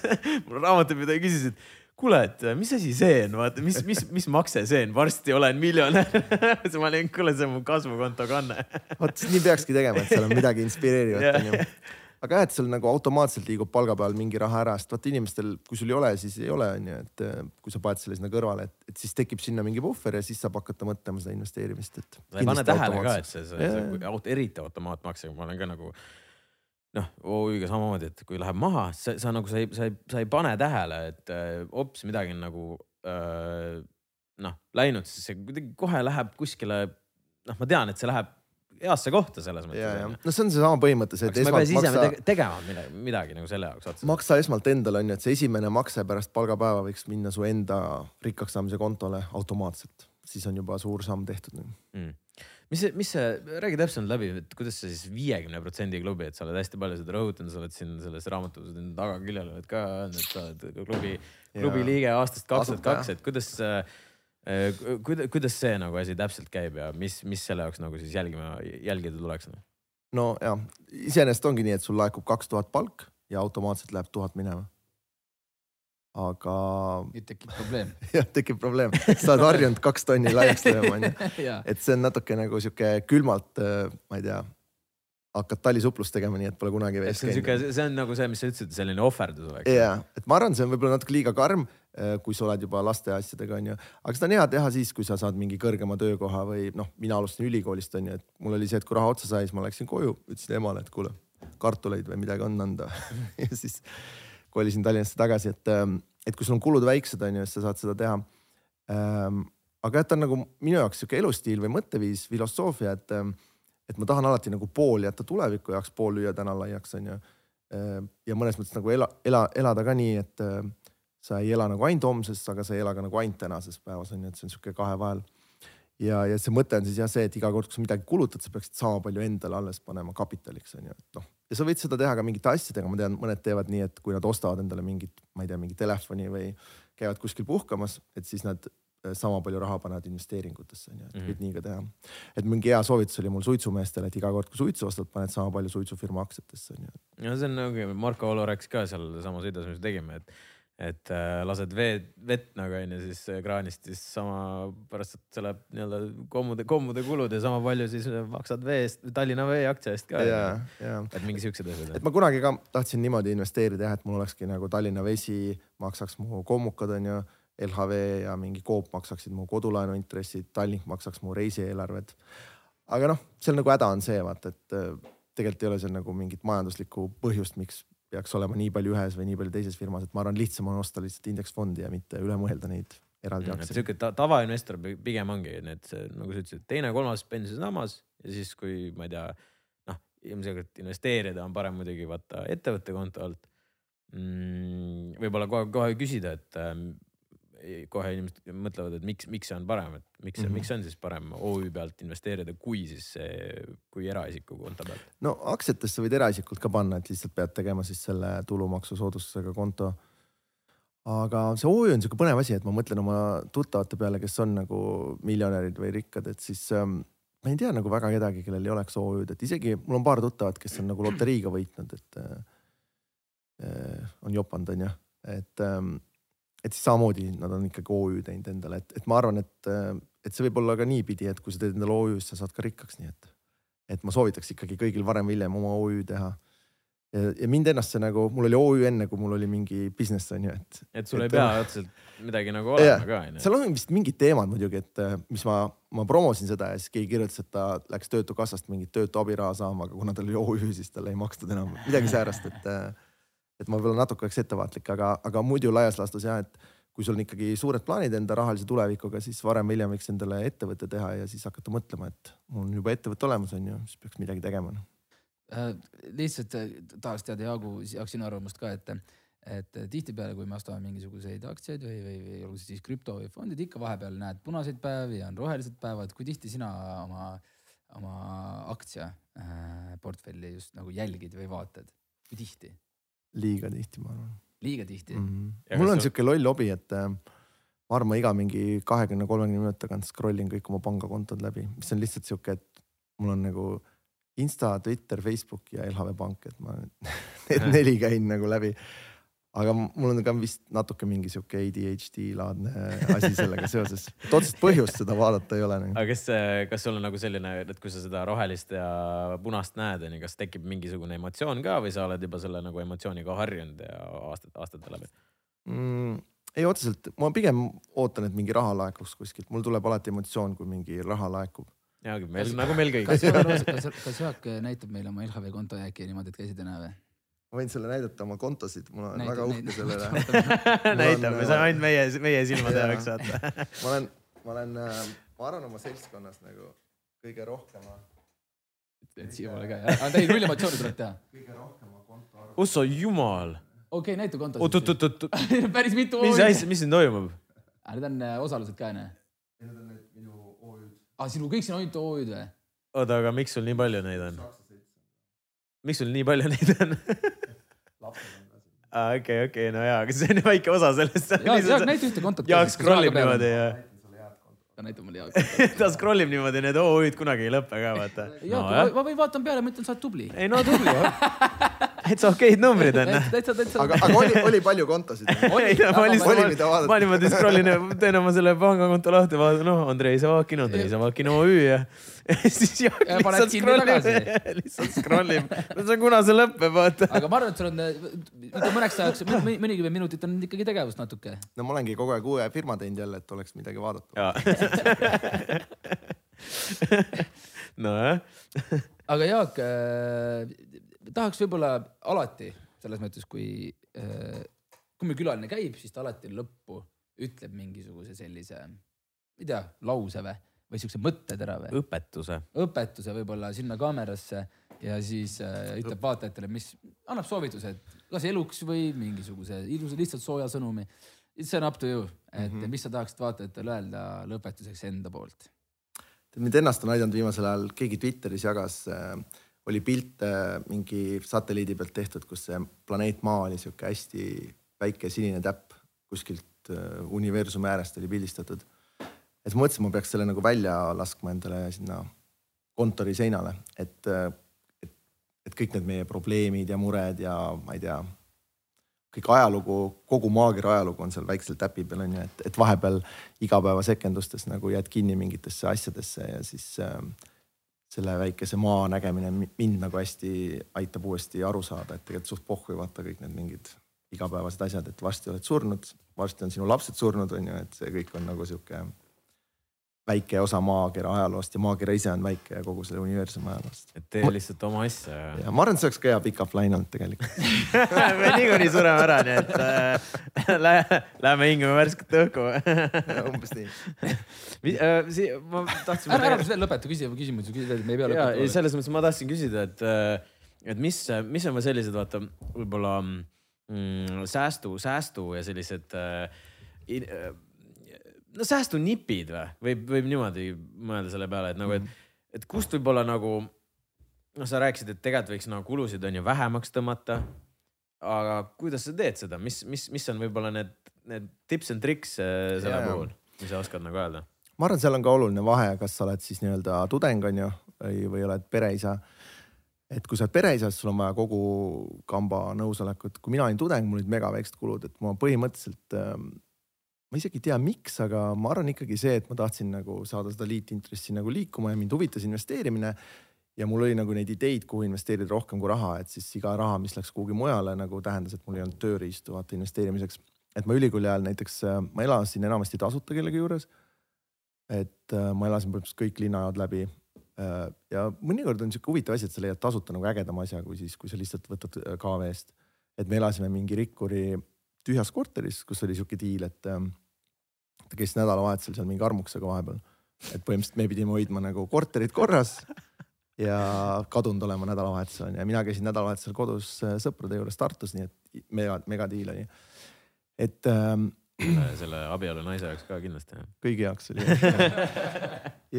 mul raamatupidaja küsis, et kuule, et mis asi see on, vaata, mis, mis, mis makse see on, varsti olen miljonär. Siis ma olin, kuule, see on mu kasvukonto kanne. Vot nii peakski tegema, et seal on midagi inspireerivat onju aga jah, et sul nagu automaatselt liigub palga peal mingi raha ära, sest vaata inimestel, kui sul ei ole, siis ei ole, onju, et eh, kui sa paned selle sinna kõrvale, et, et siis tekib sinna mingi puhver ja siis saab hakata mõtlema seda investeerimist, et. sa ei pane tähele ka, et see, see, see, eriti automaatmaksega, ma olen ka nagu noh, OÜ-ga samamoodi, et kui läheb maha, sa, sa nagu sa ei, sa ei, sa ei pane tähele, et hoopis äh, midagi on nagu äh, noh läinud, siis see kuidagi kohe läheb kuskile. noh, ma tean, et see läheb heasse kohta selles mõttes. no see on seesama põhimõte, see, et esmalt maksa. tegema midagi, midagi nagu selle jaoks otseselt. maksa esmalt endale on ju, et see esimene makse pärast palgapäeva võiks minna su enda rikkaks saamise kontole automaatselt, siis on juba suur samm tehtud mm mis mis see, räägi täpsemalt läbi, et kuidas see siis viiekümne protsendi klubi, et sa oled hästi palju seda rõhutanud, sa oled siin selles raamatus tagaküljel oled ka öelnud, et sa oled klubi, klubi liige aastast kaks tuhat kaks, et kuidas Äh, kuidas, kuidas see nagu asi täpselt käib ja mis, mis selle jaoks nagu siis jälgima, jälgida tuleks? no ja, iseenesest ongi nii, et sul laekub kaks tuhat palk ja automaatselt läheb tuhat minema. aga nüüd tekib probleem. *laughs* jah, tekib probleem, sa oled harjunud kaks tonni laiaks lööma onju, *laughs* et see on natuke nagu sihuke külmalt, ma ei tea, hakkad talisuplust tegema, nii et pole kunagi vees see on siuke käinud., see on nagu see, mis sa ütlesid, selline ohverdus oleks. ja, et ma arvan, see on võib-olla natuke liiga karm, kui sa oled juba laste asjadega onju, aga seda on hea teha siis, kui sa saad mingi kõrgema töökoha või noh, mina alustasin ülikoolist onju, et mul oli see, et kui raha otsa sai, siis ma läksin koju, ütlesin emale, et kuule, kartuleid või midagi on anda *laughs* ja siis kolisin Tallinnasse tagasi, et, et kui sul on kulud väiksed onju, siis sa saad seda teha. aga jah, ta on nagu minu jaoks sihuke elustiil või mõtteviis, filosoofia, et, et ma tahan alati nagu pool jätta tuleviku jaoks, pool lüüa täna laiaks onju. ja mõnes mõttes nagu ela, ela, elada ka nii, et äh, sa ei ela nagu ainult homses, aga sa ei ela ka nagu ainult tänases päevas onju, et see on sihuke kahe vahel ja, ja see mõte on siis jah see, et iga kord, kui sa midagi kulutad, sa peaksid sama palju endale alles panema kapitaliks onju, et noh. ja sa võid seda teha ka mingite asjadega, ma tean, mõned teevad nii, et kui nad ostavad endale mingit, ma ei tea, mingi telefoni või käivad kuskil puhkamas, et siis nad eh, sama palju raha panevad investeeringutesse onju, et Mhm. võid nii ka teha. et mingi hea soovitus oli mul suitsumeestele, et iga kord, kui suitsu ostad, paned sama palju suitsufirma aktsiatesse onju. no see on nagu Marko Olo rääkis ka seal samas videos, mis me tegime, et, et äh, lased vee, vett nagu onju siis äh, kraanist, siis sama pärast see läheb nii-öelda kommude, kommude kulud ja sama palju siis maksad vee eest, Tallinna Vee aktsia eest ka. ja, ja et mingi siuksed asjad et. ma kunagi ka tahtsin niimoodi investeerida jah, et mul olekski nagu Tallinna Vesi maksaks mu kommukad onju, LHV ja mingi Coop maksaksid mu kodulaenu intressid, Tallink maksaks mu reisieelarved. aga noh, seal nagu häda on see vaata, et äh, tegelikult ei ole seal nagu mingit majanduslikku põhjust, miks peaks olema nii palju ühes või nii palju teises firmas, et ma arvan, lihtsam on osta lihtsalt indeksfondi ja mitte üle mõelda neid eraldi Mm, aktsiaid. siuke ta, tavainvestor pi- pigem ongi need, nagu sa ütlesid, teine-kolmas pensionisammas ja siis, kui ma ei tea, noh, ilmselgelt investeerida on parem muidugi vaata ettevõtte konto alt mm,. võib-olla kohe, kohe küsida, et ähm, kohe inimesed mõtlevad, et miks, miks see on parem, et miks mm. -hmm. miks on siis parem OÜ pealt investeerida, kui siis see, kui eraisiku konto pealt. no aktsiatesse võid eraisikult ka panna, et lihtsalt pead tegema siis selle tulumaksusoodustusega konto. aga see OÜ on siuke põnev asi, et ma mõtlen oma tuttavate peale, kes on nagu miljonärid või rikkad, et siis ähm, ma ei tea nagu väga kedagi, kellel ei oleks OÜ-d, et isegi mul on paar tuttavat, kes on nagu loteriiga võitnud, et äh, äh, on jopanud, onju, et ähm, et siis samamoodi nad on ikkagi OÜ teinud endale, et, et ma arvan, et, et see võib olla ka niipidi, et kui sa teed endale OÜ-s, sa saad ka rikkaks, nii et, et ma soovitaks ikkagi kõigil varem või hiljem oma OÜ teha. ja, mind ennast see nagu, mul oli OÜ enne, kui mul oli mingi business on ju, et et sul Et ei pea otseselt midagi nagu olema Jah. ka onju. seal on vist mingid teemad muidugi, et mis ma, ma promosin seda ja siis keegi kirjutas, et ta läks Töötukassast mingit töötu abiraha saama, aga kuna tal oli OÜ, siis talle ei makstud enam midagi säärast, et, et ma võib-olla natuke oleks ettevaatlik, aga, aga muidu laias laastus jah, et kui sul on ikkagi suured plaanid enda rahalise tulevikuga, siis varem või hiljem võiks endale ettevõtte teha ja siis hakata mõtlema, et mul on juba ettevõte olemas, on ju, siis peaks midagi tegema. Äh, lihtsalt äh, tahaks teada, Jaagu, jaoks sinu arvamust ka, et, et tihtipeale, kui me ostame mingisuguseid aktsiaid või, või, või olgu see siis krüpto või fondid, ikka vahepeal näed punaseid päevi on rohelised päevad, kui tihti sina oma, oma aktsia äh, just nagu jälgid või vaatad, kui tihti? Liiga tihti, ma arvan liiga tihti mm. mm.. -hmm. Mul on sihuke loll hobi, et ma arvan, ma iga mingi kahekümne, kolmekümne minuti tagant scroll in kõik oma pangakontod läbi, mis on lihtsalt sihuke, et mul on nagu Insta, Twitter, Facebook ja LHV Pank, et ma *laughs* need neli käin nagu läbi. Aga mul on ka vist natuke mingi sihuke ADHD laadne asi sellega seoses, et otsest põhjust seda vaadata ei ole nagu.. aga kas, kas sul on nagu selline, et kui sa seda rohelist ja punast näed, onju, kas tekib mingisugune emotsioon ka või sa oled juba selle nagu emotsiooniga harjunud ja aastate, aastate läbi? mm,. ei otseselt, ma pigem ootan, et mingi raha laekuks kuskilt, mul tuleb alati emotsioon, kui mingi raha laekub. jaa, nagu meil kas kõigil. kas, kas Jaak näitab meile oma LHV konto äkki niimoodi, et käisid täna või? Ma võin sulle näidata oma kontosid, ma olen Näita- väga uhke selle üle. *laughs* näitab, me saame ainult meie, meie silmade jaoks vaata. *laughs* ma olen, ma olen, ma arvan oma seltskonnas nagu kõige rohkema, et siiamaale ka jah, aga ei null emotsiooni tuleb teha. kõige rohkema konto arvu. ossa jumal, okei okay,, näita konto. oot, oot, oot, oot, *laughs* päris mitu mis asja, mis siin toimub? Ah, Need on äh, osalused ka onju? Need on need minu OÜ-d, aa, sinu kõik siin ainult OÜ-d või? oota, aga miks sul nii palju neid on? miks sul nii palju neid on? lapsed on ka siin. aa, okei, okei, no jaa, aga see on väike osa sellest. Jaak, Jaak, näita ühte kontot. Jaak scroll ib niimoodi ja näitan sulle head kontot. näita mulle Jaak. *laughs* ta scroll ib niimoodi, need OÜ-d kunagi ei lõpe ka vaata. Jaak, ma, võin vaatan peale, ma ütlen, sa oled tubli. ei no tubli jah. täitsa okeid numbrid on. täitsa, täitsa. aga, aga oli, oli palju kontosid? *laughs* ma oli, lihtsalt, mida vaadata. ma niimoodi scroll in, teen oma selle pangakonto lahti, vaatan, noh, Andrei Savakin, Andrei Savakin OÜ ja *laughs* siis Jaak Ja lihtsalt kinni scroll tagasi. ib, *laughs* lihtsalt scroll ib. no see on, kuna see lõpeb, vaata. aga ma arvan, et sul on, mõneks ajaks, mõnikümmend minutit on ikkagi tegevust natuke. no ma olengi kogu aeg uue firma teinud jälle, et oleks midagi vaadata. nojah, aga Jaak äh,, tahaks võib-olla alati selles mõttes, kui äh,, kui meil külaline käib, siis ta alati lõppu ütleb mingisuguse sellise, ma ei tea, lause või, või siukse mõttetera või õpetuse. õpetuse võib-olla sinna kaamerasse ja siis äh, ütleb vaatajatele, mis annab soovitused, kas eluks või mingisuguse ilusa lihtsalt sooja sõnumi. see on up to you, et mm -hmm. mis sa tahaksid vaatajatele öelda lõpetuseks enda poolt? mind ennast on aidanud viimasel ajal, keegi Twitteris jagas äh,, oli pilt äh, mingi satelliidi pealt tehtud, kus see planeet Maa oli sihuke hästi väike sinine täpp kuskilt äh, universumi äärest oli pildistatud. Et ma mõtlesin, ma peaks selle nagu välja laskma endale sinna kontori seinale, et, et, et kõik need meie probleemid ja mured ja ma ei tea, kõik ajalugu, kogu maakera ajalugu on seal väiksel täpi peal on ju, et, et vahepeal igapäevasekendustes nagu jääd kinni mingitesse asjadesse ja siis äh, selle väikese maa nägemine mi- mind nagu hästi aitab uuesti aru saada, et tegelikult suht pohhu vaata kõik need mingid igapäevased asjad, et varsti oled surnud, varsti on sinu lapsed surnud, on ju, et see kõik on nagu sihuke väike osa maakera ajaloost ja maakera ise on väike ja kogu selle universumi ajaloost. et tee lihtsalt oma asja ja ma arvan, et see oleks ka hea pikk-up line olnud tegelikult. *laughs* me niikuinii sureme ära, nii et äh, lä- läheme hingame värsket õhku. umbes nii. *laughs* äh, ma tahtsin. ära, ära veel lõpeta, küsi küsimusi, küsi veel, me ei pea ja ei, lõpetama. selles mõttes ma tahtsin küsida, et, et mis, mis on veel sellised, vaata võib-olla mm, säästu, säästu ja sellised äh, in, äh, no säästunipid või, võib, võib niimoodi mõelda selle peale, et nagu, et, et kust võib-olla nagu noh, sa rääkisid, et tegelikult võiks nagu kulusid on ju vähemaks tõmmata. aga kuidas sa teed seda, mis, mis, mis on võib-olla need, need tips and tricks äh, selle Jaa. puhul, mis sa oskad nagu öelda? ma arvan, seal on ka oluline vahe, kas sa oled siis nii-öelda tudeng on ju või, või oled pereisa. et kui sa oled pereisa, siis sul on vaja kogu kamba nõusolekut. kui mina olin tudeng, mul olid mega väiksed kulud, et ma põhimõtteliselt ähm, ma isegi ei tea, miks, aga ma arvan ikkagi see, et ma tahtsin nagu saada seda liitintressi nagu liikuma ja mind huvitas investeerimine. ja mul oli nagu neid ideid, kuhu investeerida rohkem kui raha, et siis iga raha, mis läks kuhugi mujale nagu tähendas, et mul ei olnud tööriistu vaata investeerimiseks. et ma ülikooli ajal näiteks, ma elasin enamasti tasuta kellegi juures. et äh, ma elasin põhimõtteliselt kõik linnaajad läbi. ja mõnikord on sihuke huvitav asi, et sa leiad tasuta nagu ägedama asja, kui siis, kui sa lihtsalt võtad äh, KV eest. et me elasime mingi rikkuri tühjas korteris, kus oli sihuke diil, et ähm, ta käis nädalavahetusel seal mingi armuksega vahepeal. et põhimõtteliselt me pidime hoidma nagu korterit korras ja kadunud olema nädalavahetusel ja mina käisin nädalavahetusel kodus äh, sõprade juures Tartus, nii et mega, megadiil oli. et ähm, selle abielu naise jaoks ka kindlasti kõigi jaoks oli.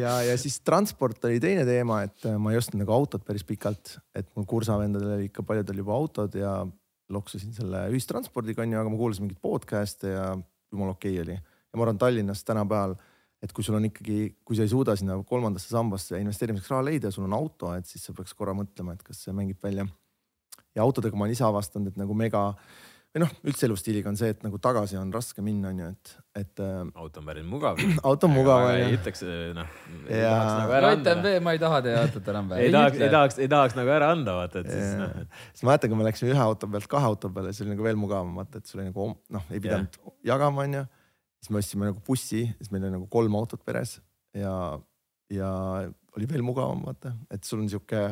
ja, ja siis transport oli teine teema, et äh, ma ei ostnud nagu autot päris pikalt, et mul kursavendadel oli ikka paljudel juba autod ja loksusin selle ühistranspordiga onju, aga ma kuulasin mingit podcast'e ja jumala okei okay oli. Ja ma arvan Tallinnas tänapäeval, et kui sul on ikkagi, kui sa ei suuda sinna kolmandasse sambasse investeerimiseks raha leida ja sul on auto, et siis sa peaks korra mõtlema, et kas see mängib välja. ja autodega ma olen ise avastanud, et nagu mega või noh, üldse elustiiliga on see, et nagu tagasi on raske minna, onju, et, et äh, auto on päris mugav. *clears throat* auto on mugav ei ütleks noh, ei Jaa. tahaks nagu ma ei taha teie autot enam *laughs* ei tahaks, ei tahaks, ei tahaks nagu ära anda, vaata, et siis noh, siis ma mäletan, kui me läksime ühe auto pealt kahe auto peale, see oli nagu veel mugavam, vaata, et sul oli nagu noh, ei pidanud jagama, onju. Siis me ostsime nagu bussi, siis meil oli nagu kolm autot peres ja, ja oli veel mugavam, vaata, et sul on sihuke,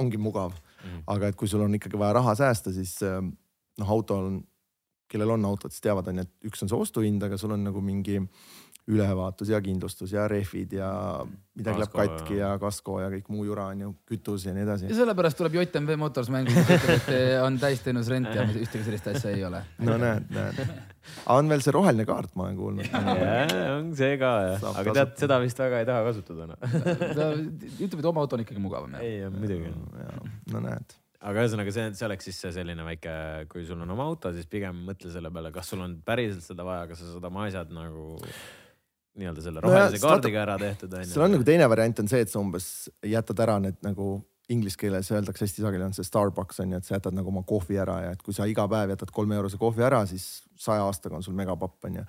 ongi mugav, Mhm. aga et kui sul on ikkagi vaja raha säästa, siis äh, noh, auto on, kellel on autot, siis teavad, onju, et üks on see ostuhind, aga sul on nagu mingi ülevaatus ja kindlustus ja rehvid ja midagi läheb katki ja kasko ja kõik muu jura on ju, kütus ja nii edasi ja. sellepärast tuleb JMV Motors mängu, et on täisteenus rent ja ühtegi sellist asja ei ole. no näed, näed. on veel see roheline kaart, ma olen kuulnud. *laughs* on see ka jah, aga tead, seda vist väga ei taha kasutada noh. ta ütleb, et oma auto on ikkagi mugavam. ei, muidugi. no näed, aga ühesõnaga see, see oleks siis see selline väike, kui sul on oma auto, siis pigem mõtle selle peale, kas sul on päriselt seda vaja, kas sa saad oma asjad nagu nii-öelda selle rohelise seda- kaardiga ära tehtud seal on nagu teine variant on see, et sa umbes jätad ära need nagu inglise keeles öeldakse hästi sageli on see Starbucks on ju, et sa jätad nagu oma kohvi ära ja et kui sa iga päev jätad kolme eurose kohvi ära, siis saja aastaga on sul megapapp on ju.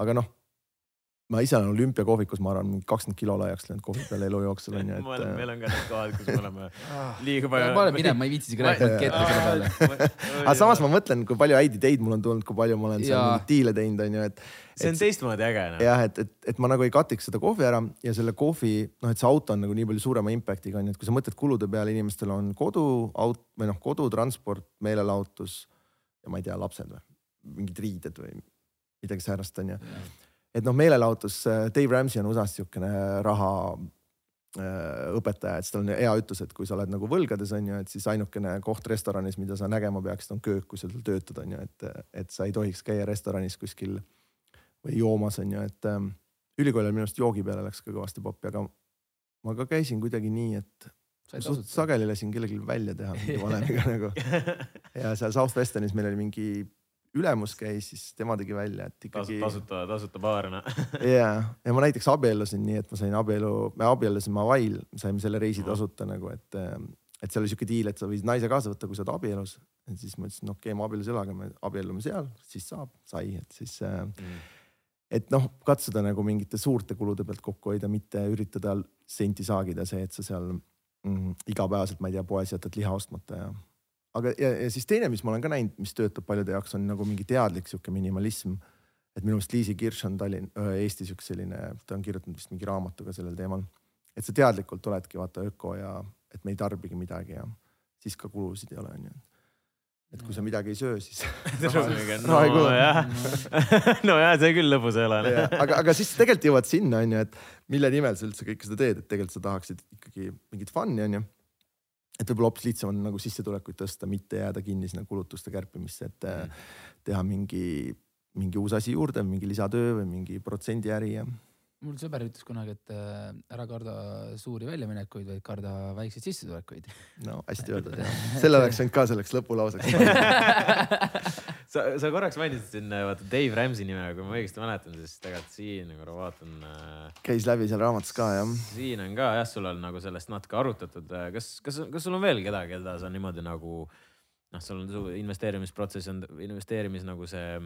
aga noh ma ise olen olümpiakohvikus, ma arvan, kakskümmend kilo laiaks läinud kohvi peale elu jooksul on ju, et. *laughs* äh, meil on ka need kohad, kus me oleme *laughs* liiga palju. ma olen minema, ma ei viitsi isegi rääkida kette selle peale. aga samas ma mõtlen, kui palju häid ideid mul on tulnud, kui palju ma olen seal diile teinud, on ju, et. See on teistmoodi äge noh. jah, et, et, et ma nagu ei katiks seda kohvi ära ja selle kohvi, noh, et see auto on nagu nii palju suurema impact'iga on ju, et kui sa mõtled kulude peale, inimestel on kodu, aut- või noh, kodutransport, meelelahutus ja ma ei tea, lapsed või mingid riided või midagi säärast on ju et noh, meelelahutus, Dave Ramsey on USA-s niisugune raha äh, õpetaja, et tal on hea ütlus, et kui sa oled nagu võlgades on ju, et siis ainukene koht restoranis, mida sa nägema peaksid, on köök, kui sa seal töötad, on ju, et, et sa ei tohiks käia restoranis kuskil või joomas on ju, et ähm, ülikoolil minu arust joogi peale läks ka kõvasti poppi, aga ma ka käisin kuidagi nii, et suht sageli lasin kellelgi välja teha mingi *laughs* valemiga nagu ja seal Southwesternis meil oli mingi ülemus käis, siis tema tegi välja, et ikkagi. tasuta, tasuta baarina *laughs* ja, ja ma näiteks abiellusin nii, et ma sain abielu, me abiellusime Hawaii'l, saime selle reisi tasuta nagu, et, et seal oli sihuke diil, et sa võid naise kaasa võtta, kui sa oled abielus. siis ma ütlesin, okei okay,, ma abielus ei ole, aga me abiellume seal, siis saab, sai, et siis mm. Et noh, katsuda nagu mingite suurte kulude pealt kokku hoida, mitte üritada senti saagida, see, et sa seal mm, igapäevaselt, ma ei tea, poes jätad liha ostmata ja aga, ja, ja siis teine, mis ma olen ka näinud, mis töötab paljude jaoks, on nagu mingi teadlik sihuke minimalism. et minu meelest Liisi Kirš on Tallinn, Eestis üks selline, ta on kirjutanud vist mingi raamatu ka sellel teemal. et sa teadlikult oledki vaata öko ja et me ei tarbigi midagi ja siis ka kulusid ei ole, onju et kui sa midagi ei söö, siis *laughs* nojah, *laughs* nojah, see küll lõbus ei ole. aga, aga siis tegelikult jõuad sinna, onju, et mille nimel sa üldse kõike seda teed, et tegelikult sa tahaksid ikkagi mingit fun'i, onju et võib-olla hoopis lihtsam on nagu sissetulekuid tõsta, mitte jääda kinni sinna kulutuste kärpimisse, et mm. teha mingi, mingi uus asi juurde, mingi lisatöö või mingi protsendiäri ja. Mul sõber ütles kunagi, et äh, ära karda suuri väljaminekuid, vaid karda väikseid sissetulekuid. no *laughs* hästi öeldud jah, selle oleks võinud ka selleks lõpulauseks *laughs* *laughs* sa, sa korraks mainisid siin vaata Dave Ramsey nime, kui ma õigesti mäletan, siis tegelikult siin korra vaatan äh,. käis läbi seal raamatus ka jah. siin on ka jah, sul on nagu sellest natuke arutatud. Äh, kas, kas, kas sul on veel kedagi, keda sa niimoodi nagu noh, sul on su investeerimisprotsess on investeerimis nagu see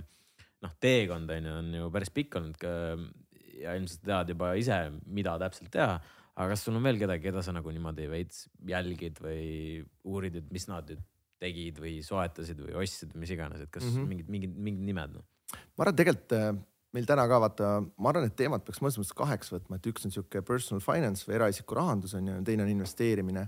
noh, teekond on ju, on ju päris pikk olnud ka, ja ilmselt tead juba ise, mida täpselt teha aga kas sul on veel kedagi, keda sa nagu niimoodi veits jälgid või uurid, et mis nad nüüd tegid või soetasid või ostsid, mis iganes, et kas mm -hmm. mingid, mingid, mingid nimed noh? ma arvan, tegelikult äh, meil täna ka vaata, ma arvan, et teemad peaks mõnes mõttes kaheks võtma, et üks on sihuke personal finance või eraisiku rahandus on ju, teine on investeerimine.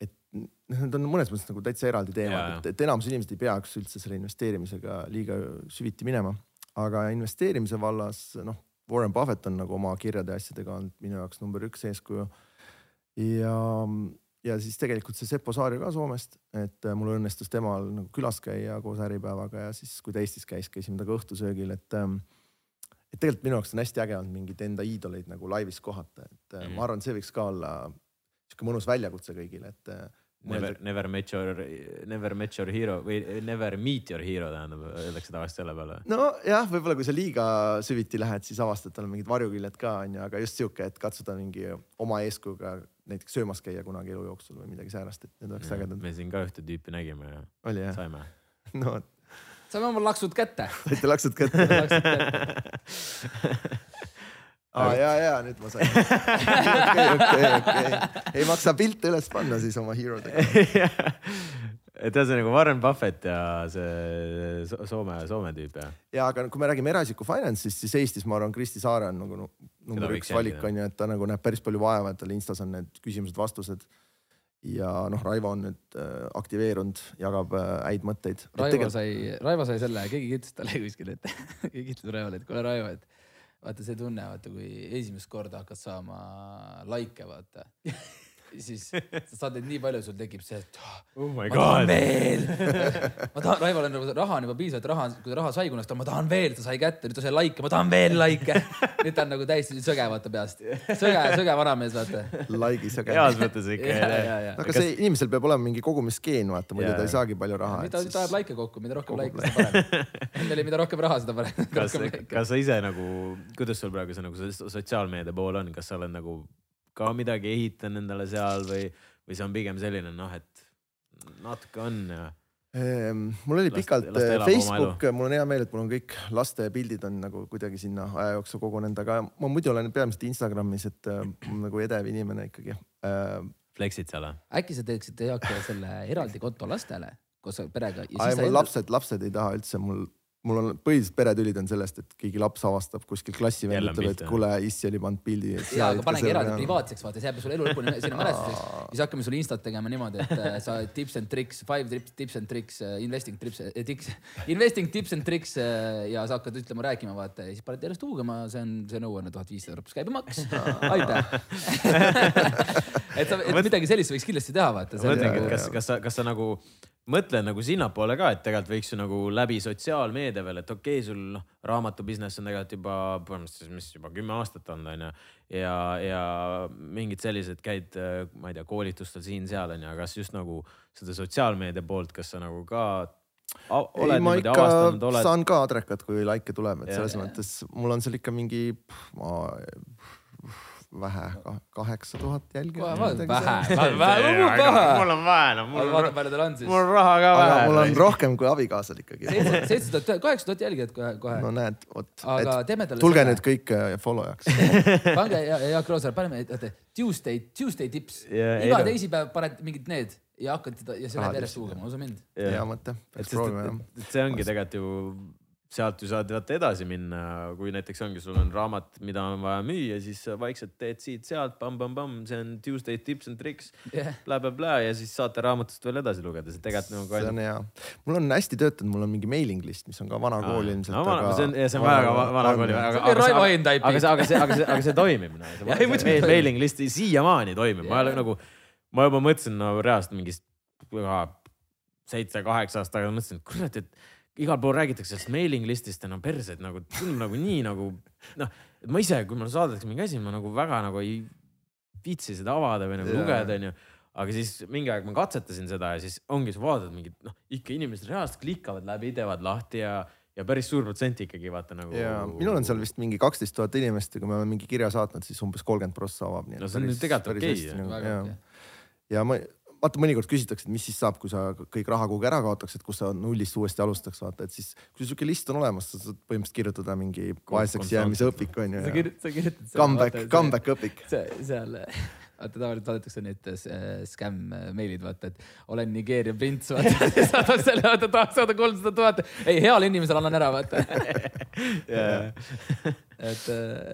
et noh, need on mõnes mõttes nagu täitsa eraldi teemad, et, et enamus inimesed ei peaks üldse selle investeerimisega liiga süviti minema, aga investeerimise vallas noh, Warren Buffett on nagu oma kirjade ja asjadega olnud minu jaoks number üks eeskuju. ja ja siis tegelikult see Seppo Saarja ka Soomest, et äh, mul õnnestus temal nagu külas käia koos Äripäevaga ja siis, kui ta Eestis käis, käisime temaga õhtusöögil, et ähm, et tegelikult minu jaoks on hästi äge olnud mingeid enda iidoleid nagu laivis kohata, et mm -hmm. ma arvan, see võiks ka olla sihuke mõnus väljakutse kõigile, et äh, Never, never met your, never met your hero või never meet your hero tähendab, öeldakse tavaliselt selle peale. nojah, võib-olla kui sa liiga süviti lähed, siis avastad, tal on mingid varjuküljed ka onju, aga just sihuke, et katsuda mingi oma eeskujuga näiteks söömas käia kunagi elu jooksul või midagi säärast, et need oleks ägedad. me siin ka ühte tüüpi nägime ja Oli, jah? saime *laughs* no saime oma laksud kätte. saite laksud kätte *laughs* aa ja, ja nüüd ma sain. *laughs* okei, okei, okei. ei maksa pilte üles panna siis oma hero dega *laughs* et ühesõnaga nagu Warren Buffett ja see Soome, Soome tüüp jah? ja aga kui me räägime eraisiku finance'ist, siis Eestis ma arvan, Kristi Saare on nagu number üks valik on ju, et ta nagu näeb päris palju vaeva, et tal Instas on need küsimused-vastused. ja noh, Raivo on nüüd äh, aktiveerunud, jagab äh, häid mõtteid. Raivo tegel... sai, Raivo sai selle, keegi ütles talle kuskil, et *laughs* keegi ütles Raivole, et kuule Raivo, et vaata see tunne, vaata kui esimest korda hakkad saama likee, vaata *laughs* siis sa saad neid nii palju, sul tekib see, et oh my ma tahan veel ma tahan, Raival on nagu raha on juba piisavalt, raha, kui ta raha sai kunagi, ta ma tahan veel, ta sai kätte, nüüd ta sai likee, ma tahan veel likee. *laughs* nüüd ta on nagu täiesti söge vaata peast, söge, söge vanamees vaata. Like'i söge. heas mõttes ikka. aga see inimesel peab olema mingi kogumisskeen, vaata, muidu ta ei saagi palju raha. ta siis... ajab likee kokku, mida rohkem likee, seda parem. enne oli, mida rohkem raha, seda parem. kas, kas sa ise nagu, kuidas sul praegu see nagu see sotsiaalmeedia pool on, kas sa oled nagu ka midagi ehitan endale seal või, või see on pigem selline noh, et natuke on ja Ehm, mul oli pikalt last eh, oma Facebook, mul on hea meel, et mul on kõik laste pildid on nagu kuidagi sinna aja jooksul kogunenud, aga ma muidu olen peamiselt Instagramis, et äh, nagu edev inimene ikkagi äh,. flex'id seal või? äkki sa teeksid Jaak selle eraldi konto lastele koos perega siis mul sa lapsed, lapsed ei taha üldse, mul, mul on põhilised peretülid on sellest, et keegi laps avastab kuskil klassivend ütleb, et kuule, issi oli pannud pildi. ja, aga panegi eraldi privaatseks, vaata, see jääb sulle elu lõpuni sinna mälestuseks. siis hakkame sulle instat tegema niimoodi, et äh, sa tips and tricks, five tips, tips and tricks, investing tips, tips, *laughs* investing tips and tricks äh, ja sa hakkad ütlema, rääkima, vaata ja siis paned järjest huugama, see on, see nõue on tuhat viissada eurot pluss käibemaks. aitäh. *laughs* et sa, et midagi sellist võiks kindlasti teha, vaata. ma mõtlengi, et jaa, kas, kas sa, kas sa nagu mõtled nagu sinnapoole ka, et tegelikult võiks ju nagu läbi sotsiaalmeedia veel, et okei okay,, sul noh, raamatu business on tegelikult juba põhimõtteliselt, mis juba kümme aastat olnud onju. ja, ja mingid sellised käid, ma ei tea, koolitustel siin-seal onju, kas just nagu seda sotsiaalmeedia poolt, kas sa nagu ka a- ei, oled ma ikka avastanud, oled saan ka adrekat, kui likee tuleb, et Jaa. selles mõttes mul on seal ikka mingi, ma vähe, kaheksa tuhat jälgijat. vähe, mul vähe, vähe. on vähe, no mul vaata, on, palju tal on siis mul. on raha ka aga mul on vähe. rohkem kui abikaasal ikkagi. seitse tuhat, kaheksa tuhat jälgijat kohe, kohe no. näed, vot, aga teeme talle tulge nüüd kõik äh, follow'jaks. *laughs* pange ja, ja Jaak Roosaar, paneme, oota, Tuesday, Tuesday tips iga teisipäev paned mingid need ja hakkad teda ja see läheb järjest huugama, usu mind. hea mõte, et see ongi tegelikult ju, sealt ju saad vaata edasi minna, kui näiteks ongi, sul on raamat, mida on vaja müüa, siis vaikselt teed siit-sealt, pamm-pamm-pamm, see on Tuesday tips and tricks jah, blä-blä-blä ja siis saate raamatust veel edasi lugeda, see tegelikult nagu see on hea. mul on hästi töötanud, mul on mingi mailing list, mis on ka vana kool ilmselt. no vana, see on, see on väga va- vana kooli, aga, Raivo aga Hein type'i. aga see, aga see, aga see, aga see toimib. *laughs* Toimib. mailing list siiamaani toimib, ma ei ole Jaa. nagu, ma juba mõtlesin no reaalselt mingist seitse-kaheksa aastat tagasi mõtlesin, et kurat, et igal pool räägitakse sellest mailing list'ist ja no perse, et nagu tundub nagu nii nagu noh, et ma ise, kui mulle saadetakse mingi asi, ma nagu väga nagu ei viitsi seda avada või nagu Jaa. lugeda, onju. aga siis mingi aeg ma katsetasin seda ja siis ongi, sa vaatad mingit noh, ikka inimesed reaalselt klikkavad läbi, teevad lahti ja, ja päris suur protsent ikkagi vaata nagu. ja minul on seal vist mingi kaksteist tuhat inimest ja kui me oleme mingi kirja saatnud, siis umbes kolmkümmend prossa avab. No see on ju tegelikult okei, jah. väga okei. ja ma, vaata mõnikord küsitakse, et mis siis saab, kui sa kõik raha kuhugi ära kaotaks, et kus sa nullist uuesti alustaks, vaata, et siis kui sihuke list on olemas, sa saad põhimõtteliselt kirjutada mingi vaeseks jäämise õpik on sa ju. kirjutad, sa kirjutad. Comeback, comeback õpik. seal, vaata tavaliselt saadetakse need äh, skämm meilid, vaata, et olen Nigeeria prints, vaata, *laughs* saadad selle, vaata, tahaks saada kolmsada tuhat. ei, heale inimesele annan ära, vaata. *laughs* *laughs* et,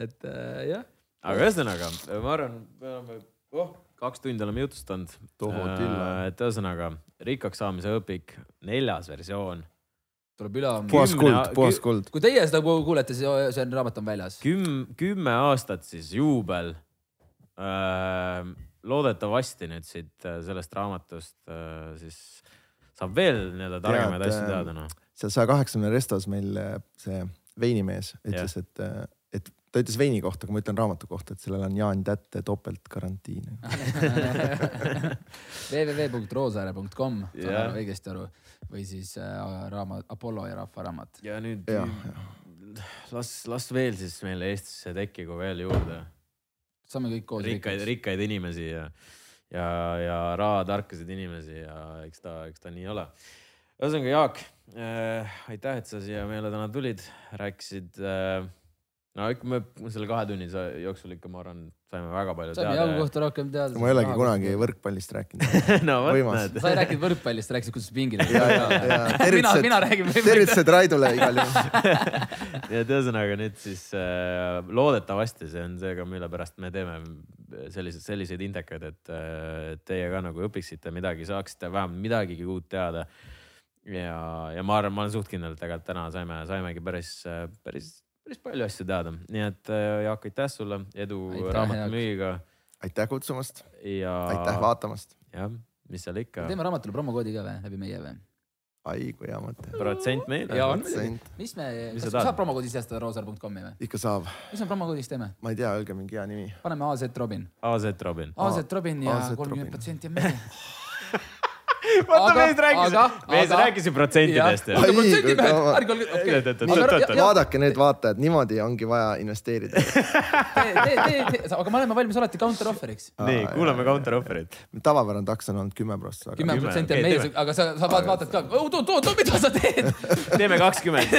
et äh, jah, aga ühesõnaga, ma arvan, me oleme oh, kaks tundi oleme jutustanud. Küll. et ühesõnaga rikkaks saamise õpik, neljas versioon, tuleb üle. puhas kuld, puhas kuld. kui teie seda ku- kuulete, siis see on raamat on väljas. küm-, kümme aastat siis juubel. loodetavasti nüüd siit äh, sellest raamatust äh, siis saab veel nii-öelda targemaid asju äh, teada, noh. seal saja kaheksakümne restos meil äh, see veinimees ütles, et, et ta ütles veini kohta, aga ma ütlen raamatu kohta, et sellel on Jaan Tätte topeltgarantii. *laughs* www.roosaare.com, saan Jah. aru õigesti aru, või siis äh, raamat Apollo ja Rahva Raamat. ja nüüd ja, las, las veel siis meile Eestisse tekkigu veel juurde saame kõik koos rikkaid, rikkaid inimesi ja, ja, ja rahatarkasid inimesi ja eks ta, eks ta nii ole. ühesõnaga, Jaak äh,, aitäh, et sa siia meile täna tulid, rääkisid äh,. No ikka me selle kahe tunni sa- jooksul ikka, ma arvan, saime väga palju saame jagu teada. kohta rohkem teada. ma ei olegi kunagi. võrkpallist rääkinud. *laughs* no vot näed. sa ei rääkinud võrkpallist, rääkisid, kuidas pingil. ja, ja, ja mina, tervitused, mina räägin. tervitused Raidule igal juhul. *laughs* nii et ühesõnaga nüüd siis äh, loodetavasti see on see ka, mille pärast me teeme selliseid, selliseid indekaid, et äh, teie ka nagu õpiksite midagi, saaksite vähemalt midagigi uut teada. ja, ja ma arvan, ma olen suht kindel, et tegelikult täna saime, saimegi päris, päris, päris palju asju teada, nii et äh, Jaak, aitäh sulle, edu Aitäh, raamatu Jaak. müügiga aitäh kutsumast, ja. aitäh vaatamast. jah, mis seal ikka, teeme raamatule promokoodi ka või, läbi meie või? ai kui hea mõte. protsent meile. Mis me, kas sa saab promokoodi sisestada roosaar.com-i või? ikka saab, mis me promokoodis teeme? ma ei tea, öelge mingi hea nimi. paneme AZ Robin. AZ Robin. AZ Robin ja kolmkümmend protsenti on meie. *laughs* vaata mees rääkis mees rääkis ju protsentidest protsendimehed, kui ärge olge, okei ja- vaadake need vaatajad, niimoodi ongi vaja investeerida. *laughs* tee, tee, tee, aga me oleme valmis alati counter offer'iks. nii, kuulame counter offer'it. tavapärane taks on olnud kümme prossa, kümme aga protsenti on teeme., aga sa, sa vaat- vaatad ka, oot, oot, oot, mida sa teed? *laughs* teeme kakskümmend.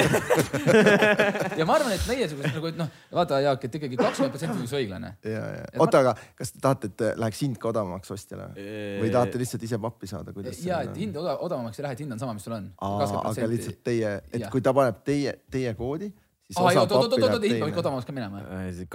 *laughs* ja ma arvan, et meiesugused nagu, et noh, vaata Jaak, et ikkagi kakskümmend protsenti oleks õiglane. ja, ja Et, oota, aga kas te tahate, et läheks hind ka odavamaks ostjale või tahate lihtsalt ise pappi saada, kuidas? ja, et hind odav- odavamaks ei lähe, et hind on sama, mis sul on. aga lihtsalt teie, et Jah. kui ta paneb teie, teie koodi, siis aa, osa oot, oot, pappi oot, oot, läheb hind peab ikka odavamaks ka minema.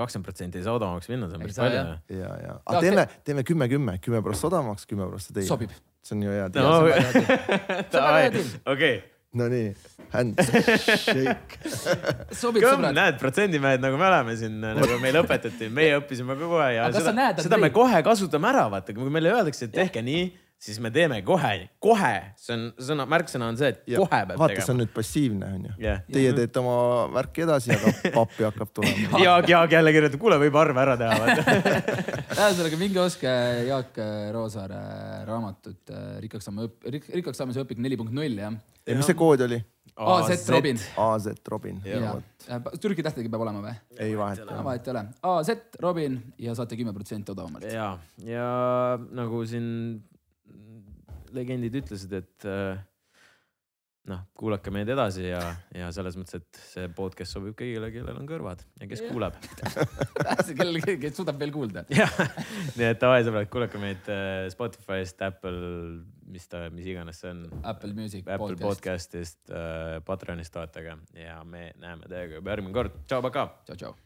kakskümmend protsenti ei saa odavamaks minna, see on päris palju ja, ja, aga teeme, teeme kümme, kümme, kümme prossa odavamaks, kümme prossa teile. sobib. see on ju hea No, *laughs* deal. deal. okei, Nonii, handshake. *laughs* sobib, kõmm, näed, protsendimehed nagu me oleme siin, nagu meile õpetati, meie õppisime ka kohe ja Aga seda seda me kohe kasutame ära, vaata, kui meile öeldakse, et tehke nii, siis me teeme kohe, kohe, see on sõna, märksõna on see, et kohe peab vaata, see on tegema. nüüd passiivne onju. Teie teete oma värki edasi, aga *laughs* pappi hakkab tulema. Jaak, Jaak jälle kirjutab, kuule, võib arve ära teha, *laughs* ühesõnaga minge ostke Jaak Roosaare raamatut äh, Rikkaks saame õpp-, rikkaks saamise õpik neli punkt null jah. ja mis see kood oli? AZ Robin. AZ Robin. Türgi tähtedega peab olema või? ei vahet no vahet ei ole. AZ Robin ja saate kümme protsenti odavamalt. ja, ja nagu siin legendid ütlesid, et äh, noh, kuulake meid edasi ja, ja selles mõttes, et see podcast sobib kõigile, kellel on kõrvad ja kes Jah. kuuleb. kellel, kes suudab veel kuulda. *laughs* jah, nii et davai sõbrad, kuulake meid äh, Spotify'st, Apple, mis ta, mis iganes see on. Apple Music Apple podcast. podcast'ist, Patreonist toetage ja me näeme teiega juba järgmine kord. tšau, pakaa. tšau, tšau.